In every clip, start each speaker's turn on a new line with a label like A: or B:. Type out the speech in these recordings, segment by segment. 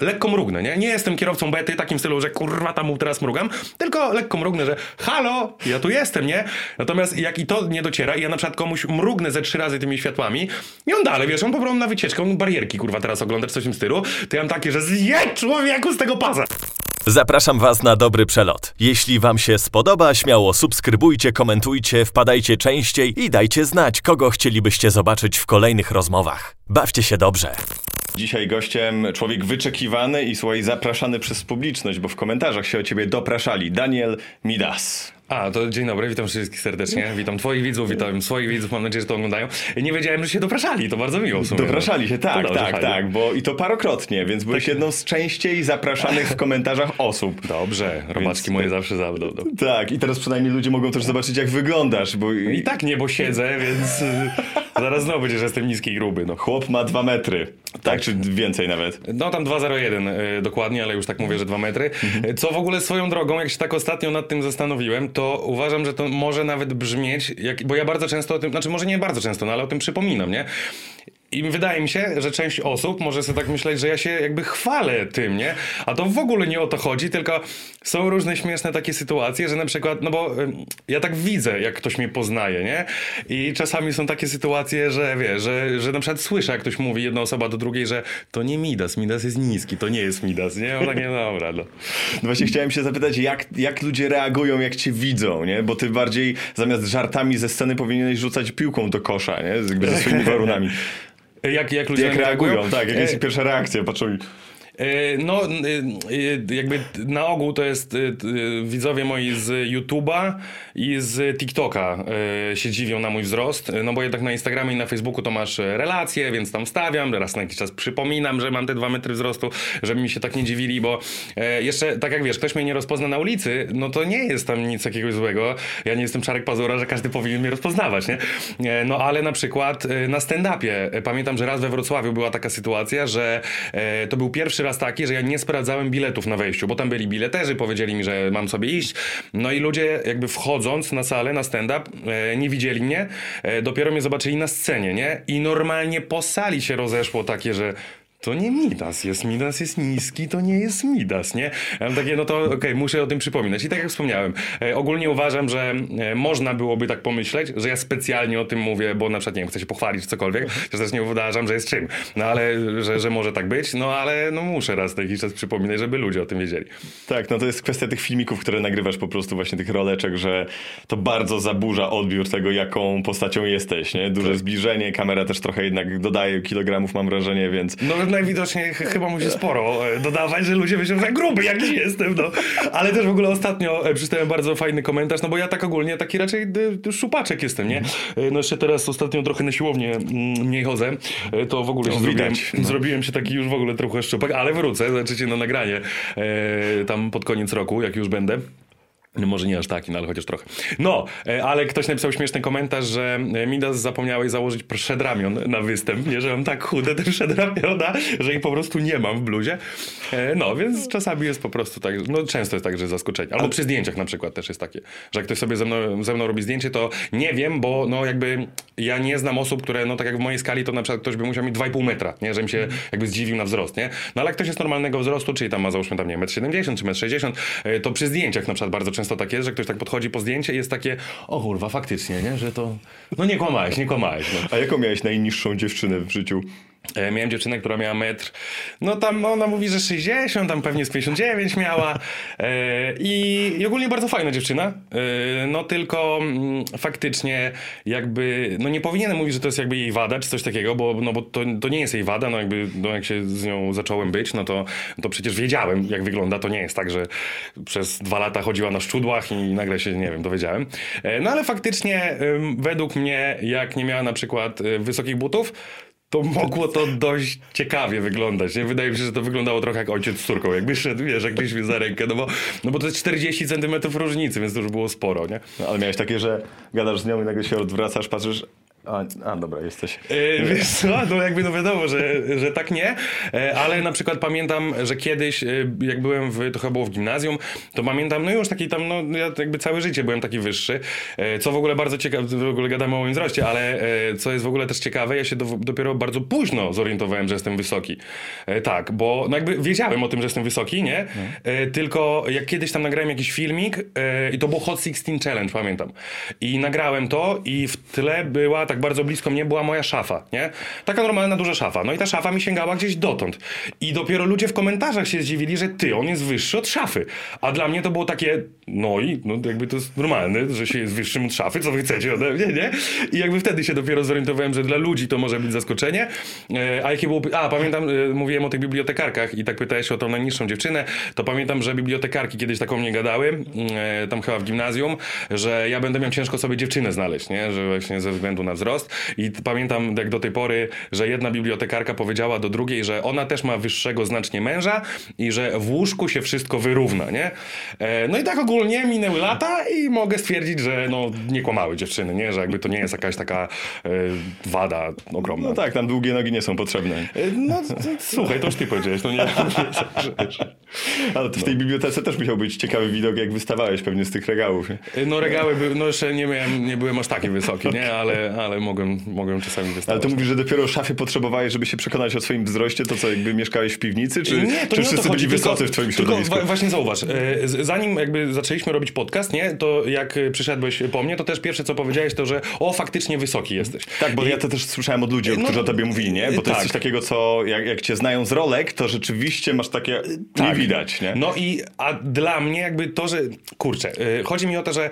A: lekko mrugnę, nie? Nie jestem kierowcą bety, takim stylu, że kurwa tam teraz mrugam, tylko lekko mrugnę, że halo, ja tu jestem, nie? Natomiast jak i to nie dociera i ja na przykład komuś mrugnę ze trzy razy tymi światłami i on dalej, wiesz, on po prostu na wycieczkę, on barierki kurwa teraz ogląda, coś w tym stylu, to ja mam takie, że zjedź człowieku z tego pasa.
B: Zapraszam Was na dobry przelot. Jeśli Wam się spodoba, śmiało subskrybujcie, komentujcie, wpadajcie częściej i dajcie znać, kogo chcielibyście zobaczyć w kolejnych rozmowach. Bawcie się dobrze.
C: Dzisiaj gościem człowiek wyczekiwany i słuchaj, zapraszany przez publiczność, bo w komentarzach się o ciebie dopraszali. Daniel Midas.
A: A, to dzień dobry, witam wszystkich serdecznie. Witam twoich widzów, witam swoich widzów, mam nadzieję, że to oglądają. Nie wiedziałem, że się dopraszali, to bardzo miło w sumie.
C: Dopraszali się, tak,
A: dobrze,
C: tak,
A: fajnie.
C: tak, bo i to parokrotnie, więc byłeś jedną z częściej zapraszanych w komentarzach osób.
A: Dobrze, robaczki moje zawsze zawdą. No.
C: Tak, i teraz przynajmniej ludzie mogą też zobaczyć, jak wyglądasz, bo
A: I tak nie, bo siedzę, więc y, zaraz znowu będzie, że jestem niski i gruby. No.
C: chłop ma dwa metry. Tak, czy więcej nawet.
A: No tam 2,01 y, dokładnie, ale już tak mówię, że 2 metry. Y, Co w ogóle swoją drogą, jak się tak ostatnio nad tym zastanowiłem, to uważam, że to może nawet brzmieć, jak, bo ja bardzo często o tym, znaczy może nie bardzo często, no ale o tym przypominam, nie? I wydaje mi się, że część osób może sobie tak myśleć, że ja się jakby chwalę tym, nie? A to w ogóle nie o to chodzi, tylko są różne śmieszne takie sytuacje, że na przykład, no bo ja tak widzę, jak ktoś mnie poznaje, nie? I czasami są takie sytuacje, że wiesz, że, że na przykład słyszę, jak ktoś mówi, jedna osoba do drugiej, że to nie Midas, Midas jest niski, to nie jest Midas, nie? No takie, dobra, no.
C: No właśnie chciałem się zapytać, jak, jak ludzie reagują, jak cię widzą, nie? Bo ty bardziej zamiast żartami ze sceny powinieneś rzucać piłką do kosza, nie? Jakby ze swoimi warunami.
A: Jak, jak ludzie
C: Jak
A: mnie
C: reagują, tak, jak
A: E,
C: jest ich pierwsza reakcja, patrzą i...
A: E, No, e, e, jakby na ogół to jest widzowie moi z YouTube'a i z TikToka się dziwią na mój wzrost, no bo jednak na Instagramie i na Facebooku to masz relacje, więc tam stawiam, raz na jakiś czas przypominam, że mam te dwa metry wzrostu, żeby mi się tak nie dziwili, bo jeszcze, tak jak wiesz, ktoś mnie nie rozpozna na ulicy, no to nie jest tam nic jakiegoś złego. Ja nie jestem Czarek Pazura, że każdy powinien mnie rozpoznawać, nie? No ale na przykład na stand-upie, pamiętam, że raz we Wrocławiu była taka sytuacja, że to był pierwszy raz taki, że ja nie sprawdzałem biletów na wejściu, bo tam byli bileterzy, powiedzieli mi, że mam sobie iść. No i ludzie jakby wchodząc na salę, na stand-up, e, nie widzieli mnie, e, dopiero mnie zobaczyli na scenie, nie? I normalnie po sali się rozeszło takie, że to nie Midas jest, Midas jest niski, to nie jest Midas, nie? Ja mam takie, no to okej, muszę o tym przypominać. I tak jak wspomniałem, e, ogólnie uważam, że e, można byłoby tak pomyśleć, że ja specjalnie o tym mówię, bo na przykład, nie wiem, chcę się pochwalić cokolwiek, że też nie uważam, że jest czym. No ale, że, że może tak być, no ale no muszę raz na jakiś czas przypominać, żeby ludzie o tym wiedzieli.
C: Tak, no to jest kwestia tych filmików, które nagrywasz po prostu właśnie tych roleczek, że to bardzo zaburza odbiór tego, jaką postacią jesteś, nie? Duże zbliżenie, kamera też trochę jednak dodaje kilogramów, mam wrażenie, więc...
A: No najwidoczniej ch- chyba musi sporo e, dodawać, że ludzie myślą, że gruby jakiś jestem, no. Ale też w ogóle ostatnio e, przeczytałem bardzo fajny komentarz, no bo ja tak ogólnie taki raczej szupaczek jestem, nie? E, No jeszcze teraz ostatnio trochę na siłownię mm, mniej chodzę, to w ogóle się
C: No,
A: zrobiłem,
C: no.
A: zrobiłem się taki już w ogóle trochę szczupak, ale wrócę, zobaczycie na nagranie e, tam pod koniec roku, jak już będę. No może nie aż taki, no ale chociaż trochę. No, e, ale ktoś napisał śmieszny komentarz, że e, Midas zapomniałeś założyć przedramion na występ, nie, że mam tak chude te przedramiona, że ich po prostu nie mam w bluzie. E, No, więc czasami jest po prostu tak, no często jest tak, że zaskoczenie. Albo przy zdjęciach na przykład też jest takie, że jak ktoś sobie ze mną, ze mną robi zdjęcie, to nie wiem, bo no jakby ja nie znam osób, które, no tak jak w mojej skali, to na przykład ktoś by musiał mieć 2,5 metra, nie, żebym się jakby zdziwił na wzrost, nie? No ale jak ktoś jest normalnego wzrostu, czyli tam ma załóżmy tam, nie 1,70 m czy 1,60 m, to przy zdjęciach na przykład bardzo często tak jest, że ktoś tak podchodzi po zdjęcie i jest takie, o kurwa, faktycznie, nie, że to, no nie kłamałeś, nie kłamałeś, no.
C: A jaką miałeś najniższą dziewczynę w życiu?
A: E, Miałem dziewczynę, która miała metr, no tam ona mówi, że 60, tam pewnie z 59 miała. E, i, i ogólnie bardzo fajna dziewczyna, e, no tylko mm, faktycznie jakby, no nie powinienem mówić, że to jest jakby jej wada czy coś takiego, bo, no bo to, to nie jest jej wada, no jakby, no jak się z nią zacząłem być, no to, to przecież wiedziałem jak wygląda, to nie jest tak, że przez dwa lata chodziła na szczudłach i nagle się, nie wiem, dowiedziałem. No ale faktycznie według mnie, jak nie miała na przykład wysokich butów, to mogło to dość ciekawie wyglądać. Nie? Wydaje mi się, że to wyglądało trochę jak ojciec z córką. Jakby szedł, wiesz, jakbyś mnie za rękę, no bo, no bo to jest 40 centymetrów różnicy, więc to już było sporo, nie?
C: No, ale miałeś takie, że gadasz z nią i nagle się odwracasz, patrzysz, A, a dobra, jesteś.
A: E, wiesz co, no jakby no wiadomo, że, że tak nie, e, ale na przykład pamiętam, że kiedyś, e, jak byłem w, to chyba było w gimnazjum, to pamiętam, no już taki tam, no ja jakby całe życie byłem taki wyższy, co w ogóle bardzo ciekawe, w ogóle gadamy o moim wzroście, ale co jest w ogóle też ciekawe, ja się do, dopiero bardzo późno zorientowałem, że jestem wysoki. Tak, bo no jakby wiedziałem o tym, że jestem wysoki, nie? E, tylko jak kiedyś tam nagrałem jakiś filmik i to było Hot 16 Challenge, pamiętam. I nagrałem to i w tle była, tak bardzo blisko mnie była moja szafa, nie? Taka normalna, duża szafa. No i ta szafa mi sięgała gdzieś dotąd. I dopiero ludzie w komentarzach się zdziwili, że ty, on jest wyższy od szafy. A dla mnie to było takie, no i no jakby to jest normalne, że się jest wyższym od szafy, co wy chcecie ode mnie, nie? I jakby wtedy się dopiero zorientowałem, że dla ludzi to może być zaskoczenie. E, a jakie było, a pamiętam, e, mówiłem o tych bibliotekarkach i tak pytałeś o tą najniższą dziewczynę, to pamiętam, że bibliotekarki kiedyś tak o mnie gadały, e, tam chyba w gimnazjum, że ja będę miał ciężko sobie dziewczynę znaleźć, nie? Że właśnie ze względu na wzrost. I t- pamiętam jak do tej pory, że jedna bibliotekarka powiedziała do drugiej, że ona też ma wyższego znacznie męża i że w łóżku się wszystko wyrówna, nie? E, no i tak ogólnie minęły lata i mogę stwierdzić, że no nie kłamały dziewczyny, nie? Że jakby to nie jest jakaś taka e, wada ogromna.
C: No tak, tam długie nogi nie są potrzebne.
A: E, No, słuchaj, to już ty powiedziałeś, no nie.
C: Ale to w tej bibliotece też musiał być ciekawy widok, jak wystawałeś pewnie z tych regałów.
A: No regały były, no jeszcze nie miałem, nie byłem aż taki wysoki, nie? Ale, ale mogłem, mogłem czasami
C: Ale
A: wystawać.
C: to mówisz, że dopiero szafy potrzebowałeś, żeby się przekonać o swoim wzroście, to co, jakby mieszkałeś w piwnicy, czy,
A: nie, to
C: czy
A: nie
C: wszyscy byli wysocy
A: tylko,
C: w twoim
A: tylko
C: środowisku?
A: wa- właśnie zauważ, e, zanim jakby zaczęliśmy robić podcast, nie, to jak e, przyszedłeś po mnie, to też pierwsze co powiedziałeś to, że o, faktycznie wysoki jesteś.
C: Tak, bo
A: I-
C: ja to też słyszałem od ludzi,
A: No,
C: którzy o tobie mówili, nie? Bo to
A: tak.
C: jest coś takiego, co jak, jak cię znają z rolek, to rzeczywiście masz takie... Nie widać, nie?
A: No i a dla mnie jakby to, że kurczę, y, chodzi mi o to, że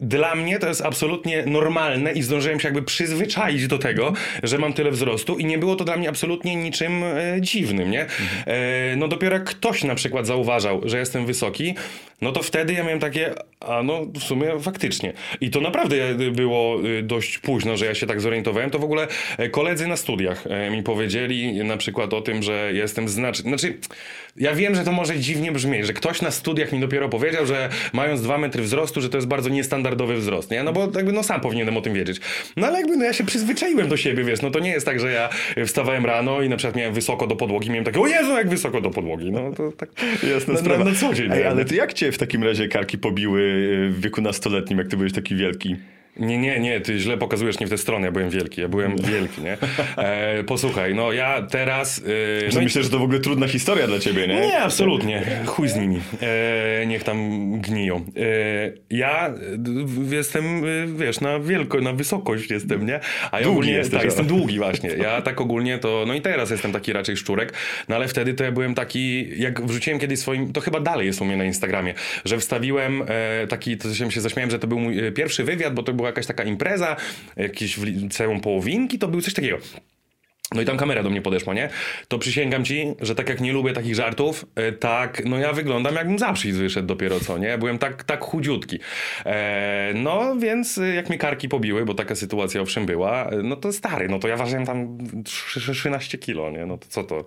A: dla mnie to jest absolutnie normalne i zdążyłem się jakby przyzwyczaić do tego, że mam tyle wzrostu i nie było to dla mnie absolutnie niczym e, dziwnym, nie? E, no dopiero jak ktoś na przykład zauważał, że jestem wysoki, no to wtedy ja miałem takie, a no w sumie faktycznie. I to naprawdę było e, dość późno, że ja się tak zorientowałem. To w ogóle e, koledzy na studiach e, mi powiedzieli na przykład o tym, że jestem znacznie, znaczy ja wiem, że to może dziwnie brzmieć, że ktoś na studiach mi dopiero powiedział, że mając dwa metry wzrostu, że to jest bardzo niestandardowy wzrost, nie? No bo jakby no sam powinienem o tym wiedzieć. No ale jakby no ja się przyzwyczaiłem do siebie, wiesz, no to nie jest tak, że ja wstawałem rano i na przykład miałem wysoko do podłogi, miałem takie, o Jezu, jak wysoko do podłogi, no to tak
C: Jasna
A: na,
C: sprawa.
A: na, na co dzień.
C: Ej,
A: nie?
C: ale to jak cię w takim razie karki pobiły w wieku nastoletnim, jak ty byłeś taki wielki?
A: Nie, nie, nie, ty źle pokazujesz nie w tę stronę, ja byłem wielki, ja byłem wielki, nie? E, posłuchaj, no ja teraz... E, no i-
C: myślę, że to w ogóle trudna historia dla ciebie, nie?
A: Nie, absolutnie. Chuj z nimi. E, niech tam gniją. E, ja jestem, e, wiesz, na wielko, na wysokość jestem, nie? A ja
C: Długi
A: ogólnie,
C: jesteś,
A: tak,
C: ale.
A: jestem długi właśnie. Ja tak ogólnie to, no i teraz jestem taki raczej szczurek, no ale wtedy to ja byłem taki, jak wrzuciłem kiedyś swoim, to chyba dalej jest u mnie na Instagramie, że wstawiłem e, taki, to się zaśmiałem, że to był mój pierwszy wywiad, bo to była jakaś taka impreza, jakieś w liceum połowinki, to był coś takiego. No i tam kamera do mnie podeszła, nie? To przysięgam ci, że tak jak nie lubię takich żartów, e, tak, no ja wyglądam jakbym z Apsis wyszedł dopiero co, nie? Byłem tak, tak chudziutki. E, no więc e, jak mnie karki pobiły, bo taka sytuacja owszem była, e, no to stary, no to ja ważyłem tam trzy- 13 kilo, nie? No to co to,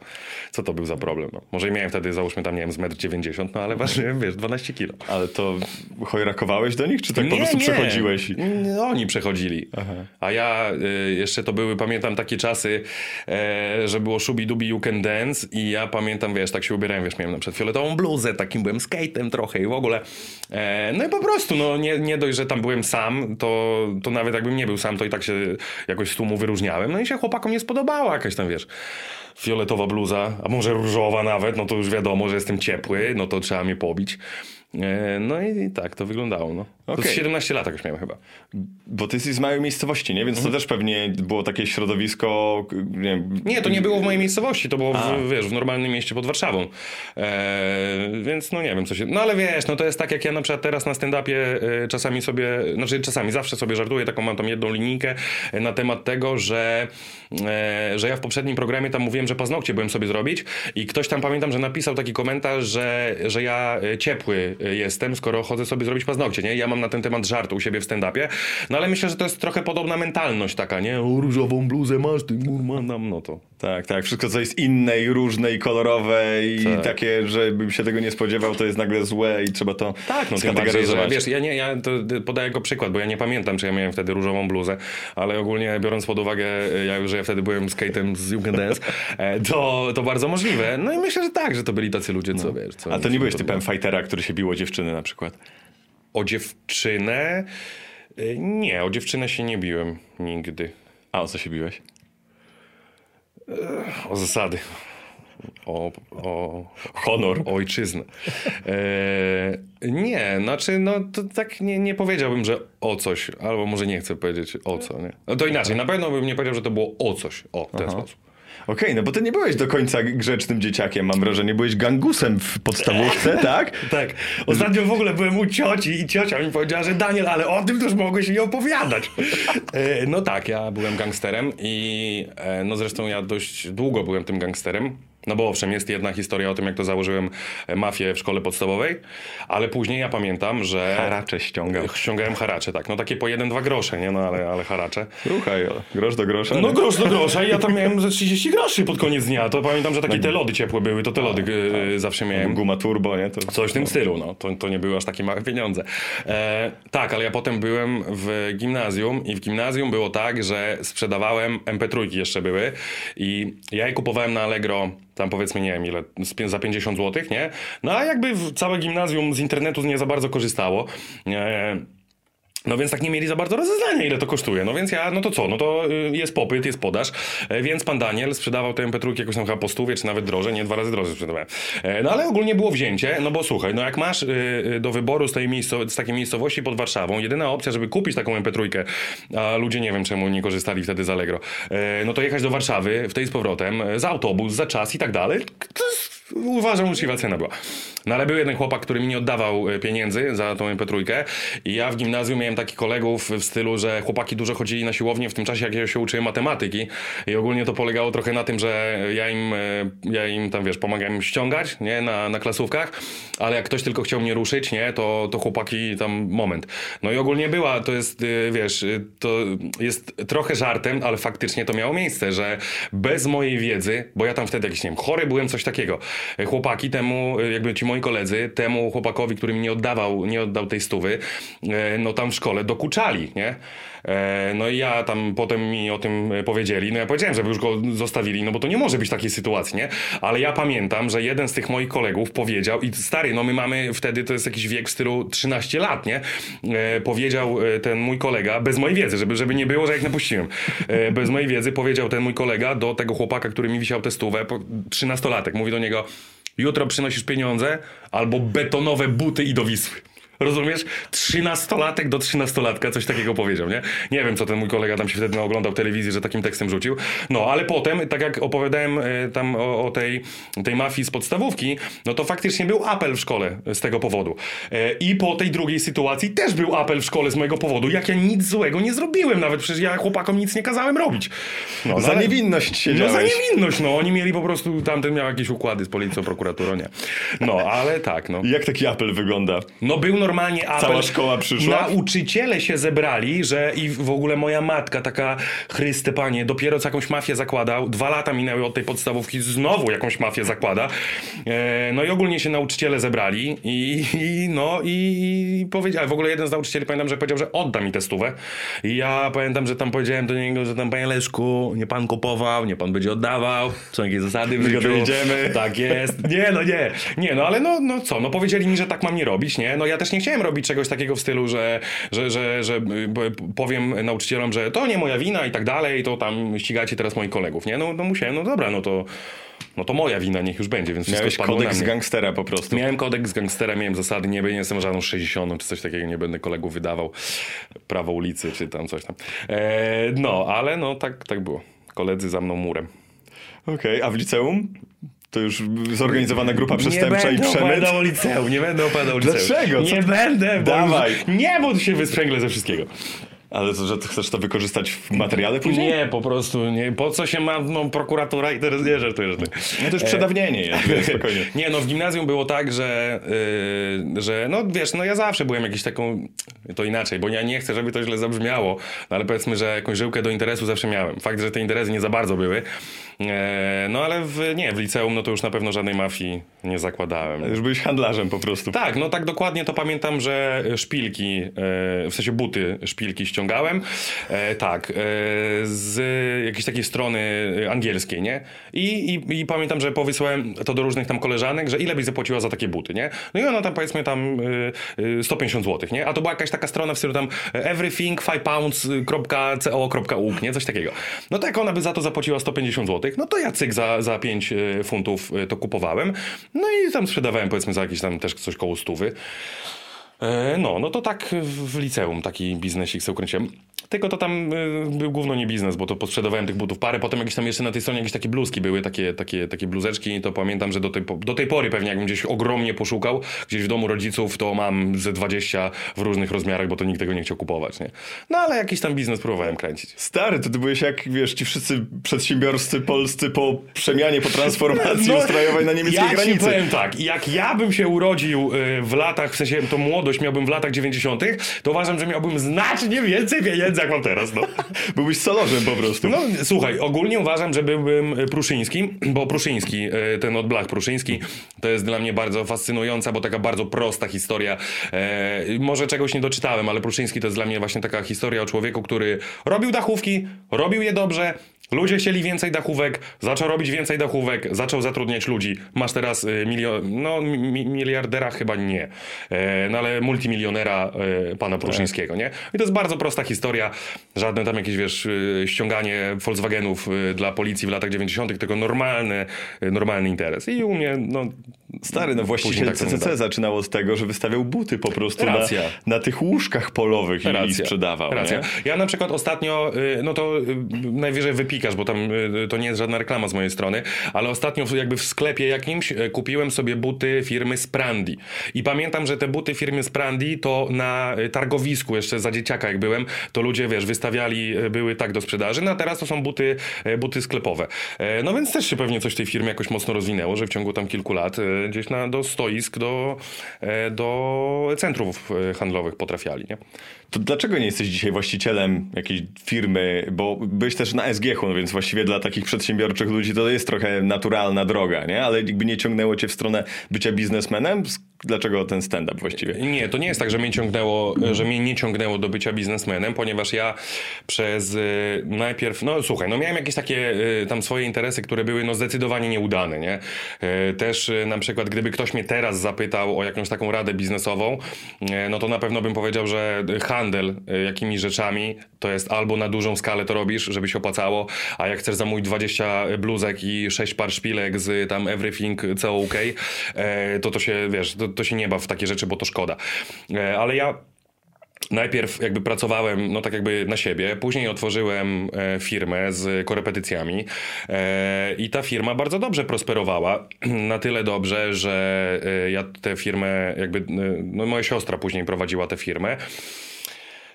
A: co to był za problem? No, może miałem wtedy, załóżmy tam, nie wiem, z 1,90 m, no ale ważyłem, wiesz, 12 kilo.
C: Ale to chojrakowałeś do nich, czy tak po prostu przechodziłeś? i-
A: Nie, Oni przechodzili. A ja y, jeszcze to były, pamiętam takie czasy, e, że było Shubi Dubi You Can Dance i ja pamiętam, wiesz, tak się ubierałem, wiesz, miałem na przykład fioletową bluzę, takim byłem skatem trochę i w ogóle. E, no i po prostu, no nie, nie dość, że tam byłem sam, to, to nawet jakbym nie był sam, to i tak się jakoś z tłumu wyróżniałem. No i się chłopakom nie spodobała jakaś tam, wiesz, fioletowa bluza, a może różowa nawet, no to już wiadomo, że jestem ciepły, no to trzeba mnie pobić. E, no i tak to wyglądało, no. To
C: Okej.
A: 17 lat jakoś miałem chyba.
C: Bo ty jesteś z małej miejscowości, nie? Więc
A: Mhm.
C: to też pewnie było takie środowisko, nie.
A: Nie, to nie było w mojej miejscowości, to było w, wiesz, w normalnym mieście pod Warszawą. E, więc no nie wiem, co się... No ale wiesz, no to jest tak jak ja na przykład teraz na stand-upie e, czasami sobie, znaczy czasami zawsze sobie żartuję, taką mam tam jedną linijkę na temat tego, że, e, że ja w poprzednim programie tam mówiłem, że paznokcie byłem sobie zrobić i ktoś tam pamiętam, że napisał taki komentarz, że, że ja ciepły jestem, skoro chodzę sobie zrobić paznokcie, nie? Ja mam na ten temat żart u siebie w stand-upie, no ale myślę, że to jest trochę podobna mentalność taka, nie? O, różową bluzę masz, ty gurmanam, no to...
C: Tak, tak. Wszystko, co jest inne i różne i kolorowe i
A: Tak.
C: takie, że bym się tego nie spodziewał, to jest nagle złe i trzeba to
A: Tak, no tym bardziej, że,
C: skategoryzować.
A: wiesz, ja nie, ja to podaję jako przykład, bo ja nie pamiętam, czy ja miałem wtedy różową bluzę, ale ogólnie biorąc pod uwagę, e, ja, że ja wtedy byłem skate'em z Jugenddance, e, to, to bardzo możliwe. No i myślę, że tak, że to byli tacy ludzie, co wiesz. Co,
C: A to nie byłeś typem fightera, który się biło dziewczyny na przykład?
A: O dziewczynę? E, Nie, o dziewczynę się nie biłem nigdy.
C: A o co się biłeś?
A: O zasady. O, o,
C: Honor.
A: o ojczyznę. E, nie, znaczy, no to tak nie, nie powiedziałbym, że o coś, albo może nie chcę powiedzieć o co, nie? No to inaczej, na pewno bym nie powiedział, że to było o coś, o, w ten sposób.
C: Okej, no bo ty nie byłeś do końca grzecznym dzieciakiem, mam wrażenie. Byłeś gangusem w podstawówce, tak?
A: Tak. Ostatnio w ogóle byłem u cioci i ciocia mi powiedziała, że Daniel, ale o tym też mogłeś mi opowiadać. E, No tak, ja byłem gangsterem i e, no zresztą ja dość długo byłem tym gangsterem. No bo owszem, jest jedna historia o tym, jak to założyłem e, mafię w szkole podstawowej, ale później ja pamiętam, że...
C: Haracze ściągał.
A: Ściągałem haracze, tak. No takie po jeden, dwa grosze, nie? No ale, ale haracze.
C: Ruchaj, grosz do grosza.
A: No
C: nie?
A: grosz do grosza i ja tam miałem ze 30 groszy pod koniec dnia. To pamiętam, że takie te lody ciepłe były, to te lody e, zawsze miałem.
C: Guma turbo, nie? To...
A: Coś w tym stylu, no. To, to nie były aż takie małe pieniądze. E, tak, ale ja potem byłem w gimnazjum i w gimnazjum było tak, że sprzedawałem MP3 jeszcze były i ja je kupowałem na Allegro tam powiedzmy, nie wiem ile, za 50 zł, nie? No a jakby całe gimnazjum z internetu nie za bardzo korzystało. E, no więc tak nie mieli za bardzo rozeznania, ile to kosztuje. No więc ja, no to co, no to y, jest popyt, jest podaż, e, więc pan Daniel sprzedawał te MP3 jakoś tam chyba po stówie, czy nawet drożej, nie dwa razy drożej sprzedawałem. E, No ale ogólnie było wzięcie, no bo słuchaj, no jak masz y, y, do wyboru z tej, z takiej miejscowości pod Warszawą, jedyna opcja, żeby kupić taką MP3, a ludzie nie wiem czemu nie korzystali wtedy z Allegro, e, no to jechać do Warszawy, w tej z powrotem, za autobus, za czas i tak dalej, to jest, uważam, uczciwa cena była. No ale był jeden chłopak, który mi nie oddawał e, pieniędzy za tą MP3 i ja w gimnazjum miałem takich kolegów w stylu, że chłopaki dużo chodzili na siłownię w tym czasie, jak ja się uczyłem matematyki i ogólnie to polegało trochę na tym, że ja im, e, ja im tam, wiesz, pomagałem ściągać, nie, na, na klasówkach, ale jak ktoś tylko chciał mnie ruszyć, nie, to, to chłopaki tam moment. No i ogólnie była, to jest, e, wiesz, e, to jest trochę żartem, ale faktycznie to miało miejsce, że bez mojej wiedzy, bo ja tam wtedy jakiś, nie wiem, chory byłem, coś takiego, e, chłopaki temu, jakby ci moi koledzy, temu chłopakowi, który mi nie oddawał, nie oddał tej stówy, e, no tam w szkole dokuczali, nie? E, No i ja tam potem mi o tym powiedzieli. No ja powiedziałem, żeby już go zostawili, no bo to nie może być takiej sytuacji, nie? Ale ja pamiętam, że jeden z tych moich kolegów powiedział, i stary, no my mamy wtedy, to jest jakiś wiek w stylu 13 lat, nie? E, Powiedział e, ten mój kolega, bez mojej wiedzy, żeby, żeby nie było, że jak napuściłem. E, Bez mojej wiedzy powiedział ten mój kolega do tego chłopaka, który mi wisiał testówę, 13-latek, mówi do niego, jutro przynosisz pieniądze albo betonowe buty i do Wisły. Rozumiesz? Trzynastolatek do trzynastolatka coś takiego powiedział, nie? Nie wiem, co ten mój kolega tam się wtedy oglądał telewizji, że takim tekstem rzucił. No, ale potem, tak jak opowiadałem e, tam o, o tej, tej mafii z podstawówki, no to faktycznie był apel w szkole z tego powodu. E, I po tej drugiej sytuacji też był apel w szkole z mojego powodu, jak ja nic złego nie zrobiłem, nawet przecież ja chłopakom nic nie kazałem robić. No,
C: Za
A: ale-
C: niewinność
A: no za
C: siedziałeś.
A: niewinność, no. Oni mieli po prostu, tamten miał jakieś układy z policją, prokuraturą, nie. No, ale tak, no.
C: Jak taki apel wygląda?
A: No był normalnie apel.
C: Cała szkoła przyszła?
A: Nauczyciele się zebrali, że i w ogóle moja matka, taka Chryste Panie, dopiero co jakąś mafię zakładał. Dwa lata minęły od tej podstawówki, znowu jakąś mafię zakłada. E, no i ogólnie się nauczyciele zebrali i, i no i, i powiedział, w ogóle jeden z nauczycieli pamiętam, że powiedział, że odda mi tę stówę. I ja pamiętam, że tam powiedziałem do niego, że tam panie Leszku, nie pan kupował, nie pan będzie oddawał, są jakieś zasady w życiu. Tak jest. Nie, no nie. Nie, no ale no, no co, no powiedzieli mi, że tak mam nie robić, nie? No ja też nie chciałem robić czegoś takiego w stylu, że, że, że, że powiem nauczycielom, że to nie moja wina i tak dalej, to tam ścigacie teraz moich kolegów, nie? No, no musiałem, no dobra, no to, no to moja wina, niech już będzie, więc wszystko
C: Miałeś
A: spadło na
C: kodeks gangstera po prostu.
A: Miałem kodeks gangstera, miałem zasady, nie, nie jestem żadną 60 czy coś takiego, nie będę kolegów wydawał prawo ulicy czy tam coś tam. E, no, ale no tak, tak było. Koledzy za mną murem.
C: Okej, a w liceum? To już zorganizowana grupa przestępcza
A: nie
C: i
A: będę
C: przemyt?
A: opowiadał o liceum, nie będę opowiadał liceum.
C: Dlaczego? Co
A: Nie będę, bo
C: Dawaj.
A: Już, nie, bo tu się wysprzęgle ze wszystkiego.
C: Ale to, że chcesz to wykorzystać w materiale później?
A: Nie, po prostu, nie. Po co się ma no, prokuratura i teraz nie żartuję, ty.
C: No to już przedawnienie jest, spokojnie.
A: Nie, no w gimnazjum było tak, że, yy, że no wiesz, no ja zawsze byłem jakiś taką, to inaczej, bo ja nie chcę, żeby to źle zabrzmiało, no, ale powiedzmy, że jakąś żyłkę do interesu zawsze miałem. Fakt, że te interesy nie za bardzo były, e, no ale w, nie, w liceum no to już na pewno żadnej mafii nie zakładałem.
C: Już byłeś handlarzem po prostu.
A: Tak, no tak dokładnie to pamiętam, że szpilki, e, w sensie buty szpilki ściągałem, e, tak, e, z jakiejś takiej strony angielskiej, nie? I, i, I pamiętam, że powysyłałem to do różnych tam koleżanek, że ile byś zapłaciła za takie buty, nie? No i ona tam powiedzmy tam e, e, 150 zł, nie? A to była jakaś taka strona w stylu tam everything 5 pounds.co.uk, nie? Coś takiego. No tak, ona by za to zapłaciła 150 zł, no to ja cyk za, za 5 funtów e, to kupowałem. No i tam sprzedawałem powiedzmy za jakieś tam też coś koło stówy. E, No, no to tak w liceum taki biznesik sobie ukręciłem. Tylko to tam y, był główno nie biznes, bo to posprzedawałem tych butów parę, potem jakieś tam jeszcze na tej stronie jakieś takie bluzki były, takie, takie, takie bluzeczki i to pamiętam, że do tej, do tej pory pewnie jakbym gdzieś ogromnie poszukał, gdzieś w domu rodziców, to mam ze 20 w różnych rozmiarach, bo to nikt tego nie chciał kupować, nie? No ale jakiś tam biznes próbowałem kręcić.
C: Stary, to ty byłeś jak, wiesz, ci wszyscy przedsiębiorcy polscy po przemianie, po transformacji ustrojowej na niemieckiej
A: No, ja
C: granicy.
A: Ci powiem tak, jak ja bym się urodził y, w latach, w sensie to młodość miałbym w latach 90., to uważam, że miałbym znacznie więcej pieniędzy, jak mam teraz, no.
C: Byłbyś solorzem po prostu.
A: No słuchaj, ogólnie uważam, że byłbym y, Pruszyński, bo Pruszyński, y, ten od Blach Pruszyński, to jest dla mnie bardzo fascynująca, bo taka bardzo prosta historia. E, może czegoś nie doczytałem, ale Pruszyński to jest dla mnie właśnie taka historia o człowieku, który robił dachówki, robił je dobrze, Ludzie chcieli więcej dachówek, zaczął robić więcej dachówek, zaczął zatrudniać ludzi. Masz teraz y, milion, no mi, miliardera chyba nie, e, no ale multimilionera e, pana Pruszyńskiego, nie? I to jest bardzo prosta historia, żadne tam jakieś, wiesz, y, ściąganie Volkswagenów y, dla policji w latach 90., tylko normalny, normalny interes. I u mnie, no...
C: Stary, no właściciel
A: tak
C: CCC
A: wygląda.
C: zaczynał od tego, że wystawiał buty po prostu na,
A: Racja.
C: na tych łóżkach polowych i, i
A: Racja.
C: sprzedawał.
A: Racja.
C: Nie?
A: Ja na przykład ostatnio, y, no to y, najwyżej wypikasz, bo tam y, to nie jest żadna reklama z mojej strony, ale ostatnio jakby w sklepie jakimś kupiłem sobie buty firmy Sprandi. I pamiętam, że te buty firmy Sprandi to na targowisku jeszcze za dzieciaka jak byłem, to ludzie, wiesz, wystawiali, były tak do sprzedaży, no a teraz to są buty, buty sklepowe. E, No więc też się pewnie coś w tej firmie jakoś mocno rozwinęło, że w ciągu tam kilku lat gdzieś na, do stoisk, do, e, do centrów y, handlowych potrafiali, nie?
C: To dlaczego nie jesteś dzisiaj właścicielem jakiejś firmy, bo byłeś też na SGH, no więc właściwie dla takich przedsiębiorczych ludzi to jest trochę naturalna droga, nie? Ale jakby nie ciągnęło cię w stronę bycia biznesmenem, dlaczego ten stand-up właściwie?
A: Nie, to nie jest tak, że mnie ciągnęło, że mnie nie ciągnęło do bycia biznesmenem, ponieważ ja przez y, najpierw, no słuchaj, no miałem jakieś takie y, tam swoje interesy, które były no zdecydowanie nieudane, nie? Y, też na przykład, gdyby ktoś mnie teraz zapytał o jakąś taką radę biznesową, no to na pewno bym powiedział, że handel y, jakimiś rzeczami to jest albo na dużą skalę to robisz, żeby się opłacało, a jak chcesz zamówić 20 bluzek i 6 par szpilek z tam everything co OK, e, to to się, wiesz, to, to się nie baw w takie rzeczy, bo to szkoda. E, Ale ja Najpierw jakby pracowałem, no tak jakby na siebie, później otworzyłem e, firmę z korepetycjami i ta firma bardzo dobrze prosperowała, na tyle dobrze, że ja tę firmę jakby, no moja siostra później prowadziła tę firmę.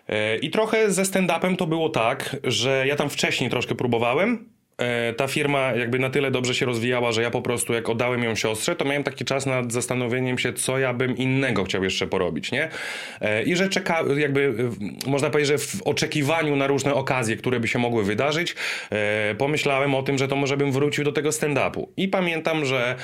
A: E, I trochę ze stand-upem to było tak, że ja tam wcześniej troszkę próbowałem. E, Ta firma jakby na tyle dobrze się rozwijała, że ja po prostu jak oddałem ją siostrze, to miałem taki czas nad zastanowieniem się, co ja bym innego chciał jeszcze porobić, nie? E, I że czeka, jakby można powiedzieć, że w oczekiwaniu na różne okazje, które by się mogły wydarzyć, e, pomyślałem o tym, że to może bym wrócił do tego stand-upu. I pamiętam, że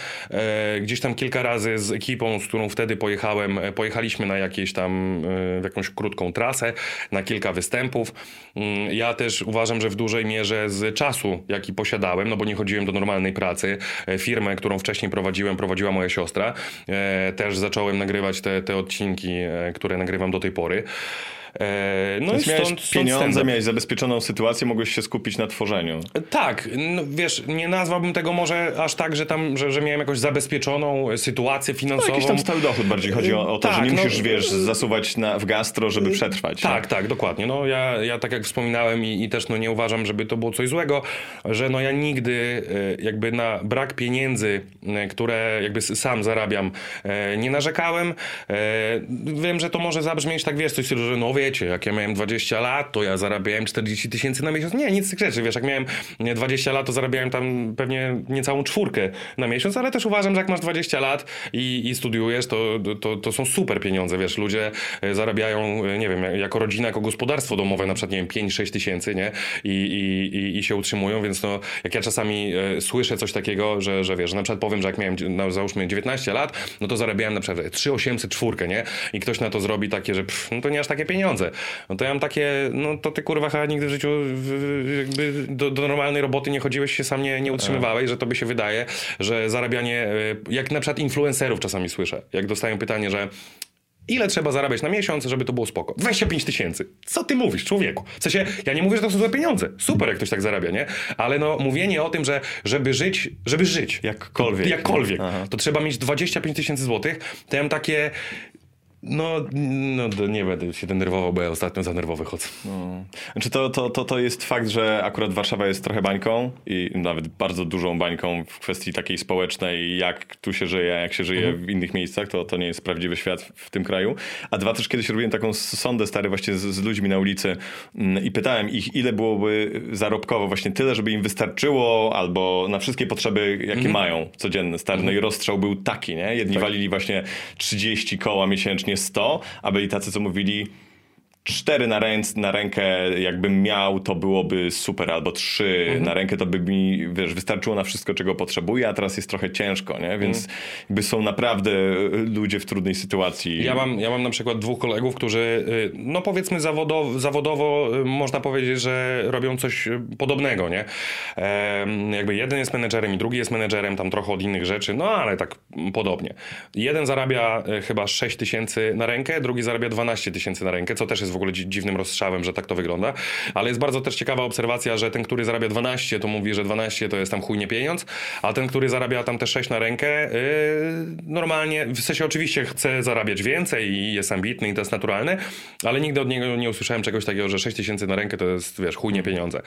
A: gdzieś tam kilka razy z ekipą, z którą wtedy pojechałem, pojechaliśmy na jakieś tam, w jakąś krótką trasę, na kilka występów. Mm, Ja też uważam, że w dużej mierze z czasu, jaki posiadałem, no bo nie chodziłem do normalnej pracy, e, firmę, którą wcześniej prowadziłem, prowadziła moja siostra. E, Też zacząłem nagrywać te, te odcinki, e, które nagrywam do tej pory. E, No
C: Więc
A: i
C: miałeś
A: stąd, stąd
C: pieniądze,
A: stand-up.
C: miałeś zabezpieczoną sytuację, mogłeś się skupić na tworzeniu.
A: Tak, no, wiesz, nie nazwałbym tego może aż tak, że tam, że, że miałem jakąś zabezpieczoną sytuację
C: No,
A: finansową.
C: jakiś tam stały dochód bardziej chodzi o, o to, że
A: Tak,
C: nie
A: no,
C: musisz, wiesz, zasuwać na, w gastro, żeby przetrwać.
A: Tak, tak, dokładnie. No ja, ja tak jak wspominałem i, i też no nie uważam, żeby to było coś złego, że no ja nigdy e, jakby na brak pieniędzy, e, które jakby sam zarabiam, nie narzekałem. Wiem, że to może zabrzmieć tak, wiesz, coś w stylu, że no wiecie, jak ja miałem 20 lat, to ja zarabiałem 40 tysięcy na miesiąc. Nie, nic z tych rzeczy, wiesz, jak miałem nie, 20 lat, to zarabiałem tam pewnie niecałą czwórkę na miesiąc, ale też uważam, że jak masz 20 lat i, i studiujesz, to, to, to są super pieniądze, wiesz, ludzie e, zarabiają, e, nie wiem, jako rodzina, jako gospodarstwo domowe, na przykład, nie wiem, 5-6 tysięcy, nie, I, i, i, i się utrzymują, więc no, jak ja czasami e, słyszę coś takiego, że, że wiesz, na przykład powiem, że jak miałem, no, załóżmy 19 lat, no to zarabiałem na przykład 3800 czwórkę, nie, i ktoś na to zrobi takie, że pff, no to nie aż takie pieniądze, no to ja mam takie, no to ty kurwa chyba nigdy w życiu jakby do, do normalnej roboty nie chodziłeś, się sam nie, nie utrzymywałeś, że tobie się wydaje, że zarabianie, e, jak na przykład influencerów czasami słyszę, jak dostają pytanie, że Ile trzeba zarabiać na miesiąc, żeby to było spoko? 25 tysięcy. Co ty mówisz, człowieku? W sensie, ja nie mówię, że to są złe pieniądze. Super, jak ktoś tak zarabia, nie? Ale no, mówienie o tym, że żeby żyć, żeby żyć.
C: Jakkolwiek.
A: Jakkolwiek.
C: Aha.
A: To trzeba mieć 25 tysięcy złotych. To ja mam takie... No, no, nie będę się denerwował, bo ja ostatnio za nerwowy chodzę.
C: Znaczy to, to, to, to jest fakt, że akurat Warszawa jest trochę bańką i nawet bardzo dużą bańką w kwestii takiej społecznej, jak tu się żyje, jak się żyje w innych miejscach, to, to nie jest prawdziwy świat w, tym kraju. A dwa, też kiedyś robiłem taką sondę stary właśnie z, z ludźmi na ulicy mm, i pytałem ich, ile byłoby zarobkowo właśnie tyle, żeby im wystarczyło albo na wszystkie potrzeby, jakie mają codzienne, stary. No i rozstrzał był taki, nie? Jedni walili właśnie 30 koła miesięcznie 100, a byli tacy, co mówili cztery na, ręc, na rękę jakbym miał, to byłoby super, albo trzy na rękę, to by mi, wiesz, wystarczyło na wszystko, czego potrzebuję, a teraz jest trochę ciężko, nie? Więc jakby są naprawdę ludzie w trudnej sytuacji.
A: Ja mam, ja mam na przykład dwóch kolegów, którzy, y, no powiedzmy zawodowo, zawodowo y, można powiedzieć, że robią coś y, podobnego, nie? Jakby jeden jest menedżerem i drugi jest menedżerem, tam trochę od innych rzeczy, no ale tak podobnie. Jeden zarabia y, chyba 6 tysięcy na rękę, drugi zarabia 12 tysięcy na rękę, co też jest w ogóle dzi- dziwnym rozstrzałem, że tak to wygląda. Ale jest bardzo też ciekawa obserwacja, że ten, który zarabia 12, to mówi, że 12 to jest tam chujnie pieniądz, a ten, który zarabia tam te 6 na rękę, yy, normalnie, w sensie oczywiście chce zarabiać więcej i jest ambitny i to jest naturalne, ale nigdy od niego nie usłyszałem czegoś takiego, że 6 tysięcy na rękę to jest, wiesz, chujnie pieniądze.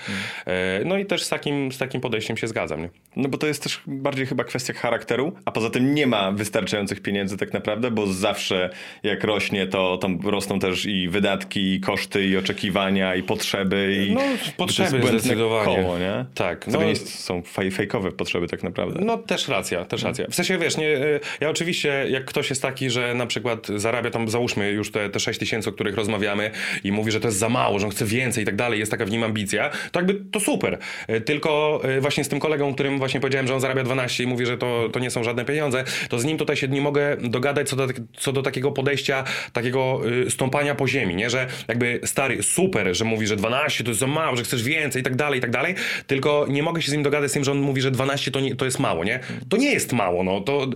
A: Yy, no i też z takim, z takim podejściem się zgadzam, nie?
C: No bo to jest też bardziej chyba kwestia charakteru, a poza tym nie ma wystarczających pieniędzy tak naprawdę, bo zawsze jak rośnie, to tam rosną też i wydatki, i koszty, i oczekiwania, i potrzeby. I
A: No,
C: to jest
A: potrzeby
C: błędne
A: zdecydowanie.
C: Koło, nie?
A: Tak,
C: To
A: no-
C: nie jest, są faj, fejkowe potrzeby tak naprawdę.
A: No też racja, też racja. W sensie wiesz, nie, y, ja oczywiście jak ktoś jest taki, że na przykład zarabia tam, załóżmy już te, te 6 tysięcy, o których rozmawiamy i mówi, że to jest za mało, że on chce więcej i tak dalej, jest taka w nim ambicja, to jakby to super. Y, Tylko y, właśnie z tym kolegą, którym właśnie powiedziałem, że on zarabia 12 i mówi, że to, to nie są żadne pieniądze, to z nim tutaj się nie mogę dogadać co do, co do takiego podejścia, takiego stąpania po ziemi, nie? Że jakby stary, super, że mówi, że 12 to jest za mało, że chcesz więcej i tak dalej, i tak dalej, tylko nie mogę się z nim dogadać z tym, że on mówi, że 12 to, nie, to jest mało, nie? To nie jest mało, no, to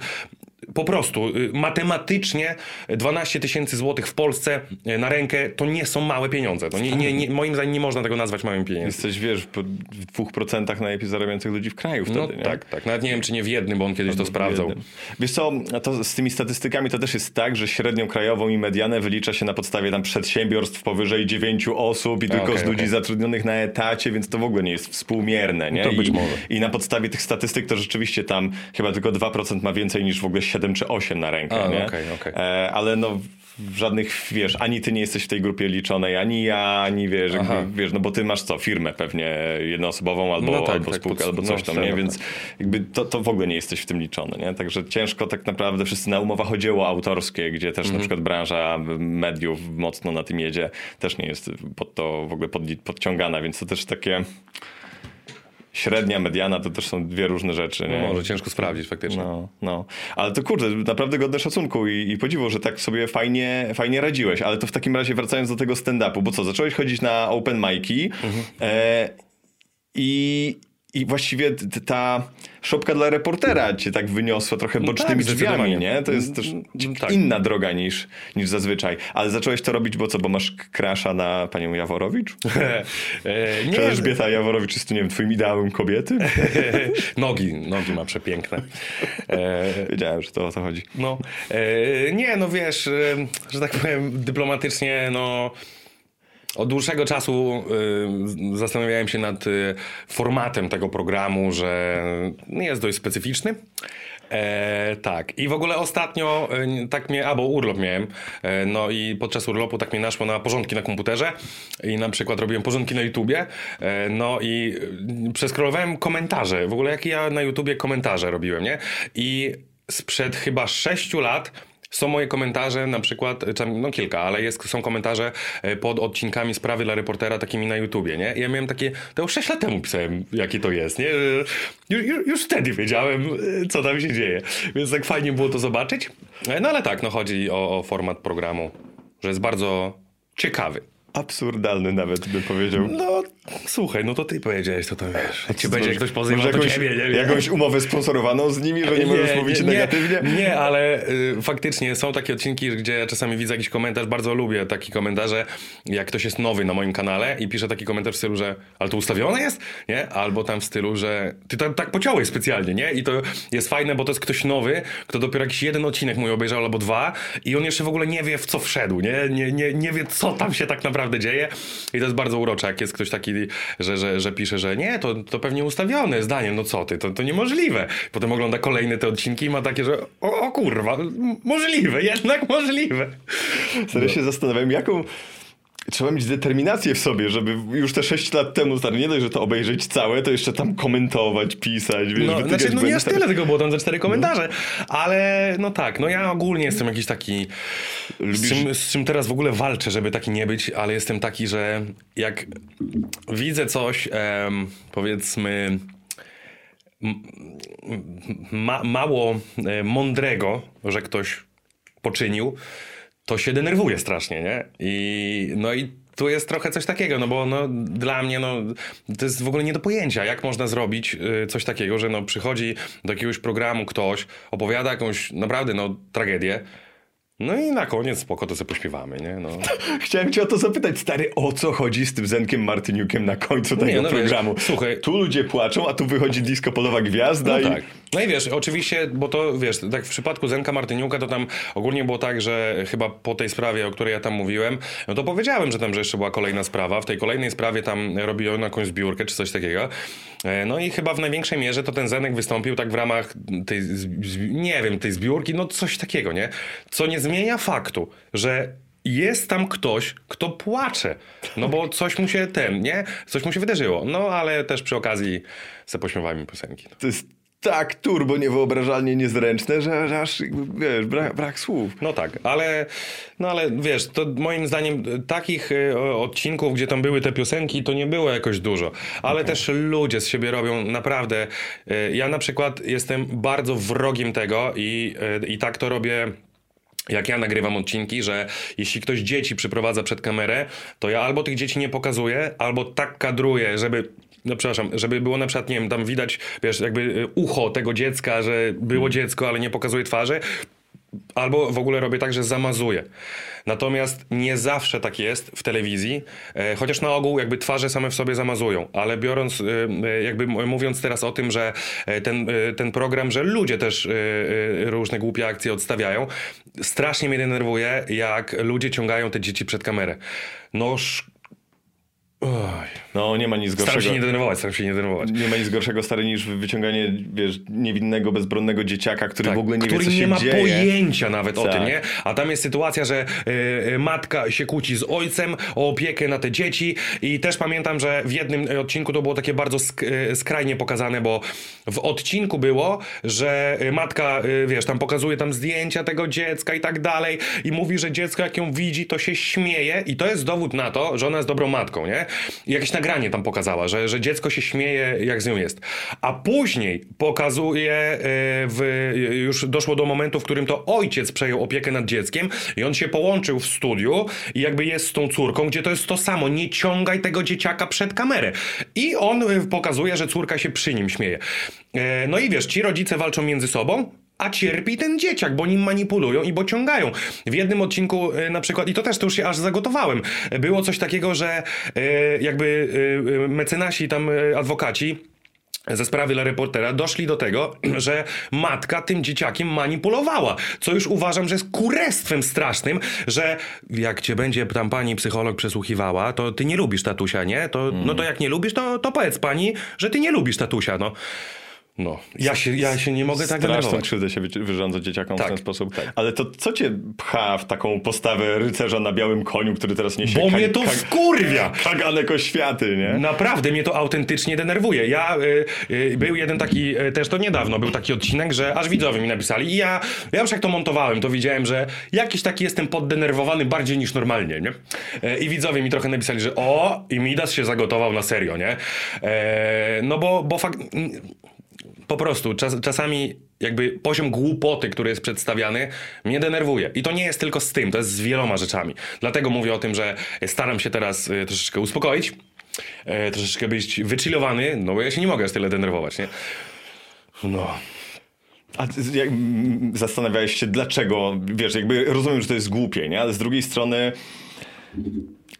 A: po prostu y, matematycznie 12 tysięcy złotych w Polsce y, na rękę to nie są małe pieniądze. To nie, nie, nie, moim zdaniem nie można tego nazwać małymi pieniędzmi.
C: Jesteś, wiesz, w dwóch procentach najlepiej zarabiających ludzi w kraju wtedy,
A: No
C: nie?
A: tak, tak. Nawet nie wiem, czy nie w jednym, bo on kiedyś to sprawdzał.
C: Wiesz co, to z tymi statystykami to też jest tak, że średnią krajową i medianę wylicza się na podstawie tam przedsiębiorstw powyżej 9 osób i tylko
A: okej,
C: z ludzi
A: okej.
C: zatrudnionych na etacie, więc to w ogóle nie jest współmierne, nie?
A: To być
C: I,
A: może.
C: I na podstawie tych statystyk to rzeczywiście tam chyba tylko 2% ma więcej niż w ogóle 7 czy 8 na rękę,
A: A,
C: nie?
A: okej, okej.
C: E, ale no w żadnych, wiesz, ani ty nie jesteś w tej grupie liczonej, ani ja, ani wiesz, jakby, wiesz, no bo ty masz co, firmę pewnie jednoosobową albo,
A: No tak,
C: albo
A: tak,
C: spółkę,
A: pod-
C: albo
A: no,
C: coś tam,
A: tak,
C: nie?
A: tak.
C: Więc jakby to, to w ogóle nie jesteś w tym liczony, nie? Także ciężko tak naprawdę, wszyscy na umowach o dzieło autorskie, gdzie też
A: Mhm.
C: na przykład branża mediów mocno na tym jedzie, też nie jest pod to w ogóle pod, podciągana, więc to też takie średnia, mediana to też są dwie różne rzeczy, nie?
A: No, może ciężko sprawdzić faktycznie.
C: No, no. Ale to kurde, naprawdę godne szacunku i, i podziwu, że tak sobie fajnie, fajnie radziłeś. Ale to w takim razie wracając do tego stand-upu, bo co, zacząłeś chodzić na open mic'i e, i, i właściwie ta szopka dla reportera cię tak wyniosła trochę bocznymi
A: tak,
C: drzwiami, nie? To jest też
A: Mm, mm, tak.
C: inna droga niż, niż zazwyczaj. Ale zacząłeś to robić, bo co, bo masz krasza na panią Jaworowicz?
A: e,
C: Czy
A: nie,
C: Elżbieta Jaworowicz jest nie wiem, twoim ideałem kobiety?
A: nogi, nogi ma przepiękne. E,
C: Wiedziałem, że to o to chodzi.
A: No, e, nie, no wiesz, że tak powiem dyplomatycznie, no od dłuższego czasu e, zastanawiałem się nad e, formatem tego programu, że jest dość specyficzny. E, tak. I w ogóle ostatnio e, tak mnie, albo urlop miałem, e, no i podczas urlopu tak mnie naszło na porządki na komputerze i na przykład robiłem porządki na YouTubie, e, no i e, przeskrolowałem komentarze, w ogóle jakie ja na YouTubie komentarze robiłem, nie? I sprzed chyba sześciu lat są moje komentarze, na przykład, tam, no kilka, ale jest, są komentarze e, pod odcinkami sprawy dla reportera takimi na YouTubie, nie? I ja miałem takie, to już 6 lat temu pisałem, jakie to jest, nie? Już, już, już wtedy wiedziałem, e, co tam się dzieje, więc tak fajnie było to zobaczyć. E, No ale tak, no chodzi o, o format programu, że jest bardzo ciekawy.
C: Absurdalny nawet bym powiedział.
A: No, słuchaj, no to ty powiedziałeś, to tam wiesz. Jak ci będzie ktoś pozywał, to
C: jakąś,
A: ciebie, nie
C: jakąś umowę sponsorowaną z nimi, że nie, możesz mówić negatywnie?
A: Nie, ale y, faktycznie są takie odcinki, gdzie czasami widzę jakiś komentarz, bardzo lubię takie komentarze, jak ktoś jest nowy na moim kanale i pisze taki komentarz w stylu, że ale to ustawione jest? Nie? Albo tam w stylu, że ty tam tak pociąłeś specjalnie, nie? I to jest fajne, bo to jest ktoś nowy, kto dopiero jakiś jeden odcinek mój obejrzał albo dwa i on jeszcze w ogóle nie wie w co wszedł, nie? Nie, nie, nie wie co tam się tak naprawdę dzieje i to jest bardzo urocze, jak jest ktoś taki, że, że, że pisze, że nie, to, to pewnie ustawione zdaniem, no co ty, to, to niemożliwe. Potem ogląda kolejne te odcinki i ma takie, że o, o kurwa, możliwe, jednak możliwe.
C: Serio się zastanawiam, jaką trzeba mieć determinację w sobie, żeby już te 6 lat temu, stary, nie dość, że to obejrzeć całe, to jeszcze tam komentować, pisać, wiesz,
A: No, znaczy, no nie aż tyle tego było, tam ze cztery komentarze, ale no tak, no ja ogólnie jestem jakiś taki, z czym, z czym teraz w ogóle walczę, żeby taki nie być, ale jestem taki, że jak widzę coś, em, powiedzmy, ma, mało e, mądrego, że ktoś poczynił, to się denerwuje strasznie, nie? I no i tu jest trochę coś takiego, no bo no, dla mnie no, to jest w ogóle nie do pojęcia, jak można zrobić y, coś takiego, że no, przychodzi do jakiegoś programu ktoś, opowiada jakąś naprawdę no, tragedię, no i na koniec spoko to sobie pośpiewamy, nie? No.
C: Chciałem cię o to zapytać, stary, o co chodzi z tym Zenkiem Martyniukiem na końcu tego
A: no wiesz,
C: programu?
A: słuchaj-
C: Tu ludzie płaczą, a tu wychodzi disco polowa gwiazda
A: No
C: i...
A: tak. No i wiesz, oczywiście, bo to wiesz, tak w przypadku Zenka Martyniuka to tam ogólnie było tak, że chyba po tej sprawie, o której ja tam mówiłem, no to powiedziałem, że tam, że jeszcze była kolejna sprawa. W tej kolejnej sprawie tam robiłem jakąś zbiórkę czy coś takiego. E, No i chyba w największej mierze to ten Zenek wystąpił tak w ramach tej, nie wiem, tej zbiórki, no coś takiego, nie? Co nie zmienia faktu, że jest tam ktoś, kto płacze. No bo coś mu się ten, nie? Coś mu się wydarzyło. No ale też przy okazji se pośmiewałem mi piosenki.
C: To jest tak turbo niewyobrażalnie niezręczne, że, że aż wiesz, brak, brak słów.
A: No tak, ale, no ale wiesz, to moim zdaniem takich e, odcinków, gdzie tam były te piosenki, to nie było jakoś dużo. Ale też ludzie z siebie robią naprawdę. e, Ja na przykład jestem bardzo wrogiem tego i, e, i tak to robię. Jak ja nagrywam odcinki, że jeśli ktoś dzieci przyprowadza przed kamerę, to ja albo tych dzieci nie pokazuję, albo tak kadruję, żeby no przepraszam, żeby było na przykład, nie wiem, tam widać, wiesz, jakby y, ucho tego dziecka, że było dziecko, ale nie pokazuje twarzy, Albo w ogóle robię tak, że zamazuję. Natomiast nie zawsze tak jest w telewizji, e, chociaż na ogół jakby twarze same w sobie zamazują, ale biorąc, e, e, jakby mówiąc teraz o tym, że ten, ten program, że ludzie też różne głupie akcje odstawiają, strasznie mnie denerwuje, jak ludzie ciągają te dzieci przed kamerę. No, sz... Oj.
C: No, nie ma nic
A: Staram
C: gorszego.
A: się nie denerwować, staram się nie denerwować.
C: Nie ma nic gorszego, stary, niż wyciąganie, wiesz, niewinnego, bezbronnego dzieciaka, który w ogóle nie
A: Tak, który
C: wie, co
A: nie
C: się
A: ma
C: dzieje.
A: pojęcia nawet o
C: Tak.
A: tym, nie? A tam jest sytuacja, że y, matka się kłóci z ojcem o opiekę na te dzieci i też pamiętam, że w jednym odcinku to było takie bardzo sk y, skrajnie pokazane, bo w odcinku było, że matka, y, wiesz, tam pokazuje tam zdjęcia tego dziecka i tak dalej i mówi, że dziecko jak ją widzi, to się śmieje i to jest dowód na to, że ona jest dobrą matką, nie? I jakieś nagranie tam pokazała, że, że dziecko się śmieje, jak z nią jest. A później pokazuje, y, w, już doszło do momentu, w którym to ojciec przejął opiekę nad dzieckiem i on się połączył w studiu i jakby jest z tą córką, gdzie to jest to samo, nie ciągaj tego dzieciaka przed kamerę. I on y, pokazuje, że córka się przy nim śmieje. E, No i wiesz, ci rodzice walczą między sobą, a cierpi ten dzieciak, bo nim manipulują i bo ciągają. W jednym odcinku e, na przykład, i to też to już się aż zagotowałem, było coś takiego, że e, jakby e, mecenasi tam adwokaci ze sprawy dla reportera doszli do tego, że matka tym dzieciakiem manipulowała. Co już uważam, że jest kurestwem strasznym, że jak cię będzie tam pani psycholog przesłuchiwała, to ty nie lubisz tatusia, nie? To, No to jak nie lubisz, to, to powiedz pani, że ty nie lubisz tatusia, no. No, ja się, ja się nie mogę tak
C: Straszną
A: denerwować.
C: krzywdę się wy- wyrządza dzieciakom w
A: Tak,
C: ten sposób. Ale to co cię pcha w taką postawę rycerza na białym koniu, który teraz niesie
A: Bo mnie to wkurwia!
C: kaganek oświaty, nie?
A: Naprawdę mnie to autentycznie denerwuje. Ja y, y, był jeden taki, y, też to niedawno był taki odcinek, że aż widzowie mi napisali i ja, ja już jak to montowałem, to widziałem, że jakiś taki jestem poddenerwowany bardziej niż normalnie, nie? E, I widzowie mi trochę napisali, że o, i Midas się zagotował na serio, nie? E, no bo, bo fakt... Po prostu czas, czasami jakby poziom głupoty, który jest przedstawiany, mnie denerwuje. I to nie jest tylko z tym, to jest z wieloma rzeczami. Dlatego mówię o tym, że staram się teraz y, troszeczkę uspokoić, e, troszeczkę być wychillowany, no bo ja się nie mogę aż tyle denerwować, nie? No.
C: A jak, mm, zastanawiałeś się, dlaczego, wiesz, jakby rozumiem, że to jest głupie, nie? Ale z drugiej strony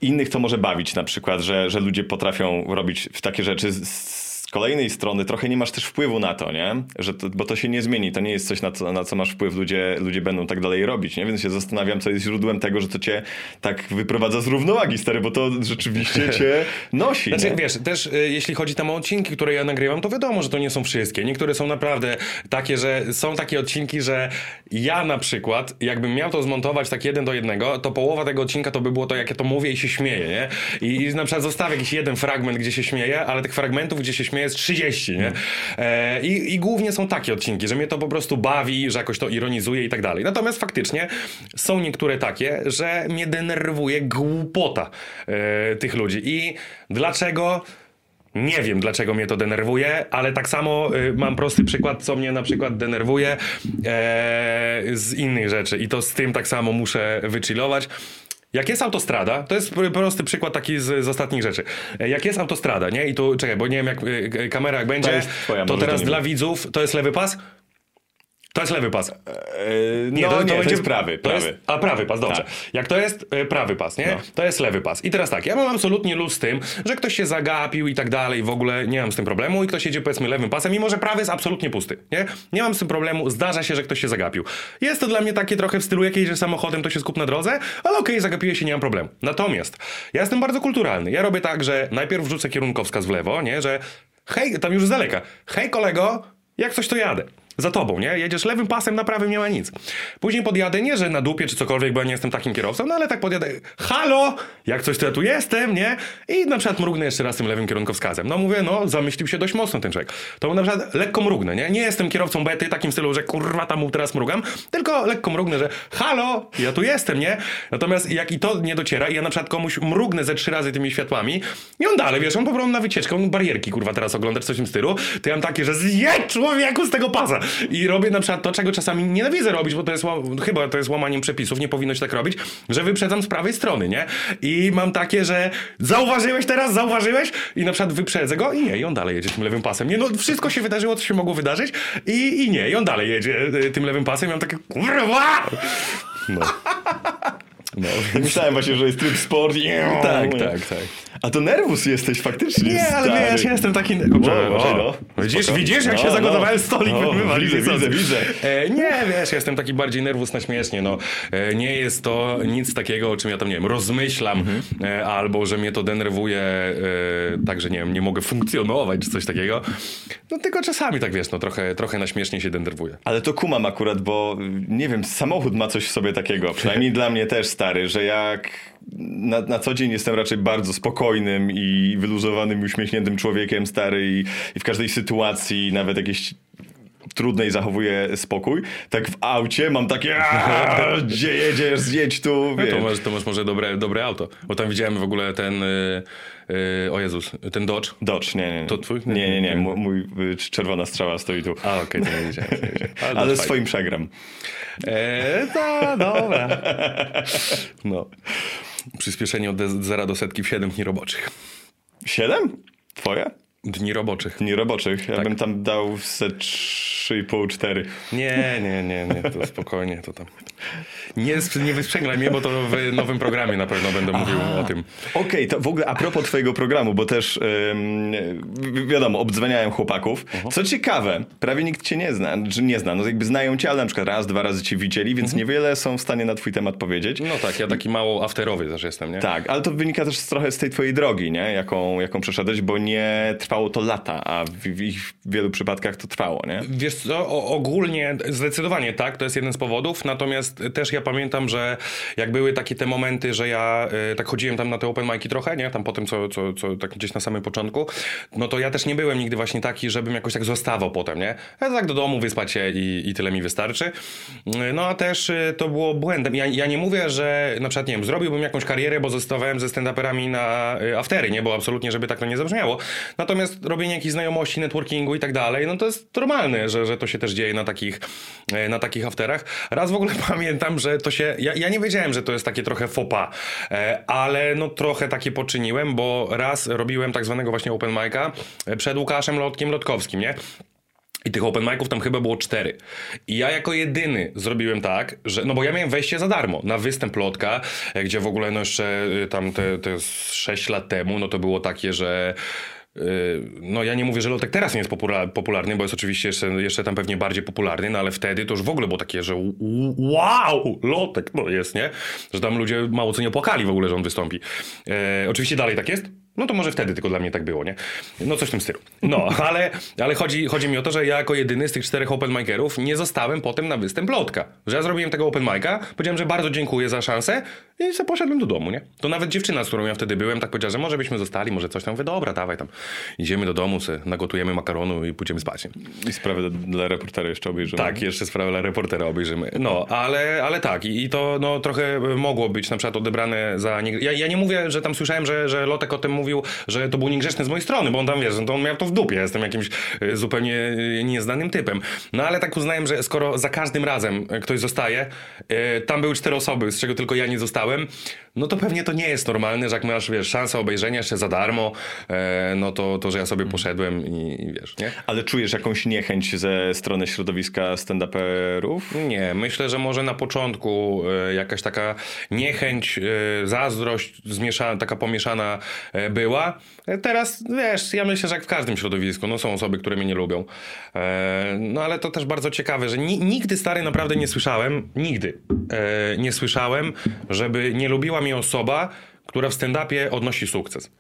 C: innych to może bawić na przykład, że, że ludzie potrafią robić w takie rzeczy. Z, z kolejnej strony trochę nie masz też wpływu na to, nie? Że to, bo to się nie zmieni, to nie jest coś, na co, na co masz wpływ, ludzie, ludzie będą tak dalej robić, nie? Więc się zastanawiam, co jest źródłem tego, że to cię tak wyprowadza z równowagi, stary, bo to rzeczywiście cię nosi,
A: Znaczy,
C: nie?
A: wiesz, też y, jeśli chodzi tam o odcinki, które ja nagrywam, to wiadomo, że to nie są wszystkie. Niektóre są naprawdę takie, że są takie odcinki, że ja na przykład, jakbym miał to zmontować tak jeden do jednego, to połowa tego odcinka to by było to, jak ja to mówię i się śmieję, nie? I, i na przykład zostawię jakiś jeden fragment, gdzie się śmieję, ale tych fragmentów, gdzie się śmieję jest 30, nie? E, i, I głównie są takie odcinki, że mnie to po prostu bawi, że jakoś to ironizuje i tak dalej. Natomiast faktycznie są niektóre takie, że mnie denerwuje głupota e, tych ludzi. I dlaczego? Nie wiem, dlaczego mnie to denerwuje, ale tak samo y, mam prosty przykład, co mnie na przykład denerwuje e, z innych rzeczy. I to z tym tak samo muszę wychillować. Jak jest autostrada, to jest pr- prosty przykład taki z, z ostatnich rzeczy. E, Jak jest autostrada, nie? I tu, czekaj, bo nie wiem, jak y, kamera jak będzie, to teraz
C: to nie
A: dla widzów, to jest lewy pas? To jest lewy pas.
C: Eee, no nie, to, jest prawy,
A: to
C: prawy.
A: Jest, a prawy pas, dobrze.
C: Tak.
A: Jak to jest e, prawy pas, nie?
C: No.
A: To jest lewy pas. I teraz tak, ja mam absolutnie luz z tym, że ktoś się zagapił i tak dalej, w ogóle nie mam z tym problemu i ktoś jedzie powiedzmy lewym pasem, mimo że prawy jest absolutnie pusty, nie? Nie mam z tym problemu, zdarza się, że ktoś się zagapił. Jest to dla mnie takie trochę w stylu, jak jedziesz samochodem, to się skup na drodze, ale okej, zagapiłem się, nie mam problemu. Natomiast ja jestem bardzo kulturalny. Ja robię tak, że najpierw wrzucę kierunkowskaz w lewo, nie? Że hej, tam już z daleka, hej kolego, jak coś to jadę. Za tobą, nie? Jedziesz lewym pasem, na prawym nie ma nic. Później podjadę, nie, że na dupie czy cokolwiek, bo ja nie jestem takim kierowcą, no ale tak podjadę, halo, jak coś to ja tu jestem, nie? I na przykład mrugnę jeszcze raz tym lewym kierunkowskazem. No mówię, no zamyślił się dość mocno ten człowiek. To na przykład lekko mrugnę, nie? Nie jestem kierowcą bety, takim stylu, że kurwa tam mu teraz mrugam, tylko lekko mrugnę, że halo, ja tu jestem, nie? Natomiast jak i to nie dociera i ja na przykład komuś mrugnę ze trzy razy tymi światłami i on dalej, wiesz, on po prostu na wycieczkę, on barierki kurwa teraz ogląda, czy coś w tym stylu, to ja mam takie, że zjedź człowieku z tego pasa i robię na przykład to, czego czasami nienawidzę robić, bo to jest, chyba to jest łamaniem przepisów, nie powinno się tak robić, że wyprzedzam z prawej strony, nie? I mam takie, że zauważyłeś teraz, zauważyłeś i na przykład wyprzedzę go i nie, i on dalej jedzie tym lewym pasem. Nie, no wszystko się wydarzyło, co się mogło wydarzyć i, i nie, i on dalej jedzie y, tym lewym pasem i mam takie, kurwa! No. No.
C: Myślałem właśnie, że jest tryb sport.
A: Tak, tak, tak.
C: A to nerwus jesteś faktycznie,
A: Nie, ale
C: stary.
A: wiesz, ja jestem taki...
C: Boże,
A: o,
C: no.
A: Widzisz, widzisz, jak
C: No,
A: się zagotowałem
C: no.
A: stolik,
C: No,
A: wywali
C: widzę, widzę, widzę.
A: E, nie, wiesz, ja jestem taki bardziej nerwus na śmiesznie, no. E, nie jest to nic takiego, o czym ja tam, nie wiem, rozmyślam,
C: Mhm.
A: e, albo że mnie to denerwuje, e, tak, że nie wiem, nie mogę funkcjonować, czy coś takiego. No tylko czasami tak, wiesz, no trochę, trochę na śmiesznie się denerwuję.
C: Ale to kumam akurat, bo nie wiem, samochód ma coś w sobie takiego, przynajmniej dla mnie też stary, że jak na, na co dzień jestem raczej bardzo spokojnym i wyluzowanym, uśmiechniętym człowiekiem stary i, i w każdej sytuacji, nawet jakieś trudnej zachowuję spokój, tak w aucie mam takie "Aaa, gdzie jedziesz, zjedź tu,
A: No to masz, to masz może dobre, dobre auto, bo tam widziałem w ogóle ten, e, e, o Jezus, ten Dodge.
C: Dodge, nie, nie, nie.
A: To twój?
C: Nie, nie, nie, mój, mój y, czerwona strzała stoi tu.
A: A, okej, to nie wiedziałem.
C: Ale
A: Dodge
C: swoim przegram.
A: Eee, to dobra. No. Przyspieszenie od 0 do setki w 7 dni roboczych.
C: Siedem? Twoje?
A: Dni roboczych.
C: Dni roboczych. Ja
A: Tak.
C: bym tam dał ze 3,5, 4.
A: Nie, nie, nie, nie, to spokojnie, to tam. Nie, nie wysprzęglaj mnie, bo to w nowym programie na pewno będę mówił o tym.
C: Okej, to w ogóle a propos twojego programu, bo też ym, wiadomo, obdzwaniałem chłopaków. Co ciekawe, prawie nikt cię nie zna, czy nie zna, no jakby znają cię, ale na przykład raz, dwa razy cię widzieli, więc niewiele są w stanie na twój temat powiedzieć.
A: No tak, ja taki mało afterowy też jestem, nie?
C: Tak, ale to wynika też trochę z tej twojej drogi, nie? Jaką, jaką przeszedłeś, bo nie trwało trwało to lata, a w, w wielu przypadkach to trwało, nie?
A: Wiesz co, o, ogólnie zdecydowanie tak, to jest jeden z powodów, natomiast też ja pamiętam, że jak były takie te momenty, że ja y, tak chodziłem tam na te open mic'i trochę, nie, tam po tym, co, co, co tak gdzieś na samym początku, no to ja też nie byłem nigdy właśnie taki, żebym jakoś tak zostawał potem, nie? Ja tak do domu wyspać się i, i tyle mi wystarczy. No a też y, to było błędem. Ja, ja nie mówię, że na przykład, nie wiem, zrobiłbym jakąś karierę, bo zostawałem ze stand-uperami na y, aftery, nie? Bo absolutnie, żeby tak to nie zabrzmiało. Natomiast robienie jakichś znajomości, networkingu i tak dalej, no to jest normalne, że, że to się też dzieje na takich, e, na takich afterach. Raz w ogóle pamiętam, że to się, ja, ja nie wiedziałem, że to jest takie trochę fopa, e, ale no trochę takie poczyniłem, bo raz robiłem tak zwanego właśnie open mic'a e, przed Łukaszem Lotkiem Lotkowskim, nie? I tych open mic'ów tam chyba było cztery. I ja jako jedyny zrobiłem tak, że, no bo ja miałem wejście za darmo na występ Lotka, gdzie w ogóle no jeszcze tam te, te z 6 lat temu, no to było takie, że no ja nie mówię, że Lotek teraz nie jest popula- popularny, bo jest oczywiście jeszcze, jeszcze tam pewnie bardziej popularny, no ale wtedy to już w ogóle było takie, że wow, Lotek no jest, nie? Że tam ludzie mało co nie opłakali w ogóle, że on wystąpi. E, oczywiście dalej tak jest, no to może wtedy tylko dla mnie tak było, nie? No coś w tym stylu. No, ale, ale chodzi, chodzi mi o to, że ja jako jedyny z tych czterech open micerów nie zostałem potem na występ Lotka. Że ja zrobiłem tego open mica, powiedziałem, że bardzo dziękuję za szansę i sobie poszedłem do domu, nie? To nawet dziewczyna, z którą ja wtedy byłem, tak powiedziała, że może byśmy zostali, może coś tam. Mówię, dobra, dawaj tam. Idziemy do domu, sobie nagotujemy makaronu i pójdziemy spać. Nie?
C: I sprawę dla reportera jeszcze obejrzymy.
A: Tak, jeszcze sprawę dla reportera obejrzymy. No, ale, ale tak, i, i to no, trochę mogło być na przykład odebrane za... Nie... Ja, ja nie mówię, że tam słyszałem, że, że Lotek o tym mówił, że to był niegrzeczny z mojej strony, bo on tam, wiesz, no to on miał to w dupie, ja jestem jakimś y, zupełnie y, nieznanym typem. No, ale tak uznałem, że skoro za każdym razem y, ktoś zostaje, tam były cztery osoby, z czego tylko ja nie zostałem, no to pewnie to nie jest normalne, że jak masz, wiesz, szansę obejrzenia jeszcze za darmo, e, no to, to, że ja sobie poszedłem i, i wiesz, nie?
C: Ale czujesz jakąś niechęć ze strony środowiska stand-uperów?
A: Nie, myślę, że może na początku e, jakaś taka niechęć, e, zazdrość zmieszana, taka pomieszana e, była. Teraz, wiesz, ja myślę, że jak w każdym środowisku, no są osoby, które mnie nie lubią. E, No ale to też bardzo ciekawe, że ni- nigdy stary naprawdę nie słyszałem, nigdy e, nie słyszałem, żeby nie lubiła mnie osoba, która w stand-upie odnosi sukces.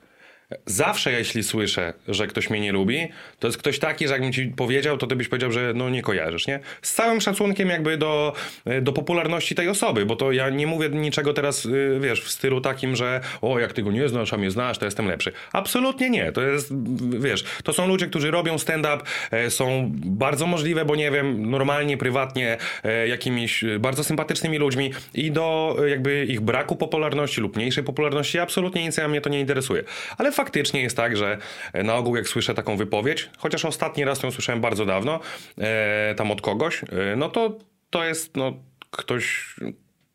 A: Zawsze jeśli słyszę, że ktoś mnie nie lubi, to jest ktoś taki, że jakbym ci powiedział, to ty byś powiedział, że no nie kojarzysz, nie? Z całym szacunkiem jakby do, do popularności tej osoby, bo to ja nie mówię niczego teraz, y, wiesz, w stylu takim, że o, jak ty go nie znasz, a mnie znasz, to jestem lepszy. Absolutnie nie. To jest, wiesz, to są ludzie, którzy robią stand-up, e, są bardzo możliwe, bo nie wiem, normalnie, prywatnie, e, jakimiś e, bardzo sympatycznymi ludźmi i do e, jakby ich braku popularności lub mniejszej popularności absolutnie nic mnie to nie interesuje. Ale faktycznie jest tak, że e, na ogół jak słyszę taką wypowiedź, chociaż ostatni raz ją słyszałem bardzo dawno, e, tam od kogoś, e, no to to jest no, ktoś,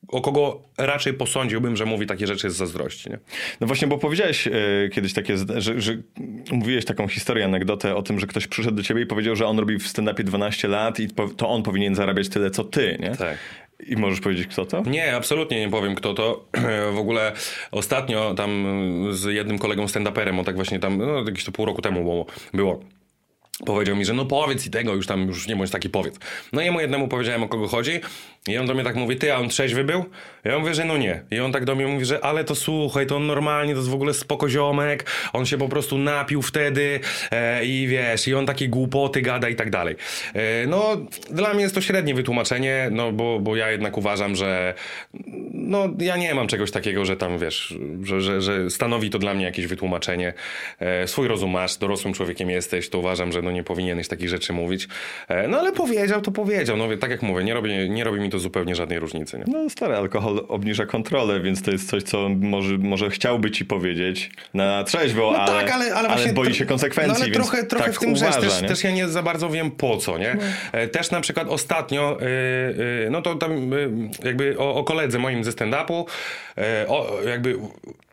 A: o kogo raczej posądziłbym, że mówi takie rzeczy z zazdrości. Nie?
C: No właśnie, bo powiedziałeś kiedyś takie, że, że mówiłeś taką historię, anegdotę o tym, że ktoś przyszedł do ciebie i powiedział, że on robi w stand-upie 12 lat i to on powinien zarabiać tyle, co ty, nie?
A: Tak.
C: I możesz powiedzieć, kto to?
A: Nie, absolutnie nie powiem kto to. W ogóle ostatnio tam z jednym kolegą stand-uperem, on tak właśnie tam, no jakieś to pół roku temu było, było. Powiedział mi, że no powiedz i tego, już tam już nie bądź taki powiedz. No i jemu jednemu powiedziałem o kogo chodzi i on do mnie tak mówi, ty, a on trzeźwy był? Ja mówię, że no nie. I on tak do mnie mówi, że ale to słuchaj, to on normalnie, to jest w ogóle spoko ziomek, on się po prostu napił wtedy e, i wiesz, i on takie głupoty gada i tak dalej. E, no, dla mnie jest to średnie wytłumaczenie, no bo, bo ja jednak uważam, że no ja nie mam czegoś takiego, że tam wiesz, że, że, że stanowi to dla mnie jakieś wytłumaczenie. E, swój rozum masz, dorosłym człowiekiem jesteś, to uważam, że no nie powinieneś takich rzeczy mówić. E, no ale powiedział, to powiedział. No tak jak mówię, nie robi, nie robi mi to zupełnie żadnej różnicy. Nie?
C: No stary, alkohol obniża kontrolę, więc to jest coś, co może, może chciałby ci powiedzieć na trzeźwo,
A: No
C: ale,
A: tak, ale, ale, właśnie
C: boi się konsekwencji,
A: No ale trochę, trochę
C: tak
A: w tym,
C: uważa,
A: też, też ja nie za bardzo wiem po co, nie? E, Też na przykład ostatnio, y, y, no to tam y, jakby o, o koledze moim ze stand-upu, e, o, jakby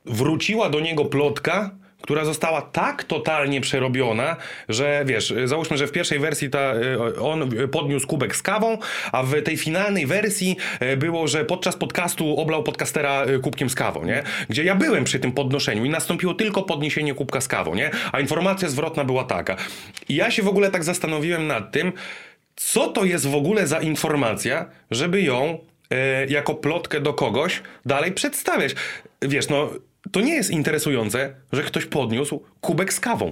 A: wróciła do niego plotka, która została tak totalnie przerobiona, że wiesz, załóżmy, że w pierwszej wersji ta, y, on podniósł kubek z kawą, a w tej finalnej wersji y, było, że podczas podcastu oblał podcastera kubkiem z kawą, nie? Gdzie ja byłem przy tym podnoszeniu i nastąpiło tylko podniesienie kubka z kawą, nie? A informacja zwrotna była taka. I ja się w ogóle tak zastanowiłem nad tym, co to jest w ogóle za informacja, żeby ją e, jako plotkę do kogoś dalej przedstawiać. Wiesz, no, to nie jest interesujące, że ktoś podniósł kubek z kawą.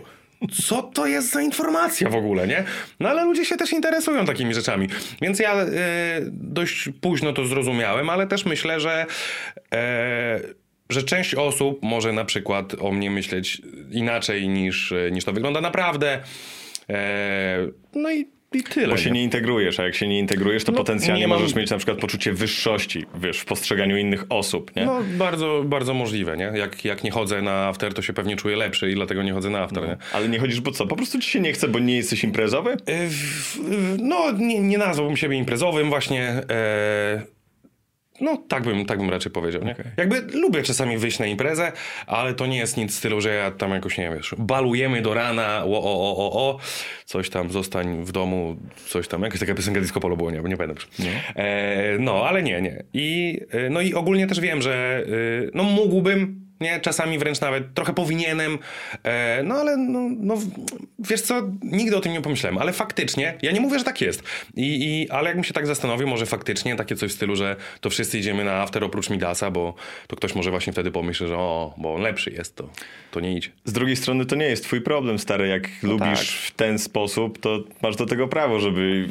A: co to jest za informacja w ogóle, nie? No ale ludzie się też interesują takimi rzeczami. Więc ja e, dość późno to zrozumiałem, ale też myślę, że, e, że część osób może na przykład o mnie myśleć inaczej niż, niż to wygląda naprawdę. E, no i i tyle.
C: Bo się nie integrujesz, a jak się nie integrujesz, to
A: No,
C: potencjalnie
A: nie mam-
C: możesz mieć na przykład poczucie wyższości, wiesz, w postrzeganiu innych osób, nie?
A: No bardzo, bardzo możliwe, nie? Jak, jak nie chodzę na after, to się pewnie czuję lepszy i dlatego nie chodzę na after, nie?
C: Ale nie chodzisz, bo co? Po prostu ci się nie chce, bo nie jesteś imprezowy?
A: E, No, nie, nie nazwałbym siebie imprezowym właśnie. E, no, tak bym, tak bym raczej powiedział, nie? Jakby lubię czasami wyjść na imprezę, ale to nie jest nic w stylu, że ja tam jakoś, nie wiem, wiesz, balujemy do rana, o, o, o, o, o, coś tam, zostań w domu, coś tam, jakaś taka piosenka disco polo było, nie, nie pamiętam już. E, no, ale nie, nie. I, e, no i ogólnie też wiem, że e, no mógłbym, nie, czasami wręcz nawet trochę powinienem, e, no ale no, no, wiesz co, nigdy o tym nie pomyślałem, ale faktycznie, ja nie mówię, że tak jest, I, i, ale jakbym się tak zastanowił, może faktycznie takie coś w stylu, że to wszyscy idziemy na after oprócz Midasa, bo to ktoś może właśnie wtedy pomyśli, że o, bo on lepszy jest, to, to nie idź.
C: Z drugiej strony to nie jest twój problem, stary. Jak lubisz
A: tak.
C: w ten sposób, to masz do tego prawo, żeby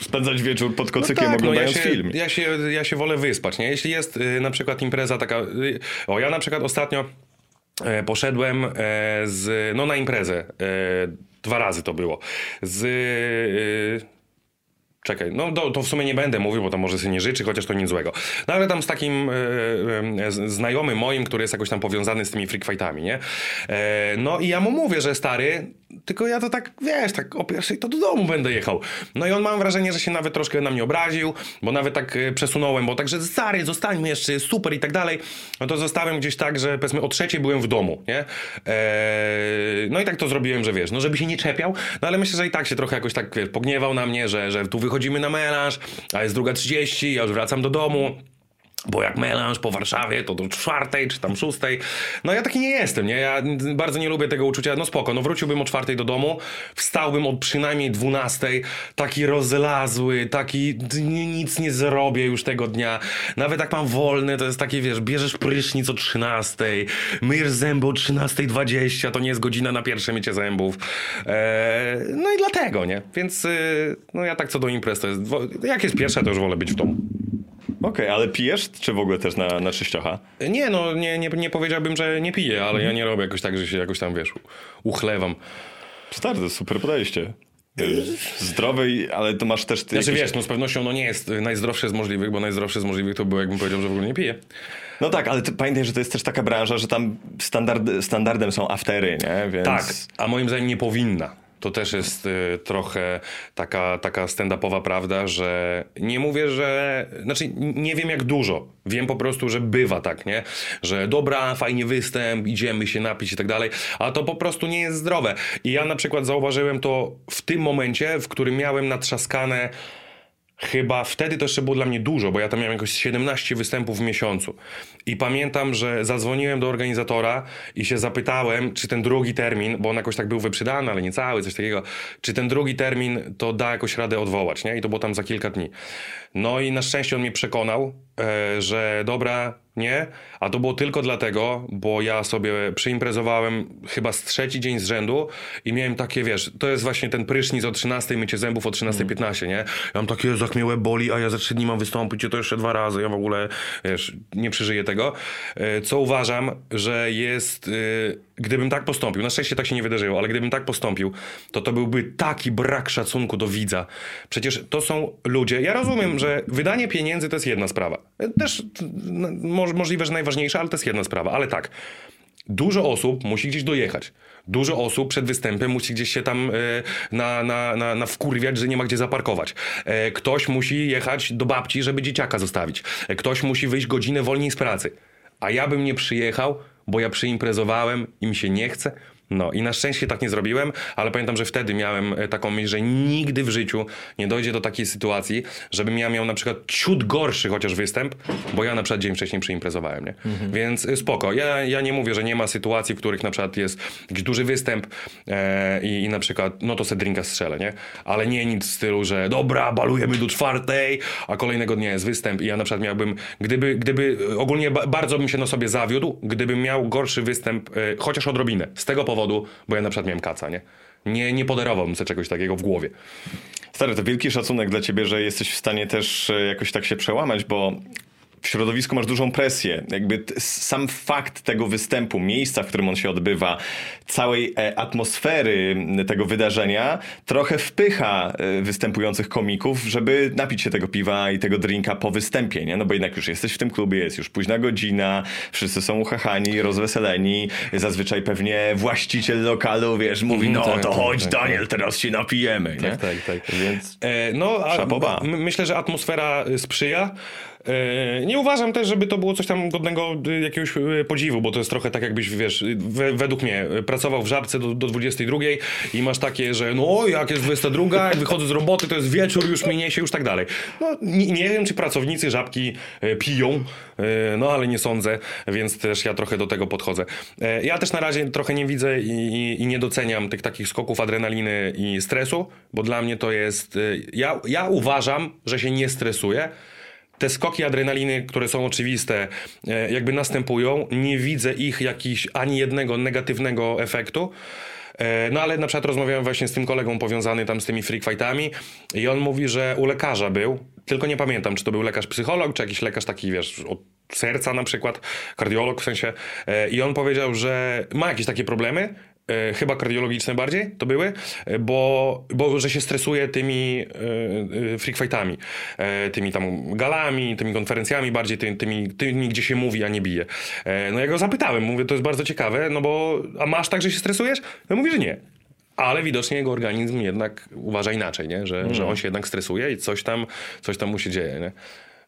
C: spędzać wieczór pod kocykiem
A: no
C: oglądając
A: ja się,
C: film.
A: Ja się, ja się wolę wyspać, nie? Jeśli jest y, na przykład impreza taka... Y, o, ja na przykład ostatnio e, poszedłem e, z... No na imprezę. E, dwa razy to było. Z... Y, Czekaj, no to, to w sumie nie będę mówił, bo to może sobie nie życzy, chociaż to nic złego. No ale tam z takim e, e, znajomym moim, który jest jakoś tam powiązany z tymi freak fightami, nie? E, no i ja mu mówię, że stary, tylko ja to tak, wiesz, tak o pierwszej to do domu będę jechał. No i on mam wrażenie, że się nawet troszkę na mnie obraził, bo nawet tak e, przesunąłem, bo także stary, zostańmy jeszcze, super i tak dalej. No to zostałem gdzieś tak, że powiedzmy o trzeciej byłem w domu, nie? E, no i tak to zrobiłem, że wiesz, no żeby się nie czepiał, no ale myślę, że i tak się trochę jakoś tak, wiesz, pogniewał na mnie, że, że tu wychodzimy na melanż, a jest druga 30, ja już wracam do domu. Bo jak melanż po Warszawie, to do czwartej czy tam szóstej. No ja taki nie jestem, nie? Ja bardzo nie lubię tego uczucia. No spoko, no wróciłbym o czwartej do domu, wstałbym od przynajmniej dwunastej, taki rozlazły, taki nic nie zrobię już tego dnia. Nawet jak mam wolny, to jest takie, wiesz, bierzesz prysznic o trzynastej, myjesz zęby o trzynastej dwadzieścia, to nie jest godzina na pierwsze mycie zębów. Eee, no i dlatego, nie? Więc y, no ja tak co do imprez to jest, jak jest pierwsza, to już wolę być w domu.
C: Okej, ale pijesz, czy w ogóle też na, na czyściocha?
A: Nie, no nie, nie, nie powiedziałbym, że nie piję, ale ja nie robię jakoś tak, że się jakoś tam, wiesz, uchlewam.
C: Stary, to super podejście. Zdrowy, i- ale to masz też... Ty
A: Znaczy
C: jakieś-
A: wiesz, no z pewnością no nie jest najzdrowsze z możliwych, bo najzdrowsze z możliwych to było, jakbym powiedział, że w ogóle nie piję.
C: No tak, ale pamiętaj, że to jest też taka branża, że tam standard, standardem są aftery, nie? Więc...
A: Tak, a moim zdaniem nie powinna. To też jest y, trochę taka, taka stand-upowa prawda, że nie mówię, że. Znaczy, nie wiem jak dużo. Wiem po prostu, że bywa tak, nie? Że dobra, fajnie występ, idziemy się napić i tak dalej, a to po prostu nie jest zdrowe. I ja na przykład zauważyłem to w tym momencie, w którym miałem natrzaskane. Chyba wtedy to jeszcze było dla mnie dużo, bo ja tam miałem jakoś 17 występów w miesiącu. I pamiętam, że zadzwoniłem do organizatora i się zapytałem, czy ten drugi termin, bo on jakoś tak był wyprzedany, ale nie cały, coś takiego, czy ten drugi termin to da jakoś radę odwołać, nie? I to było tam za kilka dni. No i na szczęście on mnie przekonał, e, że dobra, nie, a to było tylko dlatego, bo ja sobie przyimprezowałem chyba z trzeci dzień z rzędu i miałem takie, wiesz, to jest właśnie ten prysznic o 13, mycie zębów o 13.15, nie? Ja mam takie, Jezu, jak mnie łeb boli, a ja za trzy dni mam wystąpić i to jeszcze dwa razy, ja w ogóle, wiesz, nie przeżyję tego. E, Co uważam, że jest, e, gdybym tak postąpił, na szczęście tak się nie wydarzyło, ale gdybym tak postąpił, to to byłby taki brak szacunku do widza. Przecież to są ludzie, ja rozumiem, że wydanie pieniędzy to jest jedna sprawa. E, Też no, mo- możliwe, że najważniejsza, ale to jest jedna sprawa. Ale tak, dużo osób musi gdzieś dojechać. Dużo osób przed występem musi gdzieś się tam e, na, na, na, na wkurwiać, że nie ma gdzie zaparkować. E, ktoś musi jechać do babci, żeby dzieciaka zostawić. E, ktoś musi wyjść godzinę wolniej z pracy. A ja bym nie przyjechał, bo ja przyimprezowałem i mi się nie chce. No i na szczęście tak nie zrobiłem, ale pamiętam, że wtedy miałem e, taką myśl, że nigdy w życiu nie dojdzie do takiej sytuacji, żebym ja miał na przykład ciut gorszy chociaż występ, bo ja na przykład dzień wcześniej przyimprezowałem, nie? Więc y, spoko. Ja, ja nie mówię, że nie ma sytuacji, w których na przykład jest jakiś duży występ e, i, i na przykład, no to se drinka strzelę, nie? Ale nie nic w stylu, że dobra, balujemy do czwartej, a kolejnego dnia jest występ i ja na przykład miałbym, gdyby, gdyby ogólnie ba- bardzo bym się na sobie zawiódł, gdybym miał gorszy występ, e, chociaż odrobinę, z tego powodu, powodu, bo ja na przykład miałem kaca, nie? Nie, nie podarowałbym sobie czegoś takiego w głowie.
C: Stary, to wielki szacunek dla ciebie, że jesteś w stanie też e, jakoś tak się przełamać, bo w środowisku masz dużą presję. Jakby sam fakt tego występu, miejsca, w którym on się odbywa, całej e, atmosfery tego wydarzenia trochę wpycha e, występujących komików, żeby napić się tego piwa i tego drinka po występie, nie? No bo jednak już jesteś w tym klubie, jest już późna godzina, wszyscy są uchachani, rozweseleni, zazwyczaj pewnie właściciel lokalu, wiesz, mówi, no
A: tak,
C: to
A: tak,
C: chodź
A: tak,
C: Daniel, teraz się napijemy, nie?
A: Tak, tak, tak.
C: Więc...
A: E, no, a myślę, że atmosfera y, sprzyja. E, Nie uważam też, żeby to było coś tam godnego y, jakiegoś y, podziwu, bo to jest trochę tak jakbyś, wiesz, y, we, według mnie pracował w Żabce do, do 22 i masz takie, że no jak jest 22, jak wychodzę z roboty, to jest wieczór, już minie się, już tak dalej. No nie, nie wiem, czy pracownicy Żabki e, piją, e, no ale nie sądzę, więc też ja trochę do tego podchodzę. Ja też na razie trochę nie widzę i, i, i nie doceniam tych takich skoków adrenaliny i stresu, bo dla mnie to jest, ja, ja uważam, że się nie stresuję, te skoki adrenaliny, które są oczywiste, e, jakby następują. Nie widzę ich jakiś ani jednego negatywnego efektu. E, No ale na przykład rozmawiałem właśnie z tym kolegą powiązany tam z tymi freak fightami i on mówi, że u lekarza był, tylko nie pamiętam, czy to był lekarz psycholog, czy jakiś lekarz taki, wiesz, od serca na przykład, kardiolog w sensie. E, I on powiedział, że ma jakieś takie problemy, e, chyba kardiologiczne bardziej to były, e, bo, bo że się stresuje tymi e, e, freak fightami, e, tymi tam galami, tymi konferencjami, bardziej tymi, tymi, tymi, gdzie się mówi, a nie bije. E, no ja go zapytałem, mówię, to jest bardzo ciekawe, no bo, a masz tak, że się stresujesz? No mówi, że nie. Ale widocznie jego organizm jednak uważa inaczej, nie? Że, że on się jednak stresuje i coś tam, coś tam mu się dzieje. Nie?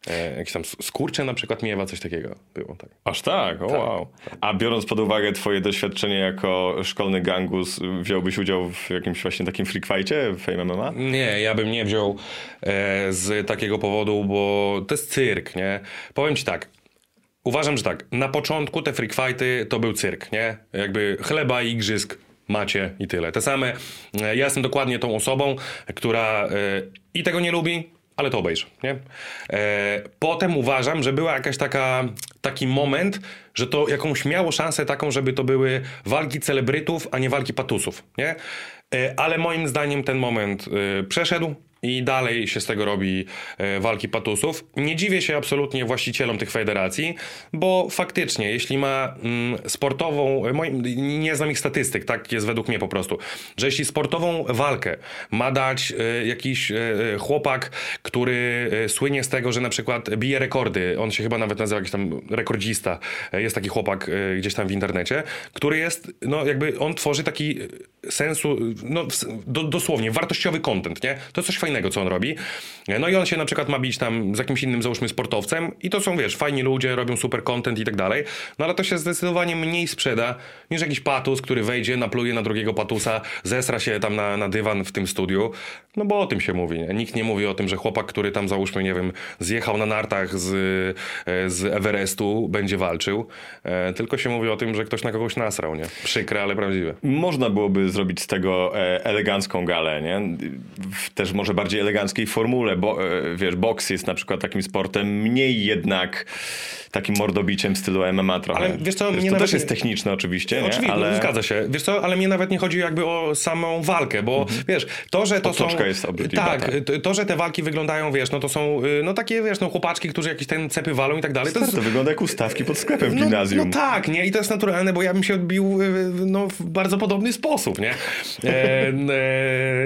A: E, jakieś tam skurcze na przykład miewa, coś takiego było. Tak.
C: Aż tak, o wow. A biorąc pod uwagę twoje doświadczenie jako szkolny gangus, wziąłbyś udział w jakimś właśnie takim fightie w Fame MMA?
A: Nie, ja bym nie wziął e, z takiego powodu, bo to jest cyrk, nie? Powiem ci tak. Uważam, że tak, na początku te freak fighty to był cyrk, nie? Jakby chleba i igrzysk macie i tyle. Te same, e, ja jestem dokładnie tą osobą, która e, i tego nie lubi, ale to obejrzy, nie? E, potem uważam, że była jakaś taka, taki moment, że to jakąś miało szansę taką, żeby to były walki celebrytów, a nie walki patusów, nie? E, ale moim zdaniem ten moment e, przeszedł i dalej się z tego robi e, walki patusów. Nie dziwię się absolutnie właścicielom tych federacji, bo faktycznie, jeśli ma mm, sportową, nie znam ich statystyk, tak jest według mnie po prostu, że jeśli sportową walkę ma dać e, jakiś e, chłopak, który słynie z tego, że na przykład bije rekordy, on się chyba nawet nazywa jakiś tam rekordzista, jest taki chłopak gdzieś tam w internecie, który jest, no jakby on tworzy taki sensu, no dosłownie, wartościowy content, nie? To coś fajnego, co on robi. E, No i on się na przykład ma bić tam z jakimś innym, załóżmy, sportowcem i to są, wiesz, fajni ludzie, robią super content i tak dalej, no ale to się zdecydowanie mniej sprzeda niż jakiś patus, który wejdzie, napluje na drugiego patusa, zesra się tam na, na dywan w tym studiu, no bo o tym się mówi. Nie? Nikt nie mówi o tym, że chłopak, który tam, załóżmy, nie wiem, zjechał na nartach z, e, z Everestu, będzie walczył, e, tylko się mówi o tym, że ktoś na kogoś nasrał, nie? Przykre, ale prawdziwe.
C: Można byłoby zrobić z tego e, elegancką galę, nie? Też może bardziej eleganckiej formule, bo e, wiesz, boks jest na przykład takim sportem mniej jednak takim mordobiciem w stylu MMA trochę.
A: Ale wiesz co,
C: to
A: mnie nawet
C: też jest
A: nie-
C: techniczne oczywiście, nie?
A: Oczywiście,
C: ale
A: no, zgadza się. Wiesz co, ale mnie nawet nie chodzi jakby o samą walkę, bo wiesz, to, że to są...
C: Otoczka jest obrzydliwa,
A: Tak, to- to, że te walki wyglądają, wiesz, no to są, y, no takie, wiesz, no chłopaczki, którzy jakieś ten cepy walą i tak dalej.
C: to, to wygląda jak ustawki pod sklepem w
A: no,
C: gimnazjum.
A: no tak, nie? I to jest naturalne, bo ja bym się odbił y, no, w bardzo podobny sposób, nie? E, e,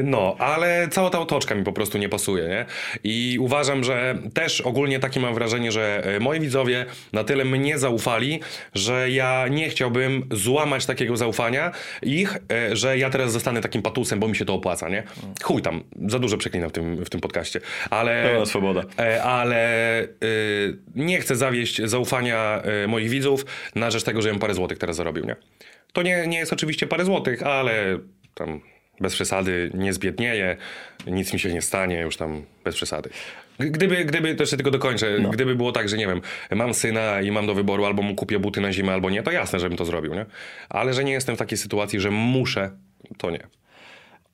A: no, ale cała ta otoczka mi po prostu nie pasuje, nie? I uważam, że też ogólnie takie mam wrażenie, że e, moi widzowie na tyle mnie zaufali, że ja nie chciałbym złamać takiego zaufania ich, e, że ja teraz zostanę takim patusem, bo mi się to opłaca, nie? Chuj tam, za dużo przeklinam w tym, w tym podcaście, ale...
C: Pełna swoboda.
A: E, ale nie chcę zawieść zaufania moich widzów na rzecz tego, że bym parę złotych teraz zarobił, nie? To nie, nie jest oczywiście parę złotych, ale tam bez przesady nie zbiednieję, nic mi się nie stanie, już tam bez przesady. Gdyby, gdyby, to jeszcze tylko dokończę, gdyby było tak, że nie wiem, mam syna i mam do wyboru albo mu kupię buty na zimę, albo nie, to jasne, żebym to zrobił, nie? Ale że nie jestem w takiej sytuacji, że muszę, to nie.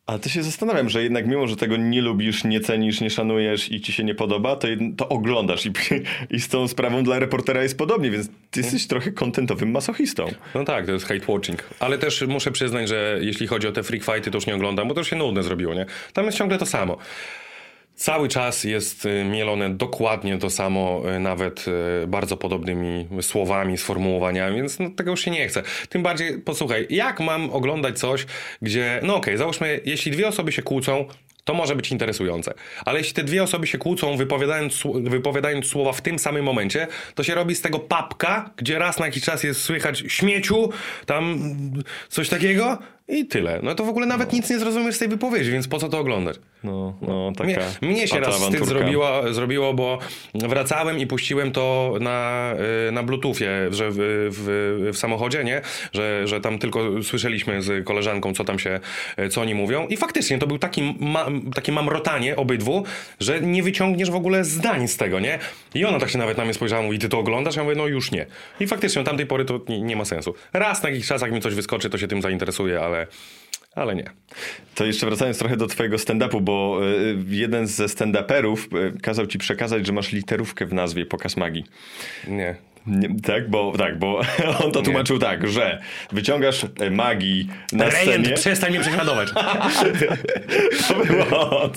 C: Ale to się zastanawiam, że jednak mimo, że tego nie lubisz, nie cenisz, nie szanujesz i ci się nie podoba, to, to oglądasz i, i z tą sprawą dla reportera jest podobnie, więc ty jesteś trochę kontentowym masochistą.
A: No tak, to jest hate watching. Ale też muszę przyznać, że jeśli chodzi o te freak fighty, to już nie oglądam, bo to już się nudne zrobiło, nie? Tam jest ciągle to samo. Cały czas jest y, mielone dokładnie to samo, y, nawet y, bardzo podobnymi słowami, sformułowaniami, więc no, tego już się nie chce. Tym bardziej, posłuchaj, jak mam oglądać coś, gdzie, no okej, załóżmy, jeśli dwie osoby się kłócą, to może być interesujące. Ale jeśli te dwie osoby się kłócą, wypowiadając, wypowiadając słowa w tym samym momencie, to się robi z tego papka, gdzie raz na jakiś czas jest słychać śmieciu, tam coś takiego i tyle. No to w ogóle nawet nic nie zrozumiesz z tej wypowiedzi, więc po co to oglądać?
C: No, no taka
A: Mnie, mnie się raz wstyd zrobiło, zrobiło, bo wracałem i puściłem to na, y, na Bluetoothie, że w, w, w samochodzie, nie? Że, że tam tylko słyszeliśmy z koleżanką, co tam się, y, co oni mówią. I faktycznie to był taki ma, takie mamrotanie obydwu, że nie wyciągniesz w ogóle zdań z tego, nie? I ona tak się nawet na mnie spojrzała, mówi, ty to oglądasz? Ja mówię, no już nie. I faktycznie od tamtej pory to nie, nie ma sensu. Raz na jakiś czas, jak mi coś wyskoczy, to się tym zainteresuję, ale, ale nie.
C: To jeszcze wracając trochę do twojego stand-upu, bo y, jeden ze stand-uperów y, kazał ci przekazać, że masz literówkę w nazwie Pokaz Magii.
A: Nie.
C: Nie, tak, bo, tak, bo on to tłumaczył tak, że wyciągasz e, magii na
A: Rejent,
C: scenie.
A: przestań mnie prześladować.
C: To było,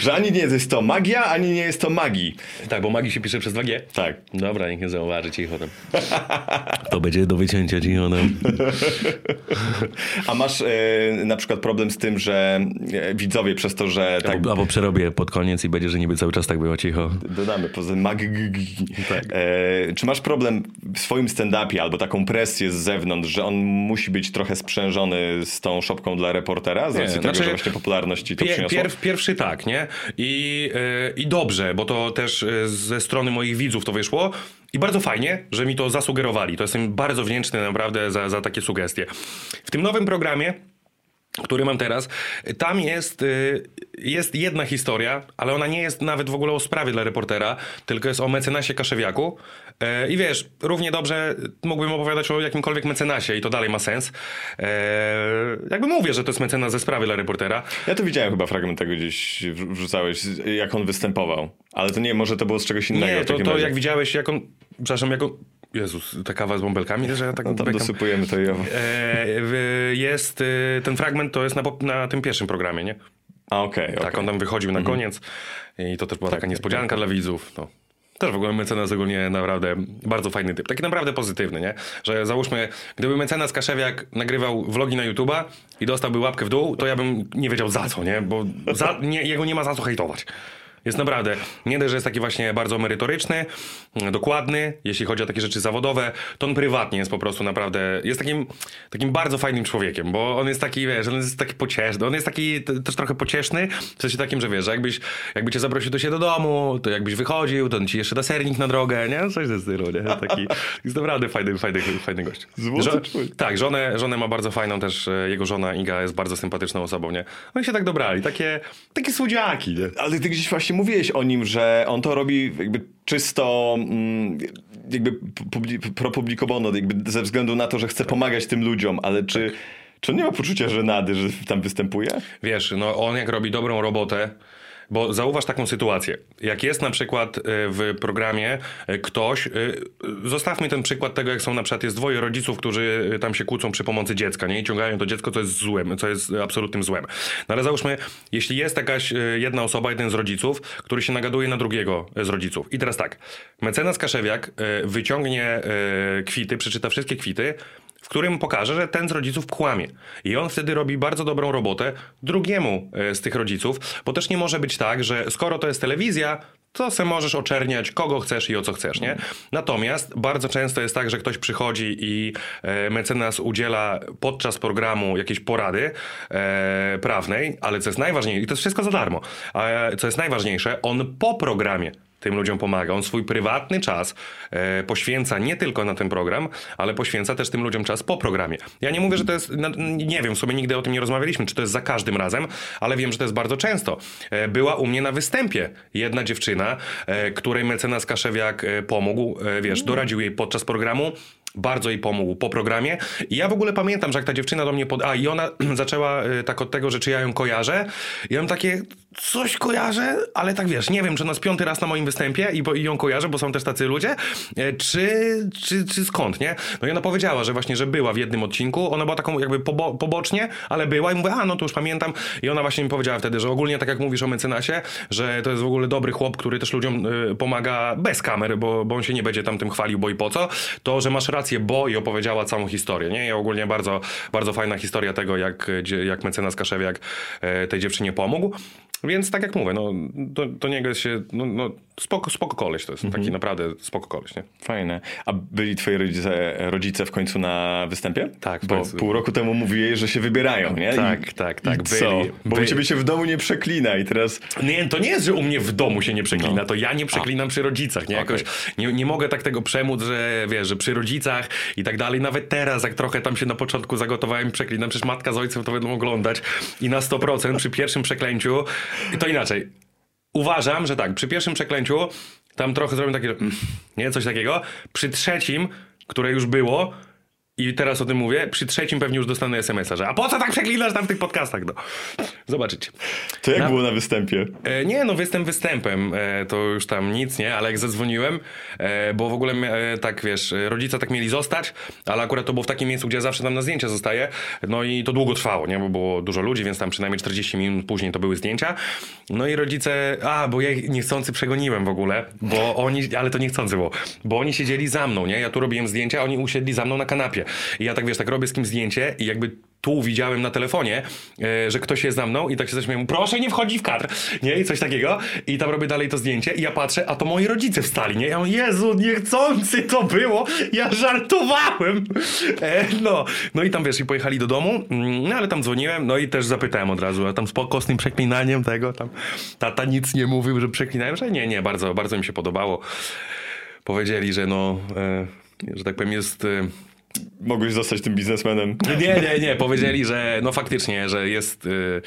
C: że ani nie jest to magia, ani nie jest to magii.
A: Tak, bo magii się pisze przez 2G.
C: Tak.
A: Dobra, niech nie zauważy, cicho tam. To będzie do wycięcia, cicho tam.
C: A masz e, na przykład problem z tym, że e, widzowie przez to, że tak
A: Albo, albo przerobię pod koniec i będzie, że niby cały czas tak było cicho.
C: dodamy poza mag.
A: Tak.
C: E, czy masz problem w swoim stand-upie albo taką presję z zewnątrz, że on musi być trochę sprzężony z tą szopką dla reportera z
A: Nie,
C: racji tego,
A: znaczy,
C: że właśnie popularności to
A: Pier,
C: przyniosło?
A: pierw, pierwszy tak, nie? I, yy, I dobrze, bo to też yy, ze strony moich widzów to wyszło. I bardzo fajnie, że mi to zasugerowali. To jestem bardzo wdzięczny naprawdę za, za takie sugestie. W tym nowym programie który mam teraz, tam jest, y, jest jedna historia, ale ona nie jest nawet w ogóle o sprawie dla reportera, tylko jest o mecenasie Kaszewiaku. E, I wiesz, równie dobrze mógłbym opowiadać o jakimkolwiek mecenasie i to dalej ma sens. E, Jakby mówię, że to jest mecenas ze sprawy dla reportera.
C: Ja to widziałem chyba fragment tego gdzieś wr- wrzucałeś, jak on występował. Ale to nie, może to było z czegoś innego.
A: Nie, to, to jak widziałeś, jak on, przepraszam, jak on, Jezus, ta kawa z bąbelkami, że ja tak
C: No tam
A: bekam.
C: dosypujemy to.
A: E, Jest, y, ten fragment to jest na, na tym pierwszym programie, nie?
C: A okej,
A: Tak,
C: okej. Mhm.
A: on tam wychodził na koniec i to też była taka
C: tak,
A: niespodzianka dla widzów. No. Też w ogóle mecenas ogólnie naprawdę bardzo fajny typ. Taki naprawdę pozytywny, nie? Że załóżmy, gdyby mecenas Kaszewiak nagrywał vlogi na YouTube'a i dostałby łapkę w dół, to ja bym nie wiedział za co, nie? Bo za, nie, jego nie ma za co hejtować. Jest naprawdę, nie dość, że jest taki właśnie bardzo merytoryczny, dokładny, jeśli chodzi o takie rzeczy zawodowe, to on prywatnie jest po prostu naprawdę, jest takim, takim bardzo fajnym człowiekiem, bo on jest taki, wiesz, on jest taki pocieszny, on jest taki też trochę pocieszny, w sensie takim, że wiesz, że jakbyś, jakby cię zaprosił do siebie do domu, to jakbyś wychodził, to on ci jeszcze da sernik na drogę, nie? Coś ze stylu, nie? Taki, jest naprawdę fajny, fajny, fajny gość. Żo- tak, żonę, żonę ma bardzo fajną też, e, jego żona Iga jest bardzo sympatyczną osobą, nie? Oni się tak dobrali, takie, takie słodziaki, nie?
C: Ale ty gdzieś właśnie mówiłeś o nim, że on to robi jakby czysto mm, jakby publi- pro publico bono, jakby ze względu na to, że chce pomagać tym ludziom, ale czy, czy on nie ma poczucia żenady, że tam występuje?
A: Wiesz, no on jak robi dobrą robotę, bo zauważ taką sytuację. Jak jest na przykład e, w programie e, ktoś, e, zostawmy ten przykład tego, jak są na przykład jest dwoje rodziców, którzy tam się kłócą przy pomocy dziecka, nie? I ciągają to dziecko, co jest złem, co jest absolutnym złem. No ale załóżmy, jeśli jest jakaś jedna osoba, jeden z rodziców, który się nagaduje na drugiego z rodziców. I teraz tak, mecenas Kaszewiak wyciągnie kwity, przeczyta wszystkie kwity, w którym pokaże, że ten z rodziców kłamie. I on wtedy robi bardzo dobrą robotę drugiemu e, z tych rodziców, bo też nie może być tak, że skoro to jest telewizja, to se możesz oczerniać kogo chcesz i o co chcesz, nie? Natomiast bardzo często jest tak, że ktoś przychodzi i e, mecenas udziela podczas programu jakiejś porady e, prawnej, ale co jest najważniejsze, i to jest wszystko za darmo, co jest najważniejsze, on po programie tym ludziom pomaga. On swój prywatny czas e, poświęca nie tylko na ten program, ale poświęca też tym ludziom czas po programie. Ja nie mówię, że to jest, nie wiem, w sumie nigdy o tym nie rozmawialiśmy, czy to jest za każdym razem, ale wiem, że to jest bardzo często. E, była u mnie na występie jedna dziewczyna, e, której mecenas Kaszewiak pomógł, wiesz, doradził jej podczas programu, bardzo jej pomógł po programie. I ja w ogóle pamiętam, że jak ta dziewczyna do mnie pod... A, i ona zaczęła y, tak od tego, że czy ja ją kojarzę. I ja mam takie, coś kojarzę, ale tak wiesz, nie wiem, czy ona jest piąty raz na moim występie i, bo, i ją kojarzę, bo są też tacy ludzie, e, czy, czy, czy skąd, nie? No i ona powiedziała, że właśnie, że była w jednym odcinku, ona była taką jakby pobo pobocznie, ale była i mówię, a no to już pamiętam. I ona właśnie mi powiedziała wtedy, że ogólnie tak jak mówisz o mecenasie, że to jest w ogóle dobry chłop, który też ludziom y, pomaga bez kamer, bo, bo on się nie będzie tam tym chwalił, bo i po co, to, że masz rację, bo i opowiedziała całą historię, nie? I ogólnie bardzo, bardzo fajna historia tego, jak, jak mecenas Kaszewiak e, tej dziewczynie pomógł. Więc tak jak mówię, no, do, do niego się, no, no spoko, spoko koleś to jest, taki naprawdę spoko koleś, nie?
C: Fajne. A byli twoi rodzice, rodzice w końcu na występie?
A: Tak,
C: Bo pół roku temu mówiłeś, że się wybierają, nie?
A: Tak, tak, tak,
C: I co?
A: byli-
C: Bo u
A: byli.
C: ciebie się w domu nie przeklina i teraz...
A: Nie, to nie jest, że u mnie w domu się nie przeklina, to ja nie przeklinam przy rodzicach, nie? Jakoś nie, nie mogę tak tego przemóc, że wiesz, że przy rodzicach i tak dalej. Nawet teraz, jak trochę tam się na początku zagotowałem i przeklinam, przecież matka z ojcem to będą oglądać i na 100% przy pierwszym przeklęciu, to inaczej. Uważam, że tak, przy pierwszym przeklęciu tam trochę zrobię takie, mm, nie, coś takiego. Przy trzecim, które już było, i teraz o tym mówię, przy trzecim pewnie już dostanę SMS-a, że a po co tak przeklinasz tam w tych podcastach? No. Zobaczycie.
C: To jak
A: Na-
C: było na występie?
A: E, nie, no występ występem, e, to już tam nic, nie, ale jak zadzwoniłem, e, bo w ogóle e, tak, wiesz, rodzice tak mieli zostać, ale akurat to było w takim miejscu, gdzie ja zawsze tam na zdjęcia zostaję, no i to długo trwało, nie, bo było dużo ludzi, więc tam przynajmniej 40 minut później to były zdjęcia, no i rodzice, a, bo ja ich niechcący przegoniłem w ogóle, bo oni, ale to niechcący było, bo oni siedzieli za mną, nie, ja tu robiłem zdjęcia, a oni usiedli za mną na kanapie i ja tak, wiesz, tak robię z kim zdjęcie i jakby tu widziałem na telefonie, e, że ktoś jest za mną i tak się zaśmiałem, proszę nie wchodzi w kadr, nie? I coś takiego. I tam robię dalej to zdjęcie i ja patrzę, a to moi rodzice wstali, nie? Ja mówię, Jezu, niechcący to było, ja żartowałem. E, no. no i tam wiesz, i pojechali do domu, mm, no ale tam dzwoniłem, no i też zapytałem od razu, a tam spoko z tym przeklinaniem tego, tam tata nic nie mówił, że przeklinałem, że nie, nie, bardzo, bardzo mi się podobało. Powiedzieli, że no, e, że tak powiem jest... E,
C: Mogłeś zostać tym biznesmenem.
A: nie, nie, nie. Powiedzieli, że no faktycznie, że jest. Y...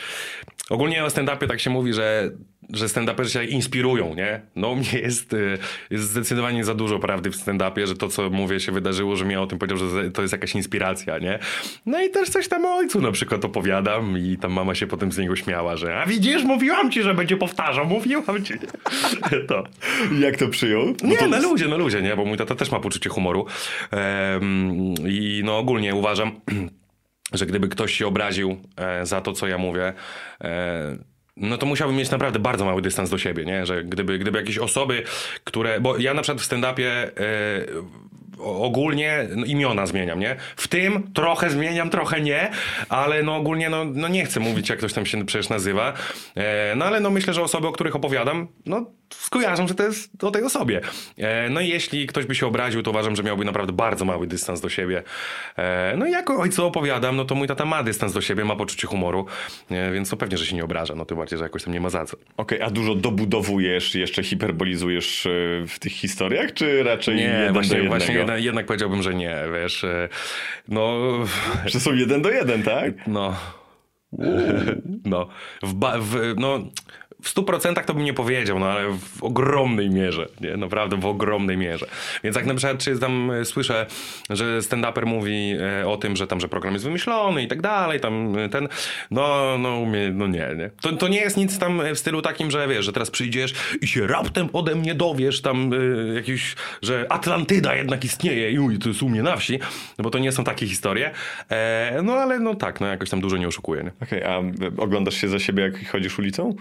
A: Ogólnie o stand-upie tak się mówi, że, że stand-uperzy się inspirują, nie? No mnie jest, y... jest zdecydowanie za dużo prawdy w stand-upie, że to, co mówię, się wydarzyło, że mnie o tym powiedział, że to jest jakaś inspiracja, nie? No i też coś tam o ojcu na przykład opowiadam i tam mama się potem z niego śmiała, że a widzisz, mówiłam ci, że będzie powtarzał, mówiłam ci. to.
C: Jak to przyjął? Bo
A: Nie,
C: to...
A: na luzie, na luzie, nie? Bo mój tata też ma poczucie humoru. Em, I no ogólnie uważam, że gdyby ktoś się obraził e, za to, co ja mówię, e, no to musiałbym mieć naprawdę bardzo mały dystans do siebie, nie? Że gdyby, gdyby jakieś osoby, które... Bo ja na przykład w stand-upie... O- ogólnie no, imiona zmieniam, nie? W tym trochę zmieniam, trochę nie, ale no ogólnie no, no nie chcę mówić, jak ktoś tam się przecież nazywa. E, no ale no myślę, że osoby, o których opowiadam, no skojarzą, że to jest o tej osobie. E, no i jeśli ktoś by się obraził, to uważam, że miałby naprawdę bardzo mały dystans do siebie. E, no i jako ojcu opowiadam, no to mój tata ma dystans do siebie, ma poczucie humoru, e, więc to pewnie, że się nie obraża, no tym bardziej, że jakoś tam nie ma za co.
C: Okej, a dużo dobudowujesz, jeszcze hiperbolizujesz w tych historiach, czy raczej
A: Nie,
C: jeden do
A: właśnie,
C: jednego?
A: właśnie jednak, jednak powiedziałbym, że nie, wiesz, no...
C: Że są jeden do jeden, tak?
A: No. No. W, ba- w, no. W stu procentach to bym nie powiedział, no ale w ogromnej mierze, nie? Naprawdę w ogromnej mierze. Więc jak na przykład czy tam e, słyszę, że stand-uper mówi e, o tym, że tam, że program jest wymyślony i tak dalej, tam e, ten, no, no, no nie, nie. To, to nie jest nic tam w stylu takim, że wiesz, że teraz przyjdziesz i się raptem ode mnie dowiesz tam e, jakiś, że Atlantyda jednak istnieje i to jest u mnie na wsi, no bo to nie są takie historie. E, no ale no tak, no jakoś tam dużo nie oszukuję?
C: Okej, a e, oglądasz się za siebie, jak chodzisz ulicą?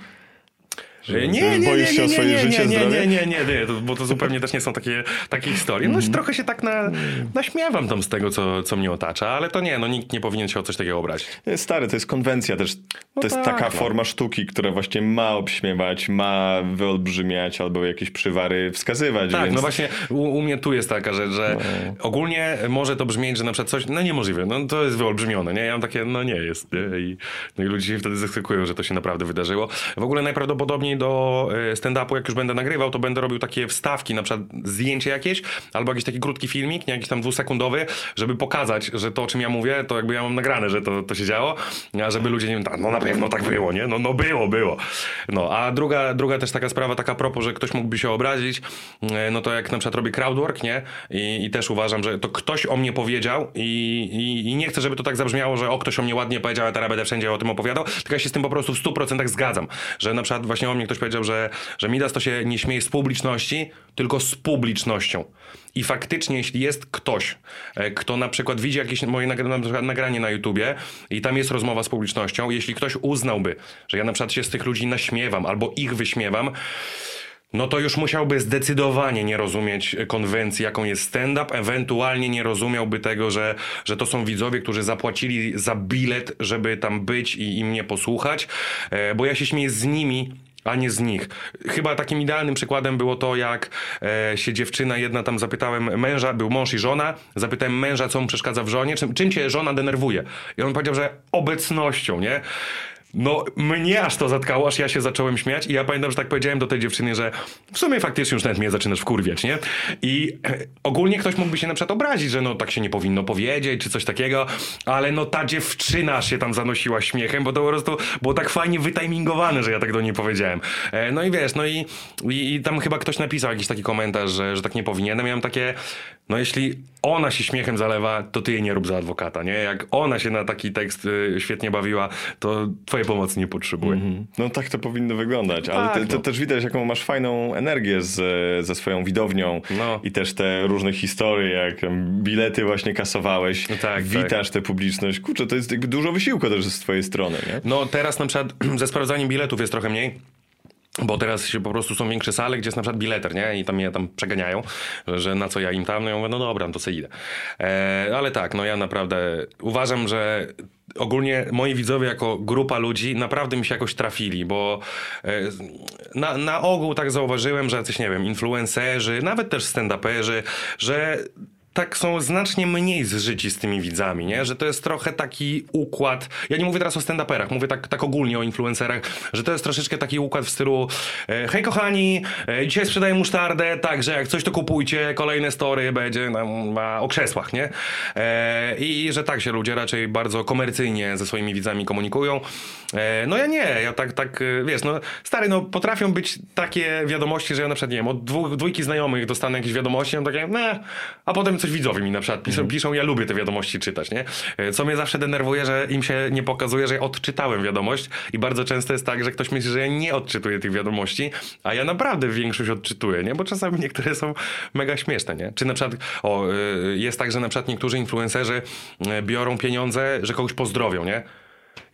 C: Że-
A: Nie, nie, nie,
C: boisz
A: nie,
C: się o swoje
A: nie,
C: życie,
A: nie, nie,
C: zdrowie?
A: nie, nie, nie, nie, to, bo to zupełnie też nie są takie, takie historie. No trochę się tak na, naśmiewam tam z tego, co, co mnie otacza, ale to nie, no nikt nie powinien się o coś takiego obrazić.
C: Nie, Stary, to jest konwencja też. To
A: No
C: jest
A: tak,
C: taka
A: no.
C: forma sztuki, która właśnie ma obśmiewać, ma wyolbrzymiać albo jakieś przywary wskazywać.
A: Tak, no właśnie u, mnie tu jest taka rzecz, że ogólnie może to brzmieć, że na przykład coś, no niemożliwe, no to jest wyolbrzymione, nie? Ja mam takie, no nie jest, nie? I, no i ludzie się wtedy zaskakują, że to się naprawdę wydarzyło. W ogóle najprawdopodobniej później do e, stand-upu, jak już będę nagrywał, to będę robił takie wstawki, na przykład zdjęcie jakieś, albo jakiś taki krótki filmik, nie jakiś tam dwusekundowy, żeby pokazać, że to, o czym ja mówię, to jakby ja mam nagrane, że to, to się działo, a żeby ludzie nie no na pewno tak było, nie? No, no było, było. No, a druga, druga też taka sprawa, taka propos, że ktoś mógłby się obrazić, e, no to jak na przykład robię crowdwork, nie? I, i też uważam, że to ktoś o mnie powiedział i, i, i nie chcę, żeby to tak zabrzmiało, że o, ktoś o mnie ładnie powiedział, a teraz będę wszędzie o tym opowiadał, tylko ja się z tym po prostu w 100% zgadzam, że na przykład właśnie o mnie ktoś powiedział, że, że Midas to się nie śmieje z publiczności, tylko z publicznością. I faktycznie, jeśli jest ktoś, e, kto na przykład widzi jakieś moje nagranie na YouTubie i tam jest rozmowa z publicznością, jeśli ktoś uznałby, że ja na przykład się z tych ludzi naśmiewam albo ich wyśmiewam, no to już musiałby zdecydowanie nie rozumieć konwencji, jaką jest stand-up, ewentualnie nie rozumiałby tego, że, że to są widzowie, którzy zapłacili za bilet, żeby tam być i, i mnie posłuchać, e, bo ja się śmieję z nimi, a nie z nich. Chyba takim idealnym przykładem było to, jak e, się dziewczyna jedna tam zapytałem męża, był mąż i żona, zapytałem męża, co mu przeszkadza w żonie, czym, czym cię żona denerwuje. I on powiedział, że obecnością, nie? No, mnie aż to zatkało, aż ja się zacząłem śmiać i ja pamiętam, że tak powiedziałem do tej dziewczyny, że w sumie faktycznie już nawet mnie zaczynasz wkurwiać, nie? I e, ogólnie ktoś mógłby się na przykład obrazić, że no tak się nie powinno powiedzieć, czy coś takiego, ale no ta dziewczyna się tam zanosiła śmiechem, bo to po prostu było tak fajnie wytimingowane, że ja tak do niej powiedziałem. E, no i wiesz, no i, i, i tam chyba ktoś napisał jakiś taki komentarz, że, że tak nie powinienem. Ja miałem takie, no jeśli ona się śmiechem zalewa, to ty jej nie rób za adwokata, nie? Jak ona się na taki tekst y, świetnie bawiła, to twojej pomocy nie potrzebuje.
C: No tak to powinno wyglądać, ale
A: tak,
C: te,
A: no.
C: też widać, jaką masz fajną energię z, ze swoją widownią
A: No.
C: i też te różne historie, jak bilety właśnie kasowałeś,
A: No tak,
C: witasz tę publiczność. Kurczę, to jest jakby dużo wysiłku też z twojej strony, nie?
A: No teraz na przykład ze sprawdzaniem biletów jest trochę mniej. Bo teraz się po prostu są większe sale, gdzie jest na przykład bileter, nie? I tam mnie tam przeganiają, że, że na co ja im tam, no ja mówię, no dobra, no to sobie idę. E, ale tak, no ja naprawdę uważam, że ogólnie moi widzowie jako grupa ludzi naprawdę mi się jakoś trafili, bo e, na, na ogół tak zauważyłem, że jacyś, nie wiem, influencerzy, nawet też stand-uperzy, że tak są znacznie mniej zżyci z tymi widzami, nie? Że to jest trochę taki układ. Ja nie mówię teraz o stand-uperach, mówię tak, tak ogólnie o influencerach, że to jest troszeczkę taki układ w stylu e, hej kochani, e, dzisiaj sprzedaję musztardę, także jak coś to kupujcie, kolejne story będzie nam a, o krzesłach, nie? E, I że tak się ludzie raczej bardzo komercyjnie ze swoimi widzami komunikują. E, no ja nie, ja tak, tak, e, wiesz, no stary, no potrafią być takie wiadomości, że ja na przykład, nie wiem, od dwóch, dwójki znajomych dostanę jakieś wiadomości, mam takie, ne, a potem coś widzowie mi na przykład piszą, piszą, ja lubię te wiadomości czytać, nie? E, Co mnie zawsze denerwuje, że im się nie pokazuje, że ja odczytałem wiadomość i bardzo często jest tak, że ktoś myśli, że ja nie odczytuję tych wiadomości, a ja naprawdę większość odczytuję, nie? Bo czasami niektóre są mega śmieszne, nie? Czy na przykład, o, y, jest tak, że na przykład niektórzy influencerzy y, biorą pieniądze, że kogoś pozdrowią, nie?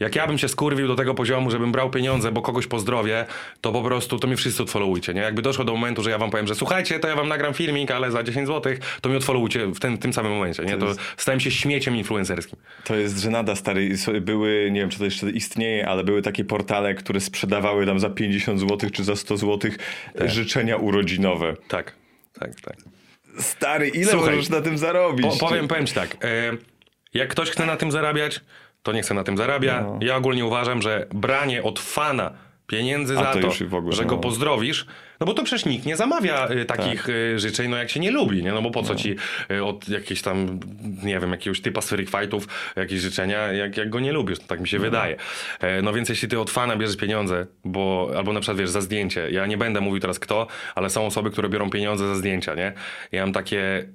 A: Jak ja bym się skurwił do tego poziomu, żebym brał pieniądze, bo kogoś pozdrowię, to po prostu to mnie wszyscy odfollowujcie, nie? Jakby doszło do momentu, że ja wam powiem, że słuchajcie, to ja wam nagram filmik, ale za 10 zł, to mi odfollowujcie w tym, tym samym momencie, nie? To stałem się śmieciem influencerskim.
C: To jest żenada, stary. Były, nie wiem, czy to jeszcze istnieje, ale były takie portale, które sprzedawały tam za 50 zł czy za 100 zł życzenia urodzinowe.
A: Tak, tak, tak.
C: Stary, ile
A: Słuchaj,
C: możesz na tym zarobić?
A: Po, powiem, powiem ci tak. E, jak ktoś chce na tym zarabiać, to nie chce na tym zarabia.
C: No.
A: Ja ogólnie uważam, że branie od fana pieniędzy
C: A
A: za
C: to
A: to,
C: ogóle,
A: że go
C: no.
A: pozdrowisz, no bo to przecież nikt nie zamawia y, takich y, życzeń, no jak się nie lubi, nie? No bo po co ci y, od jakiejś tam, nie wiem, jakiegoś typa z Fightów jakieś życzenia, jak, jak go nie lubisz, to tak mi się wydaje. E, no więc jeśli ty od fana bierzesz pieniądze, bo, albo na przykład wiesz, za zdjęcie, ja nie będę mówił teraz kto, ale są osoby, które biorą pieniądze za zdjęcia, nie? Ja mam takie,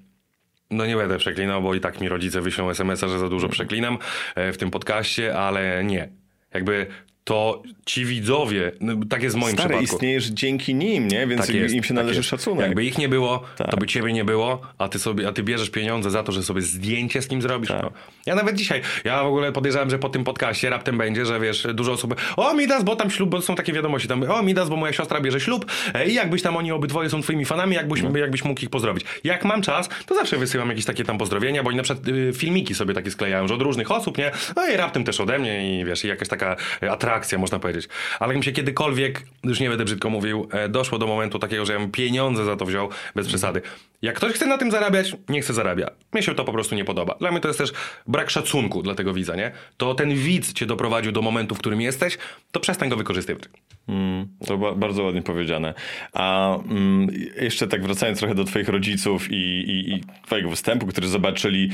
A: no nie będę przeklinał, bo i tak mi rodzice wyślą SMS-a, że za dużo przeklinam e, w tym podcaście, ale nie. Jakby to ci widzowie, no, tak jest w moim
C: Stary,
A: przypadku.
C: istniejesz dzięki nim, nie? Więc
A: Tak jest,
C: im się
A: tak
C: należy
A: jest.
C: szacunek.
A: Jakby ich nie było,
C: Tak.
A: to by ciebie nie było, a ty, sobie, a ty bierzesz pieniądze za to, że sobie zdjęcie z kim zrobisz. No. Ja nawet dzisiaj, ja w ogóle podejrzewam, że po tym podcaście raptem będzie, że wiesz, dużo osób, o Midas, bo tam ślub, bo są takie wiadomości, tam, o Midas, bo moja siostra bierze ślub e, i jakbyś tam oni obydwoje są twoimi fanami, jakbyś,
C: No.
A: jakbyś mógł ich pozdrowić. Jak mam czas, to zawsze wysyłam jakieś takie tam pozdrowienia, bo oni na przykład y, filmiki sobie takie sklejają, że od różnych osób, nie? No i raptem też ode mnie i wiesz, i jakaś taka atrakcja reakcja, można powiedzieć. Ale jak mi się kiedykolwiek, już nie będę brzydko mówił, e, doszło do momentu takiego, że ja bym pieniądze za to wziął, bez przesady. Jak ktoś chce na tym zarabiać, nie chce zarabia. Mnie się to po prostu nie podoba. Dla mnie to jest też brak szacunku dla tego widza, nie? To ten widz cię doprowadził do momentu, w którym jesteś, to przestań go wykorzystywać.
C: Mm, to ba bardzo ładnie powiedziane. A mm, jeszcze tak wracając trochę do twoich rodziców i, i, i twojego występu, którzy zobaczyli,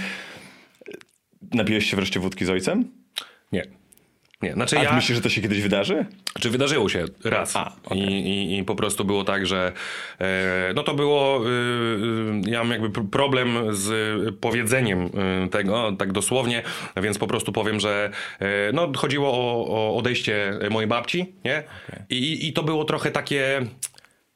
C: napiłeś się wreszcie wódki z ojcem?
A: Nie. Nie, znaczy
C: A
A: ja...
C: myślisz, że to się kiedyś wydarzy?
A: Czy wydarzyło się raz.
C: A, okej.
A: I, i, I po prostu było tak, że e, no to było, y, ja mam jakby pr- problem z powiedzeniem y, tego, tak dosłownie, więc po prostu powiem, że e, no chodziło o, o odejście mojej babci, nie? I, I to było trochę takie...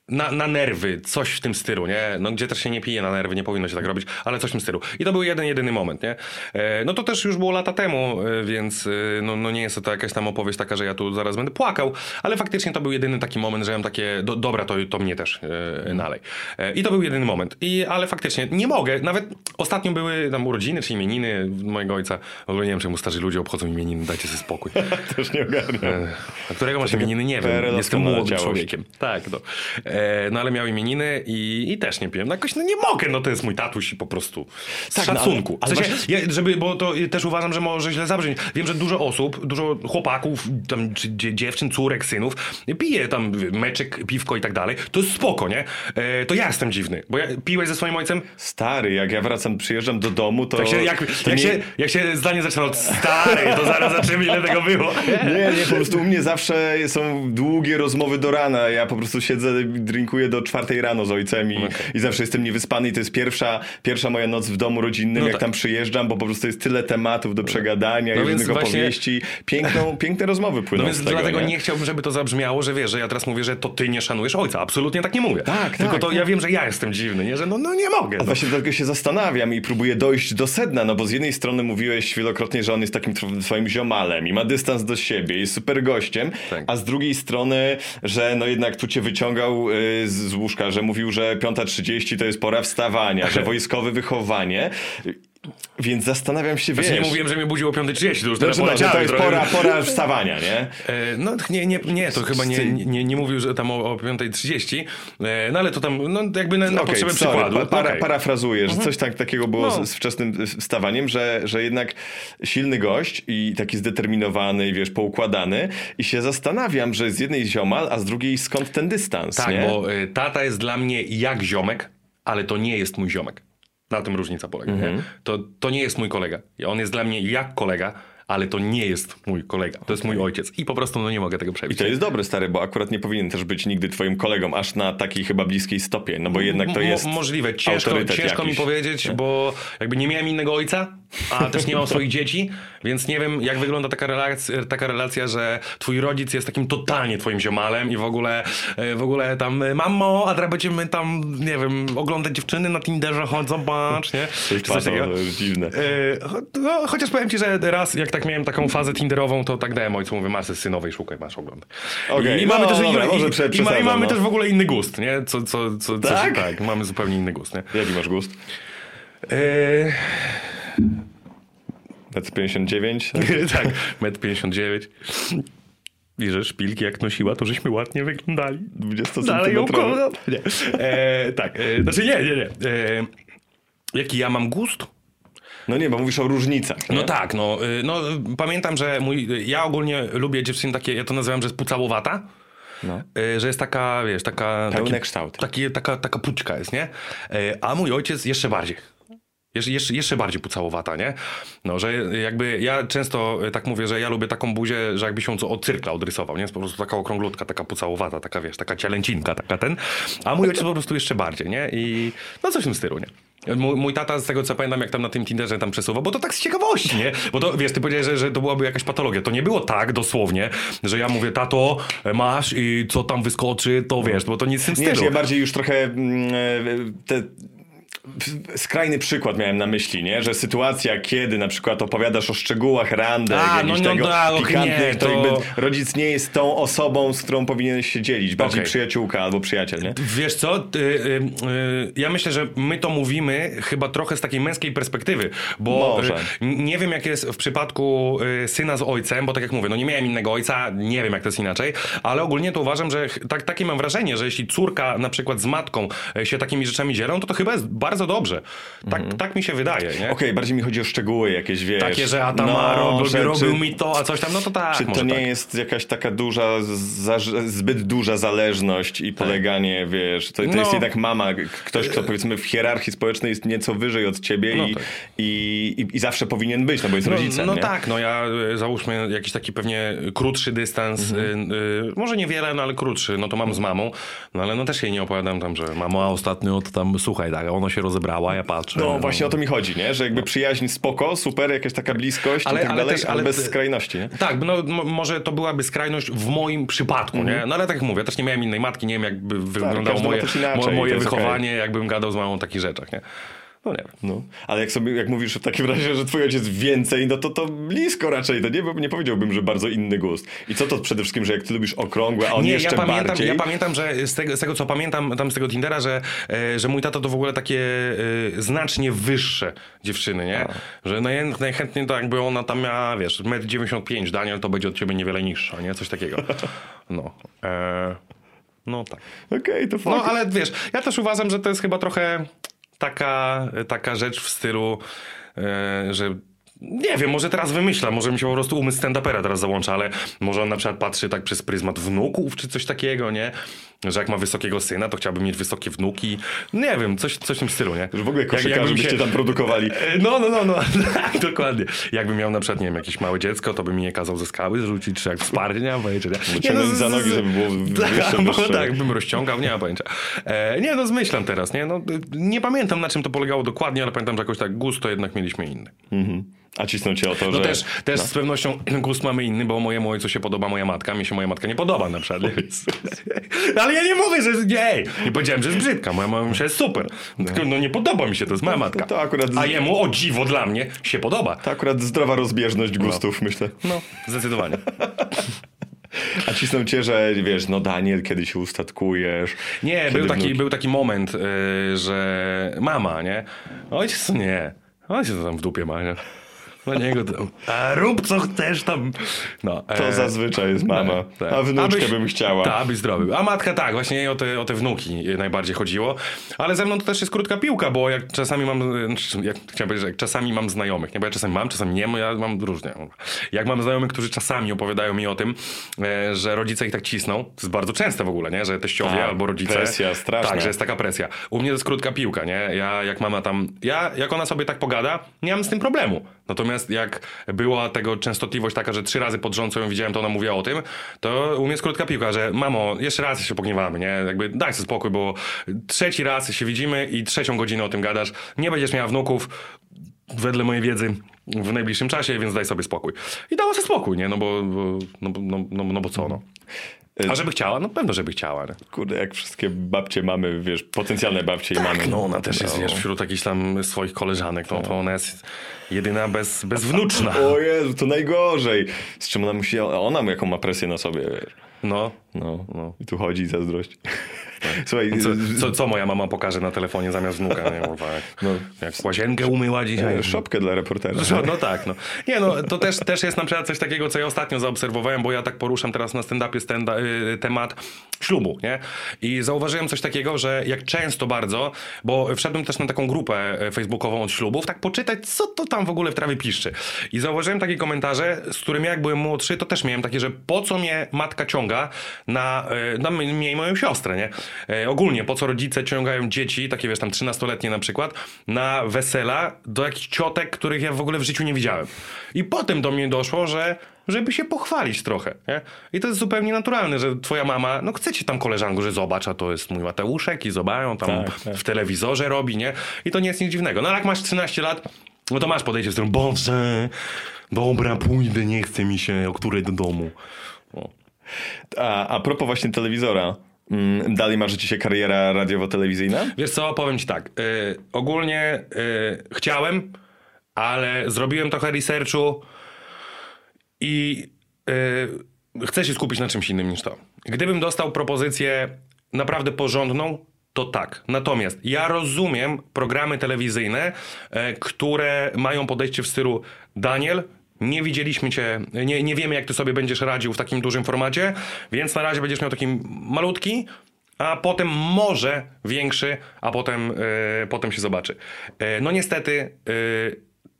A: Na, na nerwy, coś w tym stylu, nie? No gdzie też się nie pije na nerwy, nie powinno się tak robić, ale coś w tym stylu. I to był jeden, jedyny moment, nie? E, no to też już było lata temu, e, więc e, no, no nie jest to jakaś tam opowieść taka, że ja tu zaraz będę płakał, ale faktycznie to był jedyny taki moment, że ja mam takie, do, dobra, to, to mnie też e, nalej. E, I to był jedyny moment. I, ale faktycznie nie mogę, nawet ostatnio były tam urodziny czy imieniny mojego ojca. W ogóle nie wiem, czemu starzy ludzie obchodzą imieniny, dajcie sobie spokój.
C: Też nie ogarniam.
A: E, A którego masz imieniny? Nie wiem. Jestem młodym człowiekiem. Tak, no. E, no ale miał imieniny i, i też nie piłem. No jakoś no nie mogę, no to jest mój tatuś i po prostu z
C: Tak, no, ale-
A: szacunku.
C: ale
A: w sensie, ja, żeby, bo to też uważam, że może źle zabrzmieć. Wiem, że dużo osób, dużo chłopaków, tam, czy dzie- dziewczyn, córek, synów pije tam meczek, piwko i tak dalej. To jest spoko, nie? E, to ja jestem dziwny, bo ja piłeś ze swoim ojcem,
C: Stary, jak ja wracam, przyjeżdżam do domu, to...
A: jak się, jak,
C: to
A: jak,
C: nie,
A: się, jak się zdanie zaczyna od stary, to zaraz zaczniemy ile tego było.
C: Nie, nie, po prostu u mnie zawsze są długie rozmowy do rana. Ja po prostu siedzę, drinkuję do czwartej rano z ojcem i, i zawsze jestem niewyspany i to jest pierwsza, pierwsza moja noc w domu rodzinnym,
A: No
C: jak
A: tak.
C: tam przyjeżdżam, bo po prostu jest tyle tematów do przegadania
A: No
C: i różnych
A: właśnie-
C: opowieści. Piękną, piękne rozmowy płyną
A: No więc
C: tego,
A: dlatego nie?
C: nie?
A: chciałbym, żeby to zabrzmiało, że wiesz, że ja teraz mówię, że to ty nie szanujesz ojca. Absolutnie tak nie mówię.
C: Tak,
A: Tylko
C: tak,
A: to ja wiem, że ja jestem dziwny, nie? Że no, no nie mogę.
C: A
A: No.
C: właśnie dlatego się zastanawiam i próbuję dojść do sedna, no bo z jednej strony mówiłeś wielokrotnie, że on jest takim tw- twoim ziomalem i ma dystans do siebie, jest super gościem,
A: Tak.
C: a z drugiej strony, że no jednak tu cię wyciągał y, z, łóżka, że mówił, że 5.30 to jest pora wstawania, że wojskowe wychowanie. Więc zastanawiam się, wiesz...
A: Znaczy nie mówiłem, że mnie budziło o 5.30, to już teraz
C: Znaczy, no, to
A: poleciałem
C: jest pora, pora wstawania, nie?
A: E, No nie, nie, nie to chyba nie, nie, nie mówił, że tam o, o 5.30, e, no ale to tam, no jakby na, na
C: Okej,
A: potrzebę
C: sorry,
A: przykładu.
C: pa- para,
A: Okej.
C: Parafrazuję, że coś tak, takiego było
A: No.
C: z, z wczesnym wstawaniem, że, że jednak silny gość i taki zdeterminowany wiesz, poukładany i się zastanawiam, że z jednej ziomal, a z drugiej skąd ten dystans,
A: Tak,
C: nie?
A: bo y, tata jest dla mnie jak ziomek, ale to nie jest mój ziomek. Na tym różnica polega.
C: Mhm.
A: Nie? To, to nie jest mój kolega. On jest dla mnie jak kolega, ale to nie jest mój kolega. To jest mój ojciec. I po prostu no, nie mogę tego
C: I
A: przebić.
C: to jest dobre, stary, bo akurat nie powinien też być nigdy twoim kolegą, aż na takiej chyba bliskiej stopie, no bo jednak to
A: Mo-
C: jest
A: Możliwe. Ciężko, ciężko mi powiedzieć, bo jakby nie miałem innego ojca, a też nie mam swoich dzieci, więc nie wiem, jak wygląda taka relacja, taka relacja, że twój rodzic jest takim totalnie twoim ziomalem i w ogóle, e, w ogóle tam, e, mamo, a teraz będziemy tam, nie wiem, oglądać dziewczyny na Tinderze, chodź zobacz, nie?
C: Jest
A: Czy coś takiego.
C: to jest dziwne.
A: E, no, chociaż powiem ci, że raz, jak tak miałem taką fazę tinderową, to tak dałem ojcu, mówię, masy synowej, szukaj, masz ogląd.
C: Okej,
A: I,
C: no
A: mamy też,
C: dobra,
A: i,
C: może
A: i, i, mamy
C: no.
A: też w ogóle inny gust, nie? Co, co, co, coś,
C: Tak?
A: tak, mamy zupełnie inny gust, nie?
C: Jaki masz gust?
A: Eee,
C: Metr 59?
A: tak, metr 59. I że szpilki jak nosiła, to żeśmy ładnie wyglądali.
C: 20
A: Dalej ją kocham. Nie. E, tak, e, znaczy nie, nie, nie. E, jaki ja mam gust?
C: No nie, bo mówisz o różnicach. Nie?
A: No tak, no, y, no pamiętam, że mój, ja ogólnie lubię dziewczyny takie, ja to nazywam, że jest pucałowata.
C: No.
A: Y, Że jest taka, wiesz, taka...
C: Pełny
A: taki,
C: kształt.
A: Taki, taka, taka pućka jest, nie? Y, A mój ojciec jeszcze bardziej. Jeszcze, jeszcze, bardziej pucałowata, nie? No, że jakby ja często y, tak mówię, że ja lubię taką buzię, że jakby się od cyrkla odrysował, nie? Jest po prostu taka okrąglutka, taka pucałowata, taka wiesz, taka cielęcinka, taka ten. A mój ojciec po prostu jeszcze bardziej, nie? I no coś w tym stylu, nie? Mój, mój tata, z tego co pamiętam, jak tam na tym Tinderze tam przesuwał, bo to tak z ciekawości, nie? Bo to, wiesz, ty powiedziałeś, że, że to byłaby jakaś patologia. To nie było tak dosłownie, że ja mówię, tato, masz i co tam wyskoczy, to wiesz, bo to nic w tym
C: Nie,
A: stylu.
C: ja bardziej już trochę mm, e, te skrajny przykład miałem na myśli, nie? Że sytuacja, kiedy na przykład opowiadasz o szczegółach randek,
A: A,
C: jakichś
A: no, no,
C: tego
A: tak, okej,
C: pikantnych,
A: nie,
C: to...
A: to-
C: jakby rodzic nie jest tą osobą, z którą powinieneś się dzielić. Bardziej
A: Okej.
C: przyjaciółka albo przyjaciel, nie?
A: Wiesz co, ty, y, y, ja myślę, że my to mówimy chyba trochę z takiej męskiej perspektywy, bo
C: Może.
A: y, nie wiem jak jest w przypadku y, syna z ojcem, bo tak jak mówię, no nie miałem innego ojca, nie wiem jak to jest inaczej, ale ogólnie to uważam, że tak, takie mam wrażenie, że jeśli córka na przykład z matką y, się takimi rzeczami dzielą, to to chyba jest bardzo dobrze. Tak, tak mi się wydaje?
C: Okej, bardziej mi chodzi o szczegóły jakieś, wiesz.
A: Takie, że Atama
C: no,
A: robił, robił mi to, a coś tam, no to tak,
C: Czy to nie
A: tak.
C: jest jakaś taka duża, za, zbyt duża zależność i poleganie, wiesz, to, to jest
A: Tak. No.
C: jednak mama, ktoś, kto powiedzmy w hierarchii społecznej jest nieco wyżej od ciebie
A: No
C: i,
A: tak.
C: i, i, i zawsze powinien być, no bo jest
A: No,
C: rodzicem,
A: no
C: nie?
A: tak, no ja y, załóżmy jakiś taki pewnie krótszy dystans,
C: Mhm.
A: y, y, może niewiele, no ale krótszy, no to mam z mamą, no ale no też jej nie opowiadam tam, że mamo, a ostatnio to tam, słuchaj, tak, ona się rozebrała, ja patrzę.
C: No właśnie o to mi chodzi, nie? Że jakby przyjaźń spoko, super, jakaś taka bliskość
A: Ale-
C: i tak
A: ale
C: dalej,
A: też-
C: ale bez skrajności, nie?
A: Tak, no mo- może to byłaby skrajność w moim przypadku, nie? No ale tak jak mówię, też nie miałem innej matki, nie wiem jakby wyglądało
C: każdy ma
A: moje,
C: inaczej
A: moje wychowanie, jakbym gadał z mamą o takich rzeczach, nie? No nie wiem.
C: No. Ale jak sobie, jak mówisz w takim razie, że twój ojciec więcej, no to to blisko raczej, to nie, nie powiedziałbym, że bardzo inny gust. I co to przede wszystkim, że jak ty lubisz okrągłe, a on
A: nie,
C: jeszcze
A: ja pamiętam,
C: bardziej?
A: ja pamiętam, że z tego, z tego co pamiętam tam z tego Tindera, że, e, że mój tato to w ogóle takie e, znacznie wyższe dziewczyny, nie? Że naj, najchętniej to jakby ona tam miała, wiesz, 1,95 m, Daniel to będzie od ciebie niewiele niższa, nie? Coś takiego. No. E, no tak.
C: Okej, to
A: No
C: fakt.
A: ale wiesz, ja też uważam, że to jest chyba trochę taka, taka rzecz w stylu, e, że nie wiem, może teraz wymyślam, może mi się po prostu umysł stand-upera teraz załącza, ale może on na przykład patrzy tak przez pryzmat wnuków czy coś takiego, nie? Że jak ma wysokiego syna, to chciałby mieć wysokie wnuki. Nie wiem, coś, coś w tym stylu, nie?
C: Że w ogóle koszykarze byście
A: się-
C: tam produkowali.
A: E, No, no, no, no, tak, dokładnie. Jakbym miał na przykład, nie wiem, jakieś małe dziecko, to by mi nie kazał ze skały zrzucić, czy jak mam pojęcia. Nie? Nie,
C: ciągnąć
A: z-
C: za nogi, żeby było
A: tak,
C: wyższe,
A: bo
C: wyższe.
A: tak, bym rozciągał, nie mam pojęcia. E, nie, no zmyślam teraz, nie? No, nie pamiętam na czym to polegało dokładnie, ale pamiętam, że jakoś tak gust to jednak mieliśmy inny.
C: Mhm. A cisną cię o to,
A: No
C: że...
A: też, też z pewnością gust mamy inny, bo mojemu ojcu się podoba moja matka, mi się moja matka nie podoba na przykład. Ale ja nie mówię, że jest nie, nie powiedziałem, że jest brzydka, moja mamusia jest super. Tylko no nie podoba mi się, to jest moja matka.
C: to akurat
A: A jemu, o dziwo dla mnie, się podoba.
C: To akurat zdrowa rozbieżność gustów, myślę.
A: No, zdecydowanie.
C: A cisną cię, że wiesz, no Daniel, kiedy się ustatkujesz.
A: Nie, był taki, był taki moment, y, że mama, nie? Ojciec nie. Ojciec tam w dupie ma, nie? No niego tam. A rób co chcesz tam. No,
C: To zazwyczaj jest mama.
A: tak.
C: A wnuczkę
A: Abyś-
C: bym chciała.
A: Tak, abyś zdrowy. A matka tak, właśnie jej o te, o te wnuki najbardziej chodziło. Ale ze mną to też jest krótka piłka, bo jak czasami mam, jak chciałem powiedzieć, że jak czasami mam znajomych, nie? Bo ja czasami mam, czasami nie, bo ja mam różnie. Jak mam znajomych, którzy czasami opowiadają mi o tym, e, że rodzice ich tak cisną, to jest bardzo częste w ogóle, nie? Że teściowie
C: Tak,
A: albo rodzice.
C: presja straszna.
A: Tak, że jest taka presja. U mnie to jest krótka piłka, nie? Ja, jak mama tam, ja, jak ona sobie tak pogada, nie mam z tym problemu. Natomiast jak była tego częstotliwość taka, że trzy razy pod rząd, co ją widziałem, to ona mówiła o tym, to u mnie jest krótka piłka, że mamo, jeszcze raz się pogniewamy, nie? Jakby daj sobie spokój, bo trzeci raz się widzimy i trzecią godzinę o tym gadasz. Nie będziesz miała wnuków, wedle mojej wiedzy, w najbliższym czasie, więc daj sobie spokój. I dała sobie spokój, nie? No bo, no, no, no, no bo co, no. A żeby chciała? No pewno, żeby chciała, nie?
C: Kurde, jak wszystkie babcie mamy, wiesz, potencjalne babcie i mamy.
A: No ona też jest,
C: No.
A: wiesz, wśród jakichś tam swoich koleżanek, no to ona jest jedyna bez, bezwnuczna.
C: O Jezu, to najgorzej. Z czym ona musi, ona jaką ma presję na sobie, wiesz.
A: No.
C: No,
A: No.
C: i tu chodzi zazdrość. Słuchaj,
A: Co,
C: z-
A: co, co moja mama pokaże na telefonie zamiast wnuka? Nie, kurwa, jak,
C: No.
A: jak łazienkę umyła dzisiaj.
C: e, szopkę dla reportera.
A: No, no tak, no. Nie no, to też, też jest na przykład coś takiego, co ja ostatnio zaobserwowałem, bo ja tak poruszam teraz na stand-upie stand y, temat ślubu, nie? I zauważyłem coś takiego, że jak często bardzo, bo wszedłem też na taką grupę e, facebookową od ślubów, tak poczytać, co to tam w ogóle w trawie piszczy. I zauważyłem takie komentarze, z którymi jak byłem młodszy, to też miałem takie, że po co mnie matka ciąga na, e, na mnie i moją siostrę, nie? E, ogólnie, po co rodzice ciągają dzieci, takie wiesz, tam 13-letnie na przykład, na wesela do jakichś ciotek, których ja w ogóle w życiu nie widziałem. I potem do mnie doszło, że żeby się pochwalić trochę, nie? I to jest zupełnie naturalne, że twoja mama, no chce cię tam koleżanku, że zobacz, a to jest mój Mateuszek i zobaczą tam
C: Tak, tak.
A: w telewizorze robi, nie? I to nie jest nic dziwnego. No ale jak masz 13 lat, no to masz podejście w stronę, Boże, dobra, pójdę, nie chce mi się, o której do domu. O.
C: A, a propos właśnie telewizora, Dalej marzy ci się kariera radiowo-telewizyjna?
A: Wiesz co, powiem ci tak. Y, ogólnie y, chciałem, ale zrobiłem trochę researchu i y, chcę się skupić na czymś innym niż to. Gdybym dostał propozycję naprawdę porządną, to tak. Natomiast ja rozumiem programy telewizyjne, e, które mają podejście w stylu Daniel, nie widzieliśmy cię, nie, nie wiemy jak ty sobie będziesz radził w takim dużym formacie, więc na razie będziesz miał taki malutki, a potem może większy, a potem, e, potem się zobaczy. E, no niestety, e,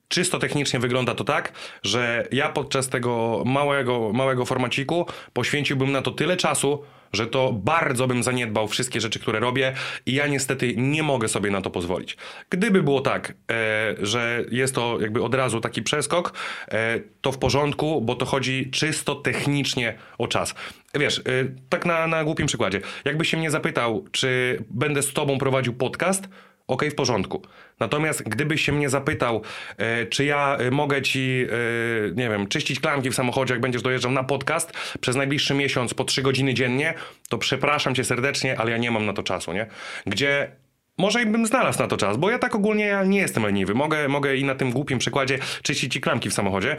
A: czysto technicznie wygląda to tak, że ja podczas tego małego, małego formaciku poświęciłbym na to tyle czasu, że to bardzo bym zaniedbał wszystkie rzeczy, które robię i ja niestety nie mogę sobie na to pozwolić. Gdyby było tak, e, że jest to jakby od razu taki przeskok, e, to w porządku, bo to chodzi czysto technicznie o czas. Wiesz, e, tak na, na głupim przykładzie. Jakbyś się mnie zapytał, czy będę z tobą prowadził podcast, okej, w porządku. Natomiast gdybyś się mnie zapytał, e, czy ja e, mogę ci, e, nie wiem, czyścić klamki w samochodzie, jak będziesz dojeżdżał na podcast przez najbliższy miesiąc po trzy godziny dziennie, to przepraszam cię serdecznie, ale ja nie mam na to czasu, nie? Gdzie może bym znalazł na to czas, bo ja tak ogólnie ja nie jestem leniwy. Mogę, mogę i na tym głupim przykładzie czyścić ci klamki w samochodzie.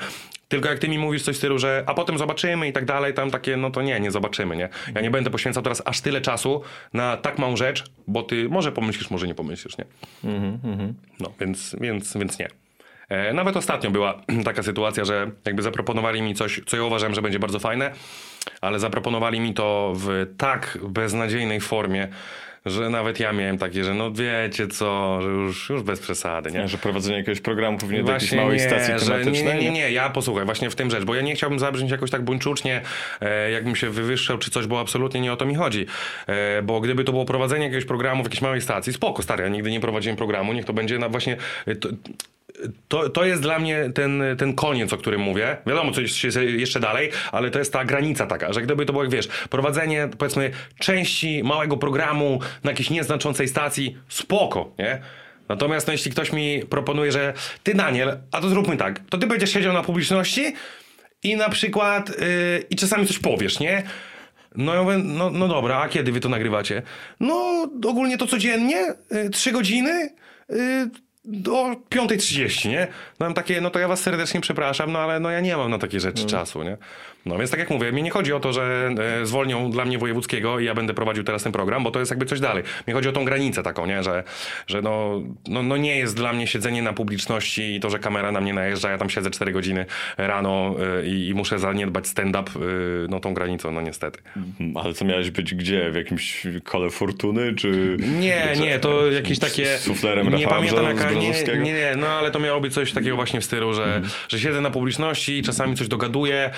A: Tylko jak ty mi mówisz coś w stylu, że a potem zobaczymy i tak dalej, tam takie, no to nie, nie zobaczymy, nie? Ja nie będę poświęcał teraz aż tyle czasu na tak małą rzecz, bo ty może pomyślisz, może nie pomyślisz, nie? No, więc, więc, więc nie. E, Nawet ostatnio była taka sytuacja, że jakby zaproponowali mi coś, co ja uważam, że będzie bardzo fajne, ale zaproponowali mi to w tak beznadziejnej formie, że nawet ja miałem takie, że no wiecie co, że już, już bez przesady, nie?
C: Że prowadzenie jakiegoś programu powinien do jakiejś małej stacji
A: że
C: tematycznej?
A: nie, nie, nie, nie, ja posłuchaj, właśnie w tym rzecz, bo ja nie chciałbym zabrzmieć jakoś tak buńczucznie, e, jakbym się wywyższał czy coś, bo absolutnie nie o to mi chodzi. E, bo gdyby to było prowadzenie jakiegoś programu w jakiejś małej stacji, spoko, stary, ja nigdy nie prowadziłem programu, niech to będzie na właśnie... To, to, to jest dla mnie ten, ten koniec, o którym mówię. Wiadomo, coś jest jeszcze dalej, ale to jest ta granica taka, że gdyby to było, jak wiesz, prowadzenie, powiedzmy, części małego programu na jakiejś nieznaczącej stacji, spoko, nie? Natomiast no, jeśli ktoś mi proponuje, że ty Daniel, a to zróbmy tak, to ty będziesz siedział na publiczności i na przykład yy, i czasami coś powiesz, nie? No ja mówię, no, no dobra, a kiedy wy to nagrywacie? No ogólnie to codziennie, y, trzy godziny, y, do 5.30, nie? No mam takie, no to ja was serdecznie przepraszam, no ale no ja nie mam na takie rzeczy czasu, nie? No więc tak jak mówię, mi nie chodzi o to, że e, zwolnią dla mnie wojewódzkiego i ja będę prowadził teraz ten program, bo to jest jakby coś dalej. Mi chodzi o tą granicę taką, nie? Że, że no, no, no nie jest dla mnie siedzenie na publiczności i to, że kamera na mnie najeżdża, ja tam siedzę 4 godziny rano e, i, i muszę zaniedbać stand-up, e, no tą granicą, no niestety.
C: Mm, Ale co miałeś być gdzie? W jakimś kole fortuny, czy...
A: Nie,
C: czy-
A: nie, to jakieś takie.
C: Z suflerem
A: Nie pamiętam jaka. Nie, nie, no ale to miało być coś takiego właśnie w stylu, że,
C: Mhm.
A: że siedzę na publiczności i czasami coś dogaduję.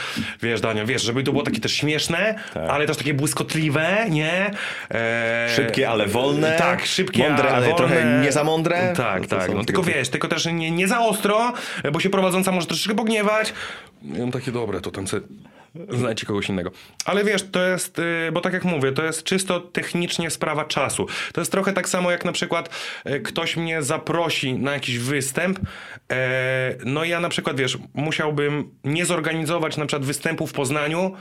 A: Wiesz, Daniel, wiesz, żeby to było takie też śmieszne, ale też takie błyskotliwe, nie? E,
C: Tak. Szybkie, ale wolne.
A: Tak, szybkie,
C: Mądre, ale
A: wolne.
C: trochę nie za mądre.
A: Tak,
C: No
A: tak.
C: są
A: No, tylko wiesz, tylko też nie, nie za ostro, bo się prowadząca może troszeczkę pogniewać. Ja mam takie dobre, to tam sobie znajdźcie kogoś innego. Ale wiesz, to jest, y, bo tak jak mówię, to jest czysto technicznie sprawa czasu. To jest trochę tak samo jak na przykład y, ktoś mnie zaprosi na jakiś występ, e, no ja na przykład, wiesz, musiałbym nie zorganizować na przykład występu w Poznaniu,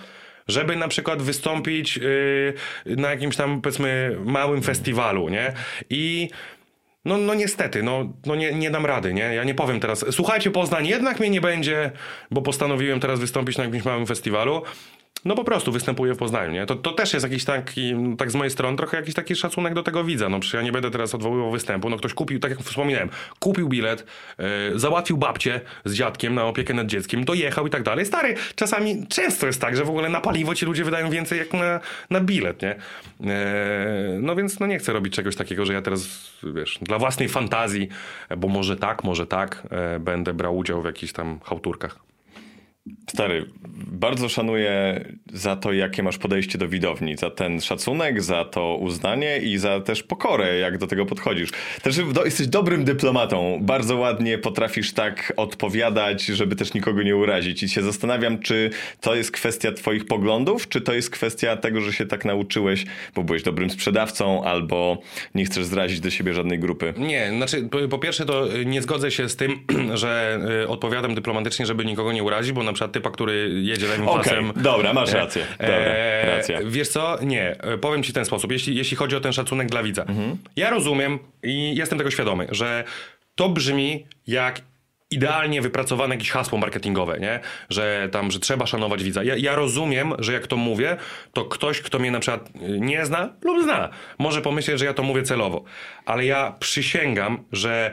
A: żeby na przykład wystąpić y, na jakimś tam, powiedzmy, małym festiwalu, nie? I no, no niestety, no, no nie, nie dam rady, nie? Ja nie powiem teraz, słuchajcie Poznań, jednak mnie nie będzie, bo postanowiłem teraz wystąpić na jakimś małym festiwalu. No po prostu występuję w Poznaniu, nie? To, to też jest jakiś taki, tak z mojej strony, trochę jakiś taki szacunek do tego widza. No przecież ja nie będę teraz odwoływał występu. No ktoś kupił, tak jak wspominałem, kupił bilet, yy, załatwił babcię z dziadkiem na opiekę nad dzieckiem, dojechał i tak dalej. Stary, czasami często jest tak, że w ogóle na paliwo ci ludzie wydają więcej jak na, na bilet, nie? Yy, no więc no nie chcę robić czegoś takiego, że ja teraz, wiesz, dla własnej fantazji, bo może tak, może tak, yy, będę brał udział w jakichś tam chałturkach.
C: Stary, bardzo szanuję za to, jakie masz podejście do widowni, za ten szacunek, za to uznanie i za też pokorę, jak do tego podchodzisz. Też jesteś dobrym dyplomatą, bardzo ładnie potrafisz tak odpowiadać, żeby też nikogo nie urazić. I się zastanawiam, czy to jest kwestia twoich poglądów, czy to jest kwestia tego, że się tak nauczyłeś, bo byłeś dobrym sprzedawcą, albo nie chcesz zrazić do siebie żadnej grupy.
A: Nie, znaczy po, po pierwsze to nie zgodzę się z tym, że y, odpowiadam dyplomatycznie, żeby nikogo nie urazić, bo na przykład typa, który jedzie lewym
C: Okej,
A: pasem.
C: dobra, masz rację. Dobra,
A: Eee,
C: racja.
A: Wiesz co? Nie. E, Powiem ci w ten sposób. Jeśli, jeśli chodzi o ten szacunek dla widza.
C: Mhm.
A: Ja rozumiem i jestem tego świadomy, że to brzmi jak idealnie wypracowane jakieś hasło marketingowe, nie? Że tam, że trzeba szanować widza. Ja, ja rozumiem, że jak to mówię, to ktoś, kto mnie na przykład nie zna lub zna, może pomyśleć, że ja to mówię celowo. Ale ja przysięgam, że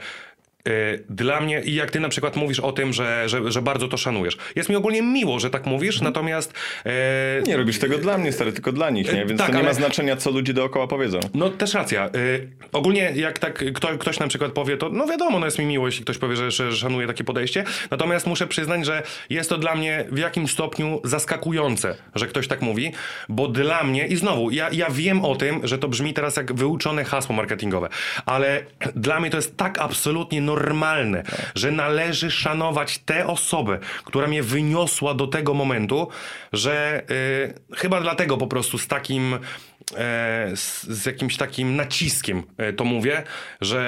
A: dla mnie, i jak ty na przykład mówisz o tym, że, że, że bardzo to szanujesz. Jest mi ogólnie miło, że tak mówisz, natomiast... e,
C: Nie robisz tego dla mnie, stary, tylko dla nich, nie? Więc
A: tak,
C: to nie ma
A: ale-
C: znaczenia, co ludzie dookoła powiedzą.
A: No też racja. Y, ogólnie jak tak kto, ktoś na przykład powie, to no wiadomo, no jest mi miło, jeśli ktoś powie, że, że szanuje takie podejście. Natomiast muszę przyznać, że jest to dla mnie w jakimś stopniu zaskakujące, że ktoś tak mówi, bo dla mnie, i znowu, ja, ja wiem o tym, że to brzmi teraz jak wyuczone hasło marketingowe, ale dla mnie to jest tak absolutnie normalne, że należy szanować tę osobę, która mnie wyniosła do tego momentu, że y, chyba dlatego po prostu z takim z, z jakimś takim naciskiem e, to mówię, że,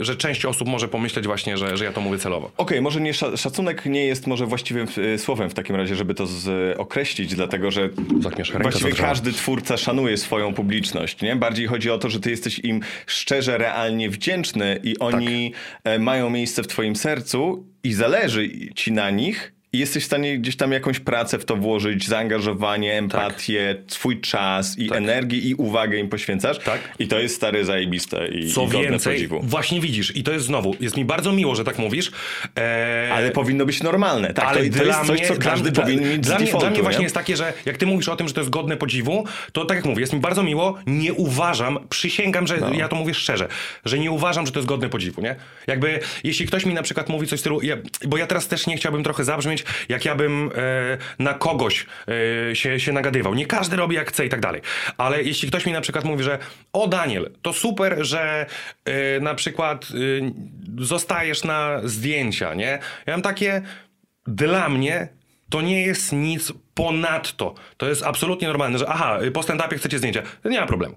A: e, że część osób może pomyśleć właśnie, że, że ja to mówię celowo.
C: Okej, może nie sza- szacunek nie jest może właściwym e, słowem w takim razie, żeby to z, określić, dlatego że właściwie każdy twórca szanuje swoją publiczność, nie? Bardziej chodzi o to, że ty jesteś im szczerze, realnie wdzięczny i oni e, mają miejsce w twoim sercu i zależy ci na nich i jesteś w stanie gdzieś tam jakąś pracę w to włożyć, zaangażowanie, empatię, swój czas i energię i uwagę im poświęcasz.
A: Tak.
C: I to jest stary zajebiste i,
A: Co
C: i godne
A: więcej,
C: podziwu.
A: właśnie widzisz, i to jest znowu, jest mi bardzo miło, że tak mówisz. E,
C: Ale powinno być normalne. Tak,
A: ale
C: to, to
A: dla
C: jest coś,
A: mnie,
C: co każdy
A: dla,
C: powinien mieć
A: dla
C: z
A: mnie,
C: defaultu,
A: dla mnie właśnie
C: nie?
A: jest takie, że jak ty mówisz o tym, że to jest godne podziwu, to tak jak mówię, jest mi bardzo miło, nie uważam, przysięgam, że
C: No.
A: ja to mówię szczerze, że nie uważam, że to jest godne podziwu, nie? Jakby, jeśli ktoś mi na przykład mówi coś w stylu, ja, bo ja teraz też nie chciałbym trochę zabrzmieć, jak ja bym e, na kogoś e, się, się nagadywał. Nie każdy robi jak chce i tak dalej. Ale jeśli ktoś mi na przykład mówi, że o Daniel, to super, że e, na przykład zostajesz na zdjęcia, nie? Ja mam takie, dla mnie to nie jest nic ponadto. To jest absolutnie normalne, że aha, po stand-upie chcecie zdjęcia. Nie ma problemu.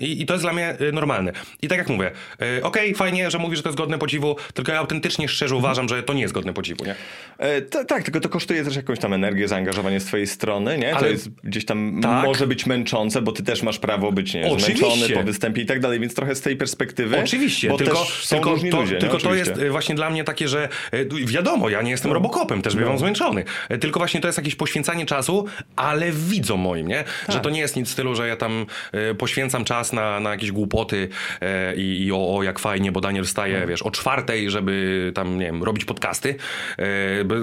A: I, I to jest dla mnie y, normalne. I tak jak mówię, y, okej, fajnie, że mówisz, że to jest godne podziwu, tylko ja autentycznie, szczerze uważam, że to nie jest godne podziwu, nie?
C: E, ta- tak, tylko to kosztuje też jakąś tam energię, zaangażowanie z twojej strony, nie? To
A: Ale-
C: jest gdzieś tam
A: Tak.
C: może być męczące, bo ty też masz prawo być nie, zmęczony po występie i tak dalej, więc trochę z tej perspektywy.
A: Oczywiście,
C: bo
A: tylko,
C: są
A: tylko,
C: różni
A: to,
C: ludzie, nie?
A: tylko to
C: Oczywiście.
A: jest właśnie dla mnie takie, że y, wiadomo, ja nie jestem robokopem, też bywam zmęczony. Y, Tylko właśnie to jest jakieś poświęcanie czasu, ale widzom moim, nie?
C: Tak.
A: Że to nie jest nic w stylu, że ja tam y, poświęcam czas na, na jakieś głupoty y, i, i o, o jak fajnie, bo Daniel wstaje,
C: Mhm.
A: wiesz, o czwartej, żeby tam, nie wiem, robić podcasty. Bo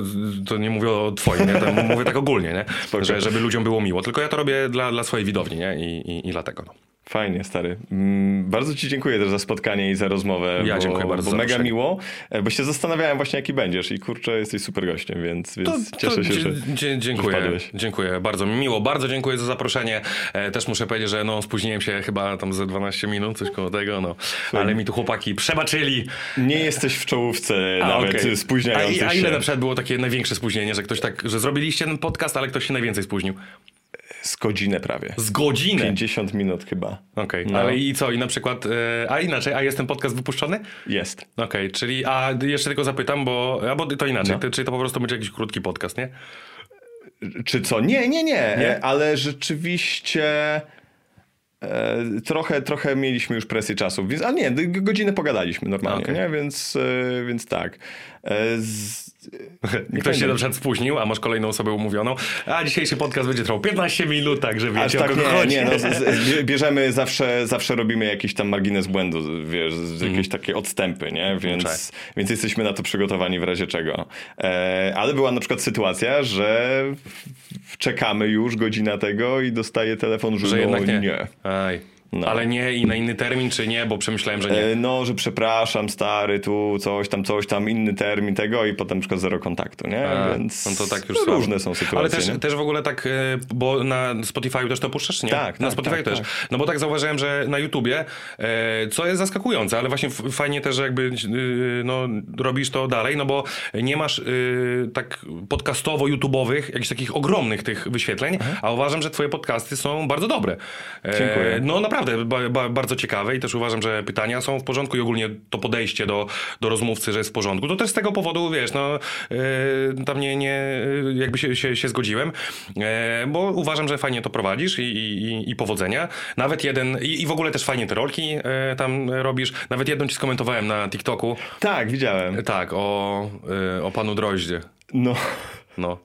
A: To nie mówię o twoim, nie? To mówię tak ogólnie, nie? Że, żeby ludziom było miło. Tylko ja to robię dla, dla swojej widowni, nie? I, i, i dlatego, no.
C: Fajnie, stary. Mm, Bardzo ci dziękuję też za spotkanie i za rozmowę.
A: Ja
C: bo,
A: dziękuję bardzo
C: Bo mega
A: zaproszenie.
C: miło, e, bo się zastanawiałem właśnie jaki będziesz i kurczę, jesteś super gościem, więc, więc
A: To,
C: cieszę
A: to
C: się, że,
A: dzie-
C: że
A: dziękuję,
C: wpadłeś.
A: dziękuję, bardzo mi miło, bardzo dziękuję za zaproszenie. E, też muszę powiedzieć, że no, spóźniłem się chyba tam ze 12 minut, coś koło tego, no. Ale mi tu chłopaki przebaczyli.
C: Nie jesteś w czołówce
A: A,
C: nawet spóźniających
A: a, a ile
C: się.
A: na przykład było takie największe spóźnienie, że ktoś tak, że zrobiliście ten podcast, ale ktoś się najwięcej spóźnił?
C: Z godzinę prawie.
A: Z godzinę.
C: 50 minut chyba.
A: Okej,
C: No.
A: ale i co, i na przykład, e, a inaczej, a jest ten podcast wypuszczony?
C: Jest.
A: Okej, czyli, a jeszcze tylko zapytam, bo, albo to inaczej,
C: No.
A: ty, czyli to po prostu będzie jakiś krótki podcast, nie?
C: Czy co? Nie, nie, nie,
A: Nie?
C: ale rzeczywiście e, trochę, trochę mieliśmy już presję czasu, więc, a nie, godzinę pogadaliśmy normalnie,
A: Okej.
C: nie? Więc, e, więc tak. E, z, nie
A: Ktoś się na przykład spóźnił, a masz kolejną osobę umówioną, a dzisiejszy podcast będzie trwał 15 minut, także
C: Aż
A: wiecie o
C: tak
A: kogo
C: nie,
A: chodzi.
C: nie, no, z, z, bierzemy zawsze, zawsze robimy jakiś tam margines błędu, wiesz, jakieś takie odstępy, nie? Więc, więc jesteśmy na to przygotowani w razie czego. E, ale była na przykład sytuacja, że czekamy już godzina tego i dostaje telefon, że,
A: Że
C: no,
A: jednak nie.
C: nie.
A: Aj.
C: No.
A: Ale nie i na inny termin, czy nie, bo przemyślałem, że nie.
C: E, No, że przepraszam, stary, tu coś tam, coś tam, inny termin tego i potem na przykład zero kontaktu, nie?
A: A,
C: Więc
A: no to tak już
C: no, różne są sytuacje,
A: Ale też,
C: nie?
A: też w ogóle tak, e, bo na Spotify też to puszczasz, nie?
C: Tak,
A: Na
C: tak,
A: Spotify
C: tak,
A: też.
C: tak.
A: No bo tak zauważyłem, że na YouTubie, e, co jest zaskakujące, ale właśnie fajnie też, że jakby no, robisz to dalej, no bo nie masz tak podcastowo-YouTubowych, jakichś takich ogromnych tych wyświetleń, a uważam, że twoje podcasty są bardzo dobre.
C: Dziękuję.
A: No naprawdę naprawdę ba, ba, bardzo ciekawe i też uważam, że pytania są w porządku i ogólnie to podejście do, do rozmówcy, że jest w porządku. To też z tego powodu, wiesz, no yy, tam nie, nie jakby się, się, się zgodziłem, yy, bo uważam, że fajnie to prowadzisz i, i, i powodzenia. Nawet jeden, i, i w ogóle też fajnie te rolki yy, tam robisz. Nawet jedną ci skomentowałem na TikToku.
C: Tak, widziałem.
A: Tak, o, o panu Droździe.
C: No.
A: No.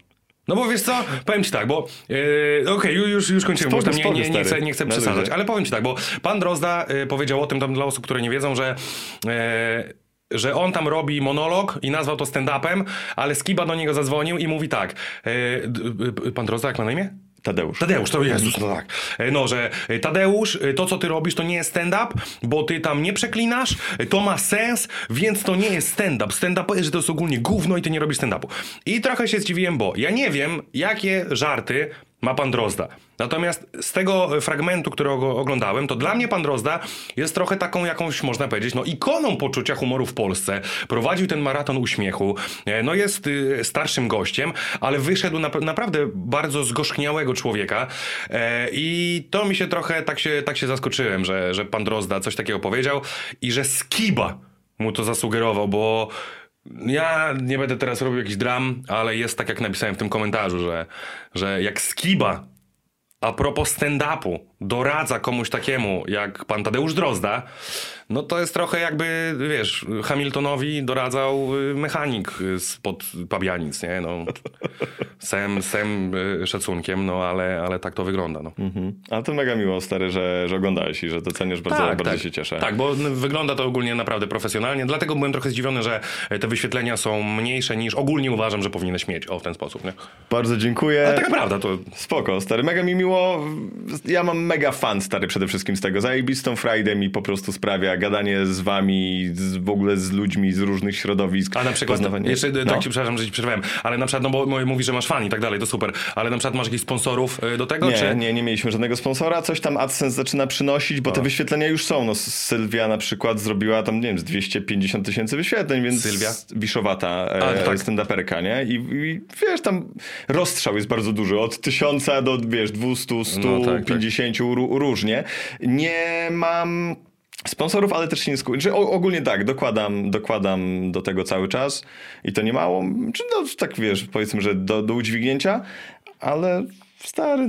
A: No bo wiesz co, powiem ci tak, bo yy, okej, okay, już, już kończymy, bo tam nie, nie, nie, chcę, nie chcę przesadzać, ale powiem ci tak, bo pan Drozda yy, powiedział o tym tam dla osób, które nie wiedzą, że yy, że on tam robi monolog i nazwał to stand-upem, ale Skiba do niego zadzwonił i mówi tak, yy, pan Drozda jak ma na imię?
C: Tadeusz.
A: Tadeusz, to Jezus, no tak. No, że Tadeusz, to co ty robisz to nie jest stand-up, bo ty tam nie przeklinasz, to ma sens, więc to nie jest stand-up. Stand-up że to jest ogólnie gówno i ty nie robisz stand-upu. I trochę się zdziwiłem, bo ja nie wiem, jakie żarty ma pan Drozda. Natomiast z tego fragmentu, którego oglądałem, to dla mnie pan Drozda jest trochę taką jakąś, można powiedzieć, no ikoną poczucia humoru w Polsce. Prowadził ten maraton uśmiechu, no jest y, starszym gościem, ale wyszedł na, naprawdę bardzo zgorzchniałego człowieka e, i to mi się trochę, tak się, tak się zaskoczyłem, że, że pan Drozda coś takiego powiedział i że Skiba mu to zasugerował, bo ja nie będę teraz robił jakiś dram, ale jest tak jak napisałem w tym komentarzu, że, że jak Skiba a propos stand-upu doradza komuś takiemu jak pan Tadeusz Drozda, no to jest trochę jakby, wiesz, Hamiltonowi doradzał y, mechanik spod Pabianic, nie? No, sem, sem y, szacunkiem, no ale, ale tak to wygląda, no.
C: Mhm. Ale to mega miło, stary, że, że oglądałeś i że doceniasz bardzo, tak, bardzo
A: tak.
C: się cieszę.
A: Tak, bo wygląda to ogólnie naprawdę profesjonalnie, dlatego byłem trochę zdziwiony, że te wyświetlenia są mniejsze niż ogólnie uważam, że powinieneś mieć, o, w ten sposób, nie?
C: Bardzo dziękuję.
A: Ale taka prawda, to...
C: Spoko, stary, mega mi miło. Ja mam mega fan, stary, przede wszystkim z tego. Zajebistą Friday mi po prostu sprawia gadanie z wami, z, w ogóle z ludźmi z różnych środowisk.
A: A na przykład, poznawanie... jeszcze no. tak ci przepraszam, że ci przerwałem, ale na przykład, no bo mówi, że masz fan i tak dalej, to super, ale na przykład masz jakichś sponsorów do tego,
C: nie,
A: czy...
C: Nie, nie mieliśmy żadnego sponsora, coś tam AdSense zaczyna przynosić, bo o. te wyświetlenia już są. No Sylwia na przykład zrobiła tam, nie wiem, z 250 tysięcy wyświetleń, więc...
A: Sylwia?
C: Wiszowata, A, e, tak. stand-uperka, nie? I, I, wiesz, tam rozstrzał jest bardzo duży, od tysiąca do, wiesz, 200, 100, no, tak, 50, tak. różnie. Nie mam sponsorów, ale też się nie skupiam. Znaczy, ogólnie tak, dokładam, dokładam do tego cały czas i to nie mało. Czy no, tak wiesz, powiedzmy, że do, do udźwignięcia, ale stary.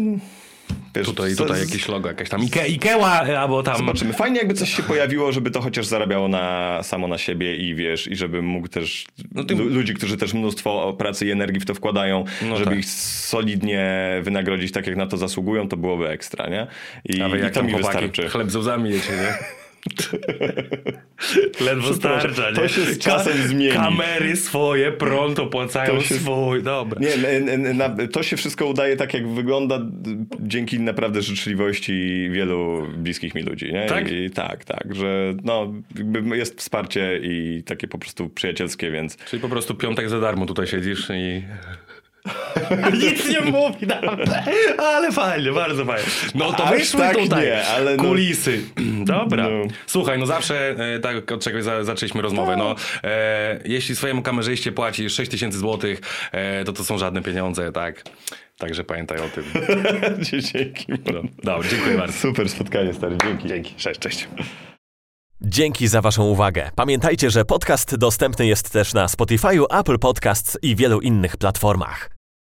A: Wiesz, tutaj, tutaj jakieś logo, jakaś tam Ike, Ikeła albo tam...
C: Zobaczymy. Fajnie jakby coś się pojawiło, żeby to chociaż zarabiało na, samo na siebie i wiesz, i żeby mógł też no ty... ludzi, którzy też mnóstwo pracy i energii w to wkładają, no żeby tak. ich solidnie wynagrodzić tak, jak na to zasługują, to byłoby ekstra, nie? I, i to mi wystarczy.
A: Chleb z łzami jecie, nie? Ledwo starcza, nie?
C: To się z czasem Ka zmieni.
A: Kamery swoje, prąd opłacają się, swój, dobra.
C: Nie, na, na, to się wszystko udaje tak, jak wygląda dzięki naprawdę życzliwości wielu bliskich mi ludzi, nie?
A: Tak?
C: I, tak, tak, że no, jest wsparcie i takie po prostu przyjacielskie, więc...
A: Czyli po prostu piątek za darmo tutaj siedzisz i... Nic nie mówi naprawdę. Ale fajnie, bardzo fajnie. No to wyszły tak tutaj nie, ale no... kulisy. Dobra. No. Słuchaj, no zawsze, e, tak od czegoś zaczęliśmy rozmowę, no e, jeśli swojemu kamerzyście płacisz 6 tysięcy złotych, e, to to są żadne pieniądze, tak? Także pamiętaj o tym.
C: Dzięki.
A: No, dobra, dziękuję bardzo.
C: Super spotkanie, stary. Dzięki.
A: Dzięki. Cześć, cześć.
B: Dzięki za Waszą uwagę. Pamiętajcie, że podcast dostępny jest też na Spotify, Apple Podcasts i wielu innych platformach.